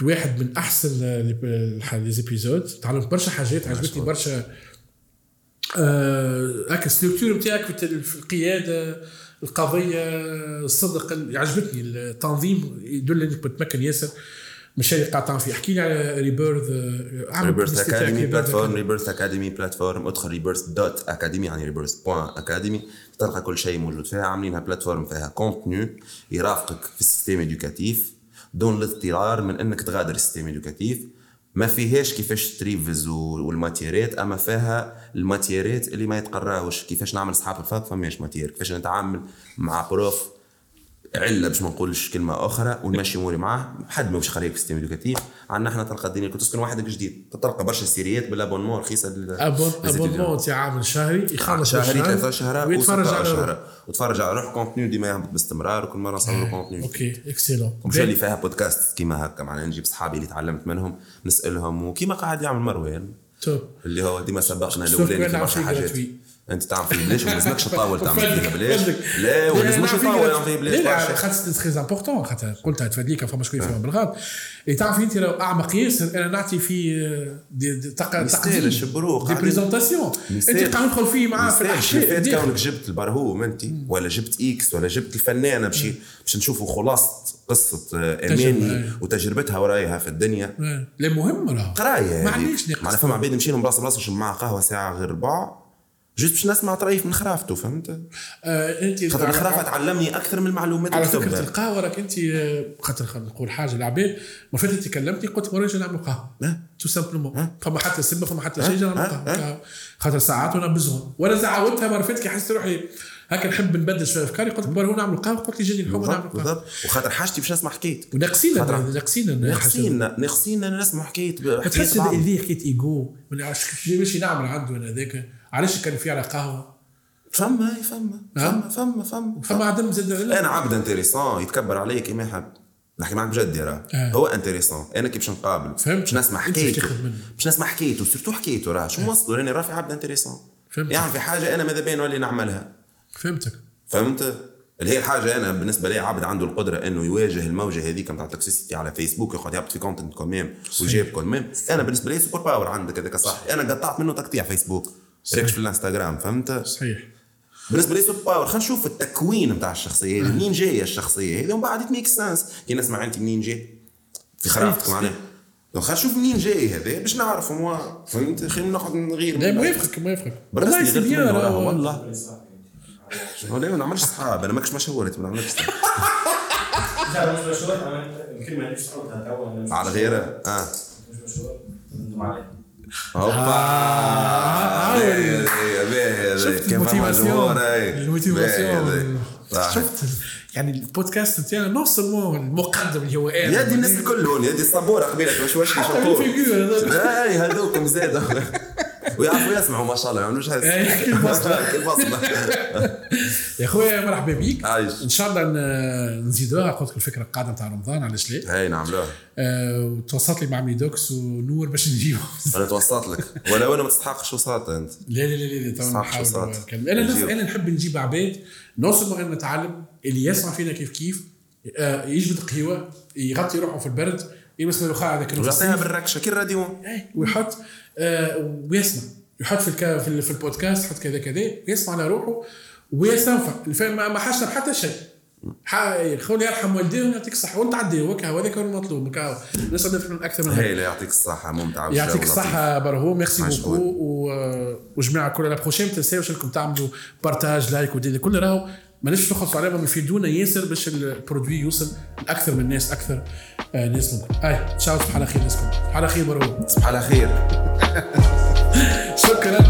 واحد من أحسن les épisodes تعلمت برشا حاجات عجبتني برشا هكا ال structure نتاعك في في القيادة القضية الصدق ال- عجبتني التنظيم. يدل إنك متمكن ياسر قاعد تعمل فيه. احكي لي على ريبيرث ريبيرث اكاديمي بلاتفورم ريبيرث اكاديمي بلاتفورم ادخل rebirth dot academy يعني rebirth point academy تلقى كل شيء موجود فيها. عاملينها plateforme فيها contenu يرافقك في ال système éducatif دون الاضطرار من إنك تغادر ال système éducatif ما فيهاش كيفاش تريفيز و ال matières ات أما فيها ال matières ات اللي ما يتقراوش. كيفاش نعمل اصحاب ال fac فماش matière. كيفاش نتعامل مع prof علة باش ما نقولش كلمة أخرى ونمشي اموري معاه حد ما باش يخليك في ال système éducatif. عندنا إحنا تلقى الدنيا كنت تسكن وحدك جديد تلقى برشا séries ات بال abonnement رخيصة. ابونمون تاع عامل شهري يخلص شهري ثلاثة شهرات ويتفرج على شهر. وتفرج على روح كونتنيو ديما يهبط باستمرار وكل مرة نصور كونتنيو أوكي اكسيلون ومشى اللي فيها بودكاست كيما هكا معناها نجيب صحابي اللي تعلمت منهم نسألهم وكيما قاعد يعمل مروان اللي هو ديما سبقنا الأولاني في برشا حاجات. انت تعمل فيه بلاش وما لازمكش تطاول تعمل فيها بلاش. لا وما لازمكش تطاول تعمل فيه بلاش لا. خاطر سي تري امبورتون خاطر قلتها تفاديك فما شكون يفهم بالغلط اللي تعرف أنت لو أعمق ياسر أنا نعطي فيه آه، تقديم الشبروق. دي بريزونتاسيون أنت. قاعد ندخل فيه معاه في داخل. كونك جبت البرهوم أنت ولا جبت إكس ولا جبت الفنانه باش باش نشوفوا خلاصة قصة آه، اماني. وتجربتها ورايها في الدنيا لا مهم راه قراية ما. عنديش نقص معناها فما عباد مشي لهم بلاصه بلاصه نشرب معاه قهوة ساعة غير ربع جوست باش نسمع طريف من خرافته فهمت؟ آه، انت خاطر الخرافة تعلمني أكثر من المعلومات على فكرة القهوة راك انت آه، خاطر نقول حاجة العباد ما فاتت انت كلمتني قلت مرة نجي نعمل قهوة. تو سامبلومون فما حتى سبه فما حتى. شيء نعمل. قهوه. خاطر ساعات وأنا بزون وأنا زعودتها مرة فاتت كي حسيت روحي هكا نحب نبدل شوية أفكاري. قلت لك هو نعمل قهوة؟ قلت لي جاني نحب نعمل قهوة. بالضبط. وخاطر حاجتي باش نسمع حكايتك وناقصين خاطر- ناقصين ناقصين ناقصين نسمع حكايه تحس. اللي حكايه ايجو ما نعرفش باش نعمل عنده أنا هذاك علاش كان في على قهوة؟ فما فما ها؟ فما فما فما. فما عدم زاد أنا عبد intéressant يتكبر عليك كيما يحب. نحكي معك بجد يا راه. آه. هو intéressant أنا كي باش نقابل؟ فهمت. باش نسمع حكايته. باش نسمع حكايته. surtout حكايته راه. شو وصلوا راني رافي عبد intéressant فهمت. يعني في حاجة أنا ماذا بين نولي نعملها؟ فهمتك. فهمت؟ اللي هي الحاجة أنا بالنسبة لي عبد عنده القدرة إنه يواجه الموجة هذيك نتاع ال toxicité على فيسبوك يقعد يهبط في contenu quand même ويجيب quand même أنا بالنسبة لي super power عندك هذاك صح. أنا قطعت منه تقطيع فيسبوك. ريكش في الانستغرام فهمت؟ صحيح. بالنسبة لي سوبر باور خلينا نشوف التكوين نتاع الشخصية هذه منين جاية الشخصية. هذه ومن بعد ميك سنس كي نسمع أنت منين جاي في خرافته صحيح. معناها خلينا نشوف منين جاي هذا باش نعرف موا فهمت؟ خلينا ناخذ نغير لا من- موافقك موافقك والله سي بيان. والله. ولا ما نعملش صحاب أنا ماكش مشهورتي ما نعملش صحاب. لا مش مشهور الكلمة على. غيره آه. مش مشهور أنتم عليه هوبا. باهي شفت ال motivation؟ باهي. شفت يعني البودكاست تاعنا non seulement المقدم اللي هو أنا يدي الناس الكل هون يدي الصبورة قبيلة واش واش. اي هذوكم زاد ويعرفوا يسمعوا ما شاء الله ما يعملوش كل. كل بصمه يا خويا مرحبا بك عايش. إن شاء الله نزيدوها. قلت لك الفكرة القادمة تاع رمضان علاش لا؟ هاي نعملوها آه، وتوصلت لي مع ميدوكس ونور باش نجيبهم أنا توسطت لك. ولا أنا ما تستحقش وساط أنت. لا لا لا لا تو نحاول أنا. أنا نحب نجيب عباد. non seulement نتعلم اللي يسمع فينا كيف كيف آه، يجبد قهوة يغطي روحه في البرد يلبس له خاع هذاك ويعطيها بالركشه كي الراديو إيه، ويحط آه ويسمع. يحط في الكا في, في البودكاست يحط كذا كذا ويسمع على روحه ويستنفع. الفيلم ما ما حاشر حتى شيء. خلي يرحم والديه ويعطيك الصحة. وأنت عدي وكا هذاك هو المطلوب وكا نفهم أكثر من هذا. هاي لا يعطيك الصحة. ممتع يعطيك الصحة برهو merci. beaucoup. و- وجماعة كل la prochaine ما تنساوش انكم تعملوا. partage like ودي كل راهو. ماناش تخلصوا عليهم يفيدونا ياسر باش ال produit يوصل لاكثر من ناس أكثر. آه، ممكن أي تشاو تصبح على خير ناسكم على خير برهو تصبح على خير شكرا